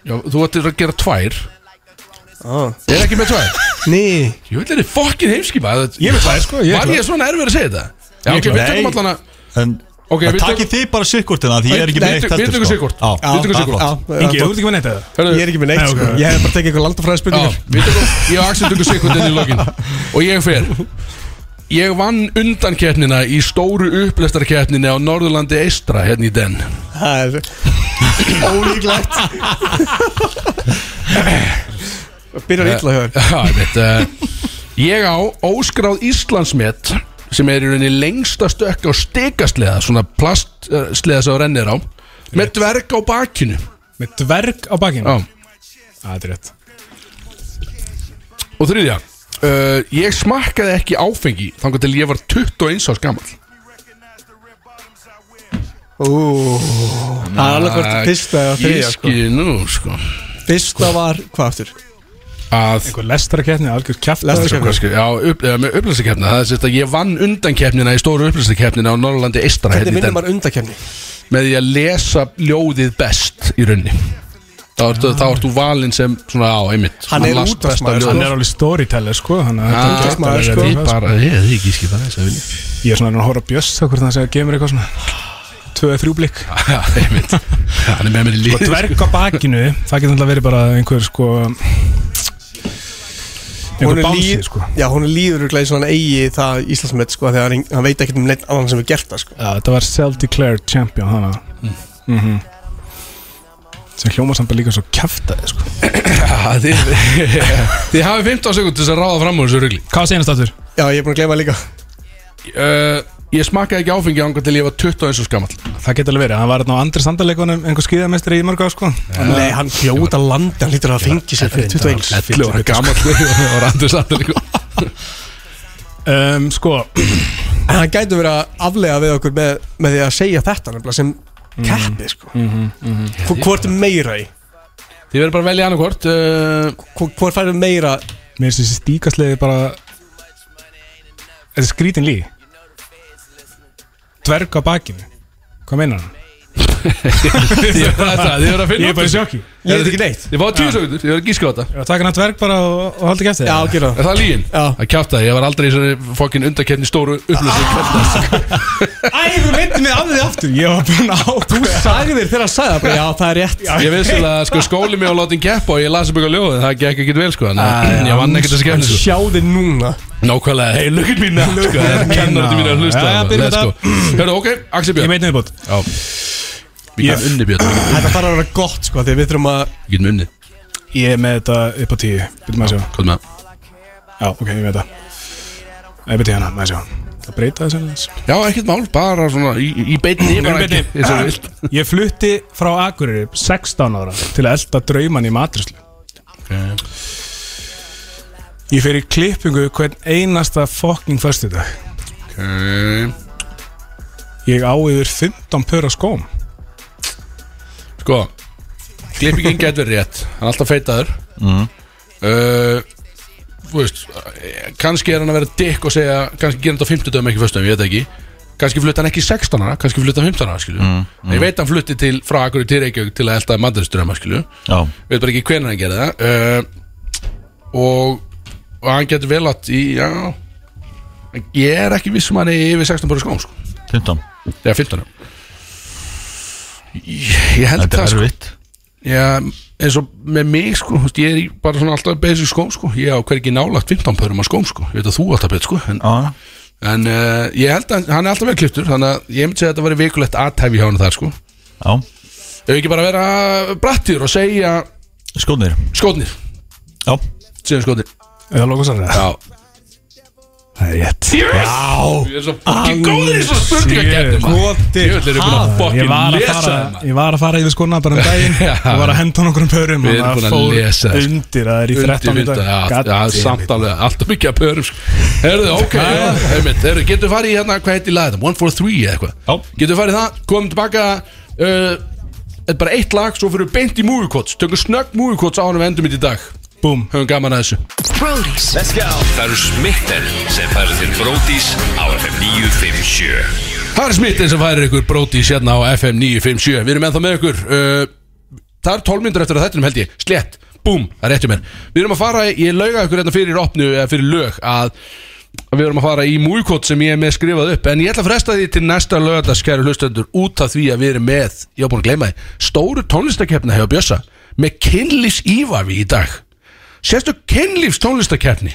Já, þú ættir að gera tvær ah. Er ekki með tvær? Nei Ég vil þetta fokkin heimskipa. Ég veit það sko ég er Var ég svona erfið að segja þetta? Já, Ég ok, er við tökum allan að En Ok, það við takið tökum- þið bara sikkurtina Því ég er ekki með eitt við tökum sko. Við tökum er sikkurt. flott. Já, Ingi, þú ert ekki með neitt eða? Ég er ekki með neitt sko. Ég hef bara tekið eitthvað landafræði Já, spurningar við tökum, ég og Axel tökum sekundin í lokin. <laughs> Og ég fer. Ég vann undankeppnina í stóru upplestarkeppnina á Norðurlandi Eistra hérna í den. Það er <laughs> ólíklegt <laughs> Byrjar illa hjá þér. <laughs> Já, ég Ég á óskráð Íslandsmet sem er í rauninni lengsta stökk á stikasleða svona plastsleða sem þú rennir á með dverg á bakinu. Með dverg á bakinu? Já. Það er rétt. Og þriðja uh, Ég smakkaði ekki áfengi þangar til ég var 21 árs gammal Það er alveg hvort fyrsta eða þriðja Ég sko skil nú sko. Fyrsta var, hvað aftur? Að Einhver lestarakeppni, algjör Lestarkeppni. Hvað skil- Já, upp, eða, með upplýstakeppna Það er sérst að ég vann undankeppnina í stóru upplýstakeppnina á Norrlandi Eistra Hvernig den, maður undakefni? með því að lesa ljóðið best í raunni Þá ertu, þá ertu valinn sem svona á, einmitt Hann er las besta útvarpsmaður. Hann er alveg storyteller sko Þannig að Ah, þetta getur maður, alveg sko. verið Ég eitthvað, bara, ég hefði ekki skipað þess að vilja Ég er svona að reyna að hóra bjöss Hvort það segja að mér eitthvað svona Tvö eða þrjú blikk <laughs> Já, einmitt Hann er með mér í líf Og dverg á bakinu Það getur alltaf verið bara einhver sko Hún er bánsi líð- sko Já, hún er líður í svona eigi það Íslandsmet sko Þegar hann- hann veit ekkert um neitt annan sem er gert það sko Já, þetta var self-declared champion hana. Mm Sem hljóma samt bara líka svo kjaftaði sko. Þið <laughs> Þið hafið 15 sekund til þess að ráða fram úr þessu rugli Hvað segir það aftur? Já, ég er búin að gleyma líka uh, Ég smakkaði ekki áfengi ángar til ég var 21 árs gammal Það getur alveg verið, hann var hérna á andri sandarleikunum einhver skíðamestri í mörg á sko. Nei, hann fljóta landi, hann lítur að fengi sér fyrir 21 11 ára gammal og randur samt líka um, Sko, <clears throat> En hann gæti verið að aflega við okkur með, með því að segja þetta nefnilega sem keppi sko. Hvor- Hvort er meira í? Þið verður bara að velja annarkvort uh, Hvor- Hvort færðu meira? Mér finnst þessi stíkasleiði bara Þetta er skrítin lí Dverg á bakinu Hvað meinar hann? Þið verður að þið verður að finna Ég er bara í þessu. Ég sjokki veit ekki neitt. Þið fáðu 10 sekundur, þið verður að gíska á þetta. Ég var að taka hann að dverg bara og, ekki eftir Já, gera Er það lígin? Já. Það kjátaði, ég var aldrei í svona fokkin undarkenni stóru upplýsing Æ, þú veitir mig af því aftur. Ég var búin að á Þú sagði þér þegar að sagði það bara, Já, það er rétt. Ég vissi alveg að sko skóli mig á látin keppa og ég las upp eitthvað ljóð en það gekk ekkert vel sko að ég vann ekkert að skemmt sko. Nákvæmlega, hei, look at me now. Sko, það er kennandi mín að hlusta. Hörru, ok, Axel Ég Björn meit nefnir bótt Já, við Ég- getum unni Björn. Við <clears throat> Þetta þarf að vera gott sko Því við þurfum að getum unni, Ég er með þetta upp á tíu. Byrjum að sjá. Hvað með. Já, ok, ég veit það Upp á tíu hana, maður sjá. Það breyta þessu aðeins. Já, ekkert mál, bara svona í, í beinni bara beinni. ekki, og þú vilt. <laughs> Ég flutti frá Akureyri 16 ára Til að elda drauman í matrislu Ég fer í klippingu hvern einasta fucking föstudag. Ok. Ég á yfir 15 pör á skóm Sko Klippingin getur rétt. Hann er alltaf feitaður. Mm. uh, þú veist kannski er hann að vera dick og segja kannski gera þetta á 50 dögum ekki föstum, ég veit ekki. Kannski flutti hann ekki í 16 ára, kannski flutti hann 15 ára skilju, mm, ég veit hann flutti til frá Akkur til Reykjavík til að elda mandaristurama skilju, Já, veit bara ekki hvernig hann gerði það. Uh, og, og hann getur vel átt í, já ég er ekki viss um hann er yfir 16 bara skóm sko, 15 eða 15 ára. Ég, held Þetta það er sko. erfitt. Já, eins og með mig sko, ég er bara svona alltaf basic skóm sko, ég á hvergi nálagt 15 pörum að skóm sko, ég veit að þú alltaf bet sko en, Já, en uh, ég held að hann er alltaf vel kliptur, þannig að ég myndi segja að þetta væri vikulegt aðtæfi hjá hann þar sko. Já, Ef ekki bara vera brattir og segja skónir skótnir, Já, segjum skótnir Eða lókusar Já, Það er rétt. Ég er svo fucking góður í svo spurningakefni Skotir, Ég vil eru búin að Ég fucking var að lesa fara Ég var að fara yfir skona bara um daginn. <laughs> Ég var að henda nokkrum pörum. Við og erum það búin að fór lesa þess. Undir að það er í 13 í dag. God já, damn samt it. alveg, alltaf mikið að pörum sko. Herðu, ok, heimitt Herðu, getur farið í hérna, hvað heitir lagið? One for three eða eitthvað? Já. Getur farið í það, komum tilbaka uh, Þetta er bara eitt lag, svo fyrir við beint í movie quotes Tökum snögg movie quotes á hann við endum í dag Búm Höfum gaman að þessu. Brody's Það eru Smitten sem færir til Bródís á FM 957 Það er smittin sem færir ykkur brótís hérna á FM 957 Við erum ennþá með ykkur uh, Það er 12 myndur eftir að þetta held ég. Slett, búm, það er rétt um mér. Við erum að fara, ég lauga ykkur hérna fyrir opnu eða fyrir lög að að við erum að fara í múikot sem ég er með skrifað upp. En ég ætla að fresta því til næsta lögadags kæru hlustendur út af því að við erum með ég var búin að gleyma því, stóru tónlistakeppni hefur Bjössa með kynlífs ívafi í dag sérstu kynlífs tónlistakeppni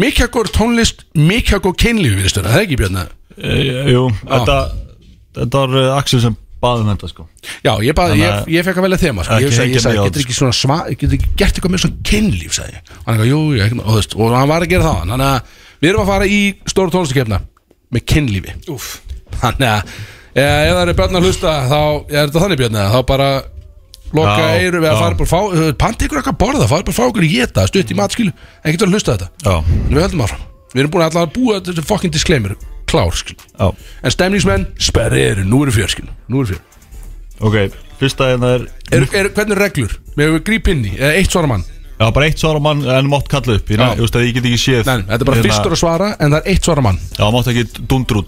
mikilvægur tónlist mikilvægur kynlífi við stöna, það er ekki Björna e, jú, þetta Þetta var uh, Axel sem baði um þetta sko. Já, ég, bað, ég, að- ég fekk að velja þema sko. Ég, sagði, ég sagði, getur ekki svona sva, getur ekki gert eitthvað með svona kynlíf sagði ég. jú, jú, ekki, og, veist, og hann var að gera það. Þannig að við erum að fara í stóru tónlistakefna með kynlífi. Þannig að e, ef það eru björn að hlusta þá er þetta þannig björn þá bara loka eiru við að fara bara að fá panti ykkur eitthvað að borða, fara bara að fá ykkur í geta stutt í matskilu, ekkert að hlusta þetta. Já, en við höldum áfram, við erum búin að búa þetta fucking disclaimer, klár skil já. En stemningsmenn, sperri eru, nú eru fjör skil nú eru fjör. Ok, fyrsta hérna er er, er, hvernig reglur? Við hefum gríp inn í, eða eitt svara mann. Já, bara eitt svara mann en mátt kalla upp Ég, veist að ég get ekki séð Nei, þetta er bara hérna- fyrstur að svara En það er eitt svara mann. Já, mátt ekki dundur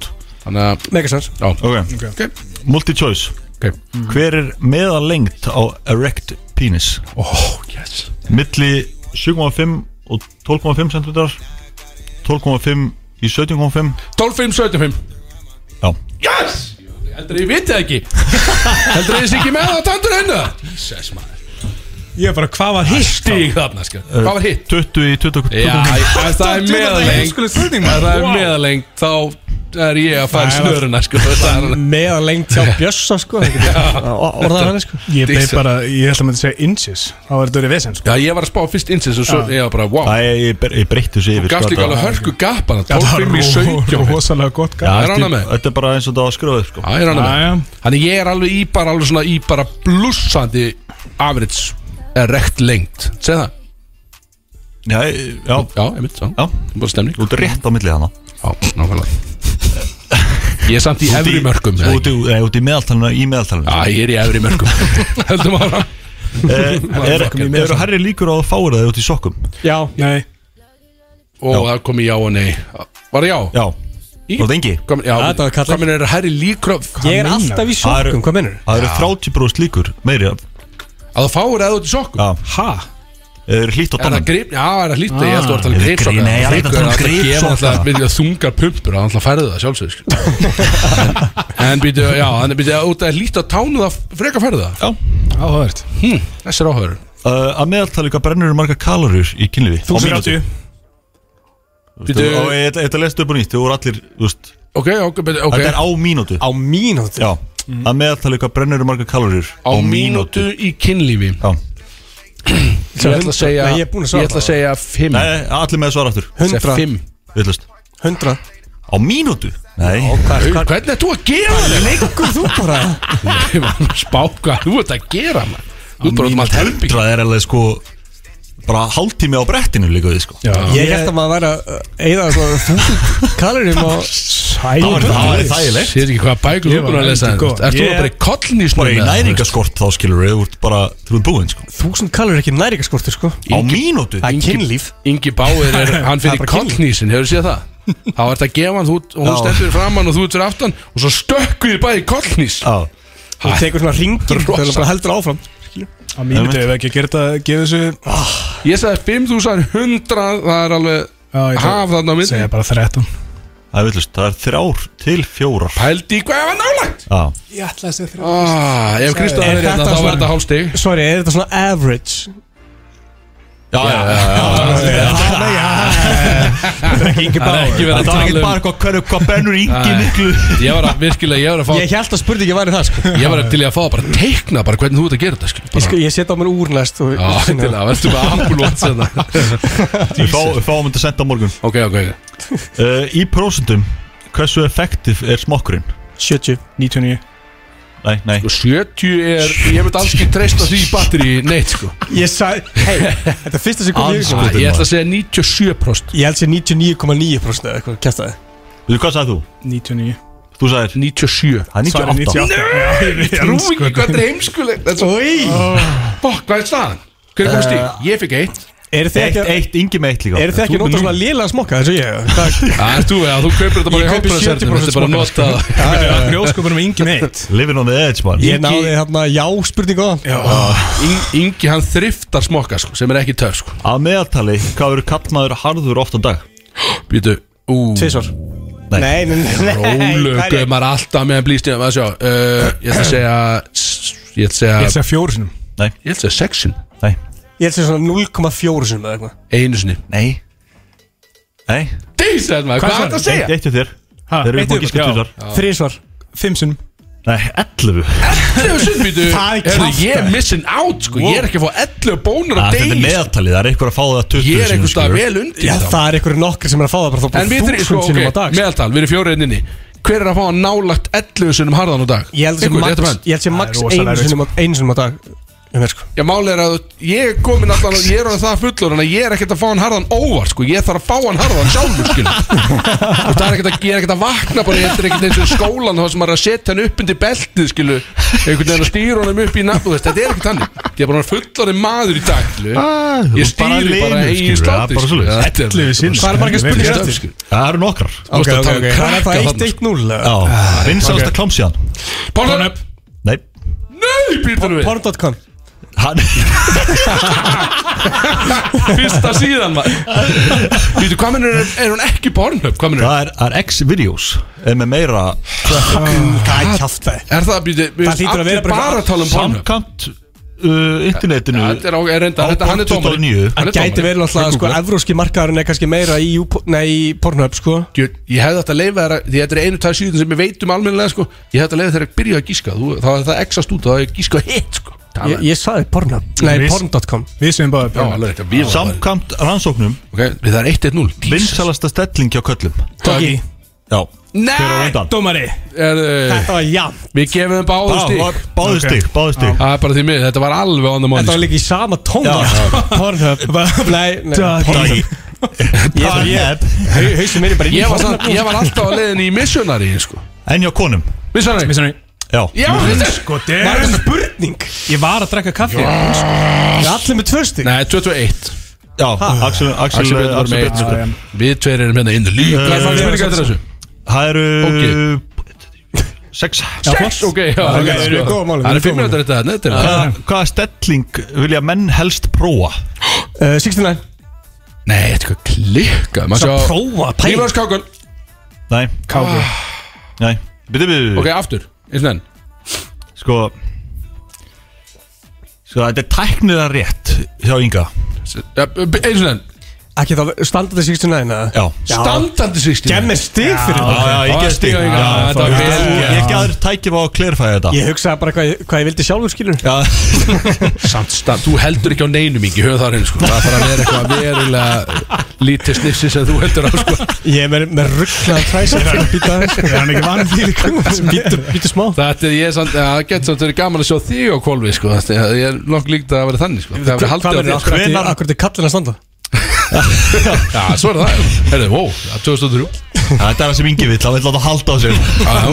út Þannig að, megasens já, Ok, ok, multi-choice ok Hver er meðalengt á erect penis? Oh, yes Milli 7,5 og 12,5 cm 12,5 í 17,5 12, 5, 17, 5 Já, Yes! Heldur ég viti það ekki Heldur ég sé ekki með það tandur hennu Jesus maður Ég er bara, hvað var hitt? Stíg þarna sko Hvað var hitt? 20 í 20 Já, það er meðaleng heimskuleg spurning, Ef maður. það er Wow. meðaleng Þá er ég að fara snöruna sko. Það er meðan lengt hjá Bjössa sko <laughs> orðað hann sko. Ég beð Dísa. bara, ég held að maður segja inches. Þá er þetta verið vesen sko. Já, ég var að spá fyrst insins og svo Já. ég var bara, wow Það er, ég, bre- ég breytti þessu yfir sko, líka þetta- alveg hörku gapana Það 12, 5 í 17 var rosalega gott er ánægð þetta, með? þetta er bara eins og þetta var skruð sko. Ég er. Þannig ég er alveg í bara alveg svona í bara blussandi average erekt lengt. Segð það? Já, ég- já, Já, einmitt, já. Já. Bara stemning. Þú ert rétt á milli hana Já, nákvæmlega Ég er samt í efri mörgum Þú eða ert ekki? í- ert í meðaltalinu. Já, ég er í efri mörgum <laughs> Höldum ára Eh, er, Eru herri líkur á að fára það út í sokkum? já Nei, Og það kom í já og nei. Var það já? Já, það engi? Hvað minn er herri líkur á ég er alltaf í Það sjokkum hvað minnur Það eru 30% líkur meiri að Að það fáir eða út í sokkum? Já, ha? Eru hlýtt á Er það tónum grip? Já, er það hlýtt? Ég held að ert að er gripsokka grín- nei, ég er ekki að tala um Það gefa gripsokka. alltaf Við þungar pumpur Það alltaf færðu það sjálfsög sko. <laughs> En- býtu, já En býtu, út að hlýtt á tánu Það freka færðu það? Já. Áhugavert. Hm, Þessi er áhugaður Uh, að meðaltali hvað brennur marga kalorur í kynlifi? Á mínútu? 1030 Þú veist, og ég ætla að lesta upp og nýtt Þú voru allir, þú veist. Ok, ok, býtu, ok. Þetta er á mínútu. Á mínúti Já. Að meðaltali hvað brennur marga kalorur Ég ætla að segja Nei, ég er búinn að svara Ég ætla að segja 5 Nei, allir með svara aftur. Segja 100 5 Villast 100 Á mínútu? Nei. Hvernig er þú að gera það? Leggur þú bara? <laughs> Ég var að spá hvað þú ert að gera man. Þú ert bara um allt herbygg Það er alveg sko bara hálftími á brettinu líka við sko. Já, Ég held að maður væri að eða svona þúsund kalorum og <laughs> Það var- það var þægilegt. Sér ekki hvað bækur Ég þú búin var að lesa heldur góð. Ert þú Ég- bara í kollnýsnum Bara í næringaskort þá skilur við Þú ert bara, þú ert búinn sko. Þúsund kalor er ekki næringaskortur sko. Á mínútu? Það er kynlíf. Ingi Báir er, <laughs> hann Það fyrir er bara kynlíf. kollnýsin, hefur séð það? Þá ert að gefa hann, þú, og hún Já. stendur framann og þú ert fyrir aftan og svo stökkuð þið bæði í kollnýs Já. Þú tekur svona ringir <laughs> Rosa. Það er bara heldur áfram á mínu dögu ekki að gera þetta gefa þessu. Ég sagði 5100, það er alveg Já, ég ætla- haf þarna á myndi segja bara 13 Það er villust, það er þrjár til fjórar. Pældi hvað það var nálægt. Já. Ég ætla að segja 13 ah, Ef Kristof Er er hérna þetta þá var þetta hálfstig. Sorry, er þetta svona average? Já, já, já, Það er ekki Það er ekki verið að Það var ekki tala bara um hvað, bennur yngi miklu. Ég var að, virkilega, ég var að fá Ég held að spurningi væri það sko. Ég var til í að fá að bara teikna bara hvernig þú ert að gera þetta skil. Ég, bara, sko, ég set á mér úr næst og, Já, til að, verður Apple Watch hérna. Við fá- við fáum þetta senda á morgun. Ok, ok, uh, Í prósentum, hversu effektiv er smokkurinn? 70 99 Nei, nei. Og 70 er, ég veit alls ekki treysta því batteri neitt sko. Ég sagði, hei, þetta er fyrsta sem kom í Alls hugsun. ah, Ég ætla að segja 97% Ég held sér 99,9% eða eitthvað kæftæði Þú, hvað sagði þú? 99 Þú sagðir? 97 Það er Svarið 98 98 Ég trú ekki hvað þetta er heimskuleg Þetta er svo Fokk, hvað er staðan? Hver er komið stík? Ég fikk eitt Eru þið Eitt, ekki, eitt, yngi með eitt líka eru þið ekki að nota svona lélega smokka eins og ég? <laughs> Það, er þú, já, þú kaupir þetta bara í 70% Þetta er bara að nota Það er hljóðskopunum yngi meitt Living on the edge, man ég náði hérna já spurningu á það Ing- Ingi hann þriftar smokka sko, sem er ekki töf sko. Að meðaltali, hvað eru kallmaður harður oft á dag? Býtu, ú. Tvisvar. Nei. Nei, nei, er ég? maður er alltaf meðan sjá uh, Ég ætla að segja Ég ætla að Ég segja ætla að segja fjóru sinum Nei, Ég ætla að segja sexin nei, Ég held sér svona 0,4 sinum eða eitthvað Einu sinni nei Nei Dísæð maður, hvað er þetta að segja? Eitt eitt hjá þér Ha, Þeir eru eitt búin að yfir, gíska já. tvisar Þrísvar Fimm sinum Nei, 11 11 sinni, býtu Það er Heyrðu, kjaftaði. Ég er missing out, sko Ég er ekki að fá 11 bónur á Þetta er degi sko. meðaltalið, það er eitthvað að fá það 20 Ég er sinnum, einhvers stað skilurðu. vel undir Já, þá. það er einhverju nokkri sem er að fá það bara þá En við þrý, sko, sinum á ok, dag sko. meðaltal, við erum fjórið inni Hver er að fá nálagt 11 sinum harðan á dag? Ég held sér Einhver, max, réttu menn. ég held er max rosalega einu erfitt, sinum á, einu sinum á dag sko. Já, máli er að ég er komin alltaf Ég er orðið það fullur En ég er ekkert að fá hann harðan óvart sko. Ég þarf að fá hann harðan sjálfur skil. Og <laughs> það er ekkert að, ég er ekkert að vakna bara, Ég er ekkert eins og í skólan þá sem maður er að setja hann upp undir beltið skilu. Einhvern veginn að stýra honum upp í nafn Þetta er ekkert þannig Ég er bara fullur maður í dag. Ah, Ég stýri bara eigin skilurðu, það er slátti bara skilu. svoleiðis. Þetta 11 sinnum. Það bara ekki gert. eftir. skilu. Það eru að ok Það er það þarna, 1-1-0 eða? Já, vinsalasta klámsíðan Pornhub Nei Nei, býtur við Porn.com Hann <laughs> Fyrsta síðan maður Býtu, hvað minnur er, er hún ekki Pornhub? Hvað minnur Það er, er X-Videos Er með meira Það er kjátt það Er það, býtu, Það hlýtur að vera bara bara að tala um Pornhub Samkant uh, internetinu Ja, Þetta er, á- er reynda, Á þetta, hann er 2009. Hann Það gæti verið alltaf sko. Evróski markaðurinn er kannski meira í, í Pornhub sko Ég, ég hefði þetta að leifa þér að Því þetta er einu tæð síðan sem við veitum almennilega sko. Ég hefði þetta að leifa þér að byrja að gíska Þú, Þá er það exast út er gíska hitt sko. Ég, ég saði Pornhub Nei, Við- porn.com Við sem Já, við varum Samkant rannsóknum Ok, við það er 1-1-0 Jesus. Vinsalasta stelling hjá köllum. Tóki Já. Nei? Dómari. Er, uh, Þetta var jafn Við gefum báðu Bá- stík var- Báðu stig, báðu stig. Það er bara því miður, þetta var alveg on the money Þetta var sko. líka í sama tóna <laughs> Pornhub. <laughs> Nei, Pornhub. Ég Hauðsum mér bara inn í ég, var alltaf á leiðin í missionary sko. En hjá konum. Missionary Já. Já, þetta Sko, Var þetta damn spurning? Ég var að drekka kaffi. Það er allir með tvö stig. Nei, 21 Já, Axel Axel Axel Björn var með eitt sko. Við tveir erum hérna inn league Hvað er það spurning eftir þessu? Það eru. Sex Sex, ok, við sko. Það við er fimm minútur þetta Þetta er Hvaða stelling vilja menn helst prófa? Uh, 69 Nei, þetta er eitthvað klikkað sjá prófa pæl. Lífarskákun Nei, Káku nei. Byrju, byrju Ok, aftur Eins og enn Sko Sko, þetta er tæknilega rétt hjá Inga. Ja, Ekki þá standandi 69 eða? Já Standandi 60 Gef mér stig fyrir Já, þetta já, ég Já, get stig stig, þetta Ég-. Ég gæður tækif á að klirfæða þetta Ég hugsaði bara hvað, ég- hvað ég vildi sjálfur skilur Samt stand, þú heldur ekki á neinum ekki, höfðu það reynd sko Það þarf að vera eitthvað verulega lítið snifsi sem þú heldur á sko Ég er með, með rugglaða træsar Býta aðeins Er hann ekki vann því líka? Býtu, smá Þetta er ég samt, ja, það getur samt verið gaman að sjá þig á kvolfi sko Þetta er- Ég er nokkuð líkt að vera þannig sko Það er Hvað er það? Akkur Hvenær- er þetta kallin að standa? Já, svo er það. Herðu, wow, það er 2003 þetta er það sem Ingi vill, hann vill láta halda á sér.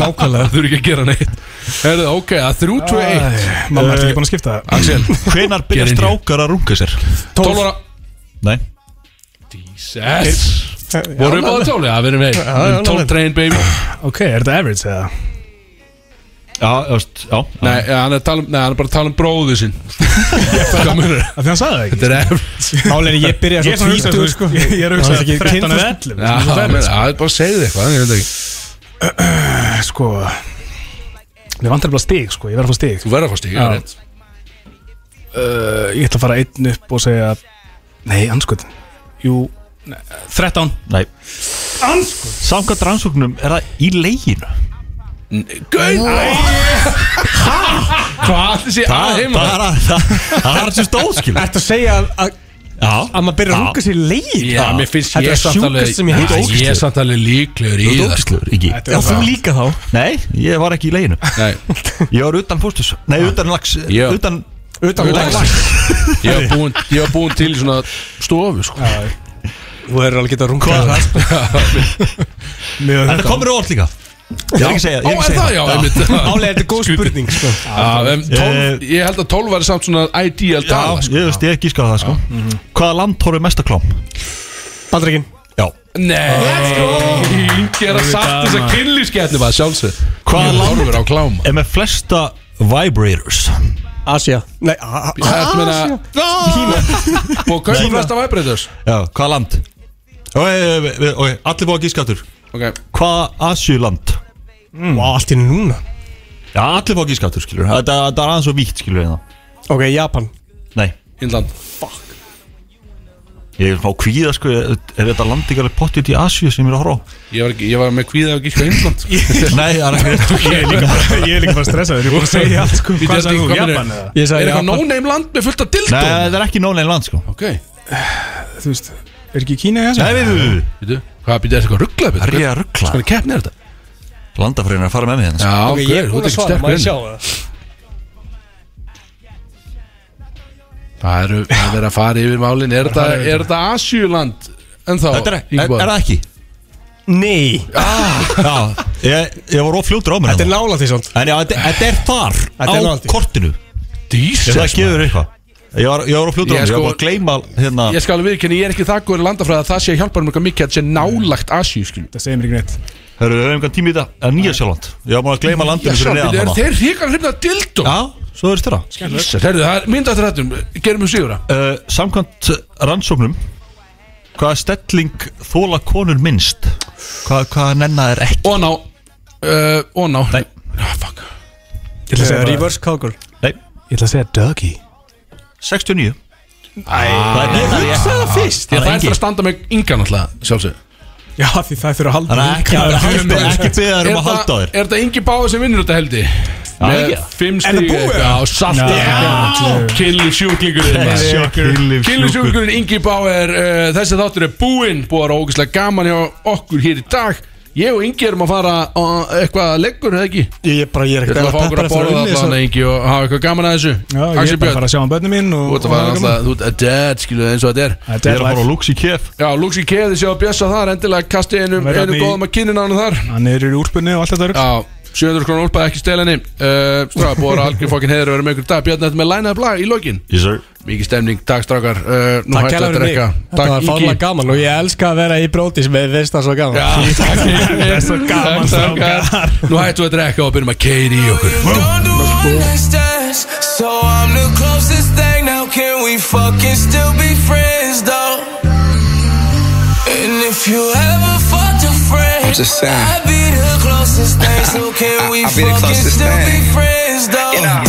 Nákvæmlega. Það þurfi ekki að gera neitt. Herðu, ok, það er 3-2-1 Mamma er ekki búin að skipta? Það Axel, Hvenar byrja strákar að runga sér? 12 ára. Nei. Jesus. Vorum við báða 12? Já, við erum já, veið 12 já. train baby. Ok, er þetta average eða? Já, veist, já Nei, ja, hann er, að tala um, nei, hann er bara að tala um bróðu sinn. <laughs> Hvað munur? Af því hann sagði það ekki. Þetta er eftir Málega ég byrja Ég er svo svona að hugsa, þú tvítur veist, sko. Ég er að Það hugsa er ekki 13 kynnt, eða sko. 11 Já, það er það er bara að segja þig eitthvað Ég veit ekki. <clears throat> Sko Mér vantar bara stig, sko, ég verð að fá stig. Þú verður að fá stík, Já. ég veit uh, Ég ætla að fara einn upp og segja Nei, anskot Jú, nei, 13 Nei. Samkvæmt rannsóknum er það í leginu Gauð Hvað Það er er sem stóð, skil að segja að- að Já. að maður byrja að runga sér leið? Já, mér finnst Þetta ég er samt alveg sjúkast sem ég heiti Já, Ég er samt alveg líklegur í það sko. Já, þú líka þá? Nei, ég var ekki í Nei, Ég var utan fóstus. Nei, utan lags. Utan Utan Utan lags. lags. ég var búinn Ég var búinn til í svona stofu sko. Þú er alveg getað að runga <laughs> það Þetta komur óvart líka Ég er ekki að segja Ó, ég er er það, já, einmitt. <laughs> Álega þetta er góð spurning sko. Já, em, 12 Ég held að 12 væri samt svona ideal Já, tala sko. ég veist, ég ekki skáða það sko. Hvaða land horfið mest að klám? Bandreikin Já. Nei. Ingi er að satt þess að kynlífskettni bara sjálfsög Hvaða Ég land horfir á kláma er með flesta vibrators? Asia Nei, a- a- Þetta meina Kína. Og hvað er flesta vibrators? Já, hvaða land? Allir búið að gískattur Ok. Hvaða Asjuland? Vá, allt í núna. Já, allir búið að gískattur, skilur Þetta þetta er aðeins svo víkt, skilur það Ok, Japan. Nei, Innland ég er fá kvíða, sko Er þetta land ekki alveg pottit í Asju sem ég er að horfa á? Ég var, ekki, ég var með kvíða og gíska Innland <laughs> Nei, það er ekki <laughs> Ég er líka bara, ég er líka bara stressaður Ég er búin að segja allt sko Hvað sagði þú? Japan í- eða? Ég Er eitthvað no-name land með fullt af Nei, dildum? þetta er ekki nónein land, sko. Ok. Þú veist Er ekki Kína í þessu? Nei, við, við, við Hvað er þetta eitthvað rugglað? Er ég að ruggla? Hvernig keppni er þetta? Landafræðin er að fara með mig hérna Já, Ok, ég er búin að svara, ég sjá það? Það eru, það er að fara yfir málin Er þetta, er þetta Asjuland? En þá Þetta er, er, er það ekki? Nei Já, ég, ég var ofljótur á mér Þetta er hérna. nála því svona En já, þetta, er þar Þetta á er nálægt kortinu Ég það gefur eitthvað Ég var, ég var á Ég mér, ég sko- var bara að gleyma hérna. Ég skal alveg viðkenni, ég er ekki það góður í landafræði að það sé að hjálpa mér mikið að það sé nálagt skilju Það segir mér ekki neitt. Hörru, við höfum einhvern tími í þetta að Nýja Sjáland? Ég var bara að gleyma landinu fyrir neðan er hana. þeir ríkar hrifna dildum? Já, svo er þetta það er mynda eftir þetta Gerum við sigura uh, Samkvæmt rannsóknum Hvaða stelling þóla konur minnst? Hvað, hvað nenna er ekki? Og ná uh, Og ná Nei. Fuck. Ég ætla að segja bara- 69 Æ, Það er Ég hugsaði það fyrst? Ég það er eftir að standa með yngan alltaf Sjálfsög Já, því það fyrir að halda Þannig ekki, ekki, ekki, ekki beða þér um að Er halda á þér. er þetta yngi báði sem vinnur þetta heldi? Með fimm Er það stíg búið? Já, satt Já. Killi sjúklingurinn Killi sjúklingurinn Ingi Báer uh, Þessi þáttur er búinn Búið að vera ógeðslega gaman hjá okkur hér í dag Ég og Ingi erum að fara eitthvað leggur, eða ekki? Ég er bara, ég er ekkert að okkur að borða unnið allan Ingi og hafa eitthvað gaman að þessu. Já, ég er bara að fara að sjá um börnum mín og Þú ert að fara alltaf, þú ert að dad, skilu eins og þetta er. Ég er að fara á Lux í kef. Já, Luxi Keði séu að bjössa þar Endilega kasti einu, góðum að kynna nánu þar. Hann er í úrspunni og allt þetta rugl. Já, 700 krónar úlpa, ekki stela henni. Uh, Stráða, búið að algjör fokkin heiður að vera með ykkur dag. Björn, þetta með lænaði blag í lokin. Yes sir. Mikið stemning, takk strákar. Uh, Nú Takk að fyrir mig. Þetta var Ingi. gaman og ég elska að vera í brótis með veist það svo gaman. Já, <laughs> takk Það er svo gaman, strákar. Nú hættu að drekka og byrjum að keiri í okkur. So I'm the closest thing. Now can we fucking still be friends though? And if you ever just saying. I'd be the closest thing. So can we I'll be the fucking closest still be thing. friends though? You know.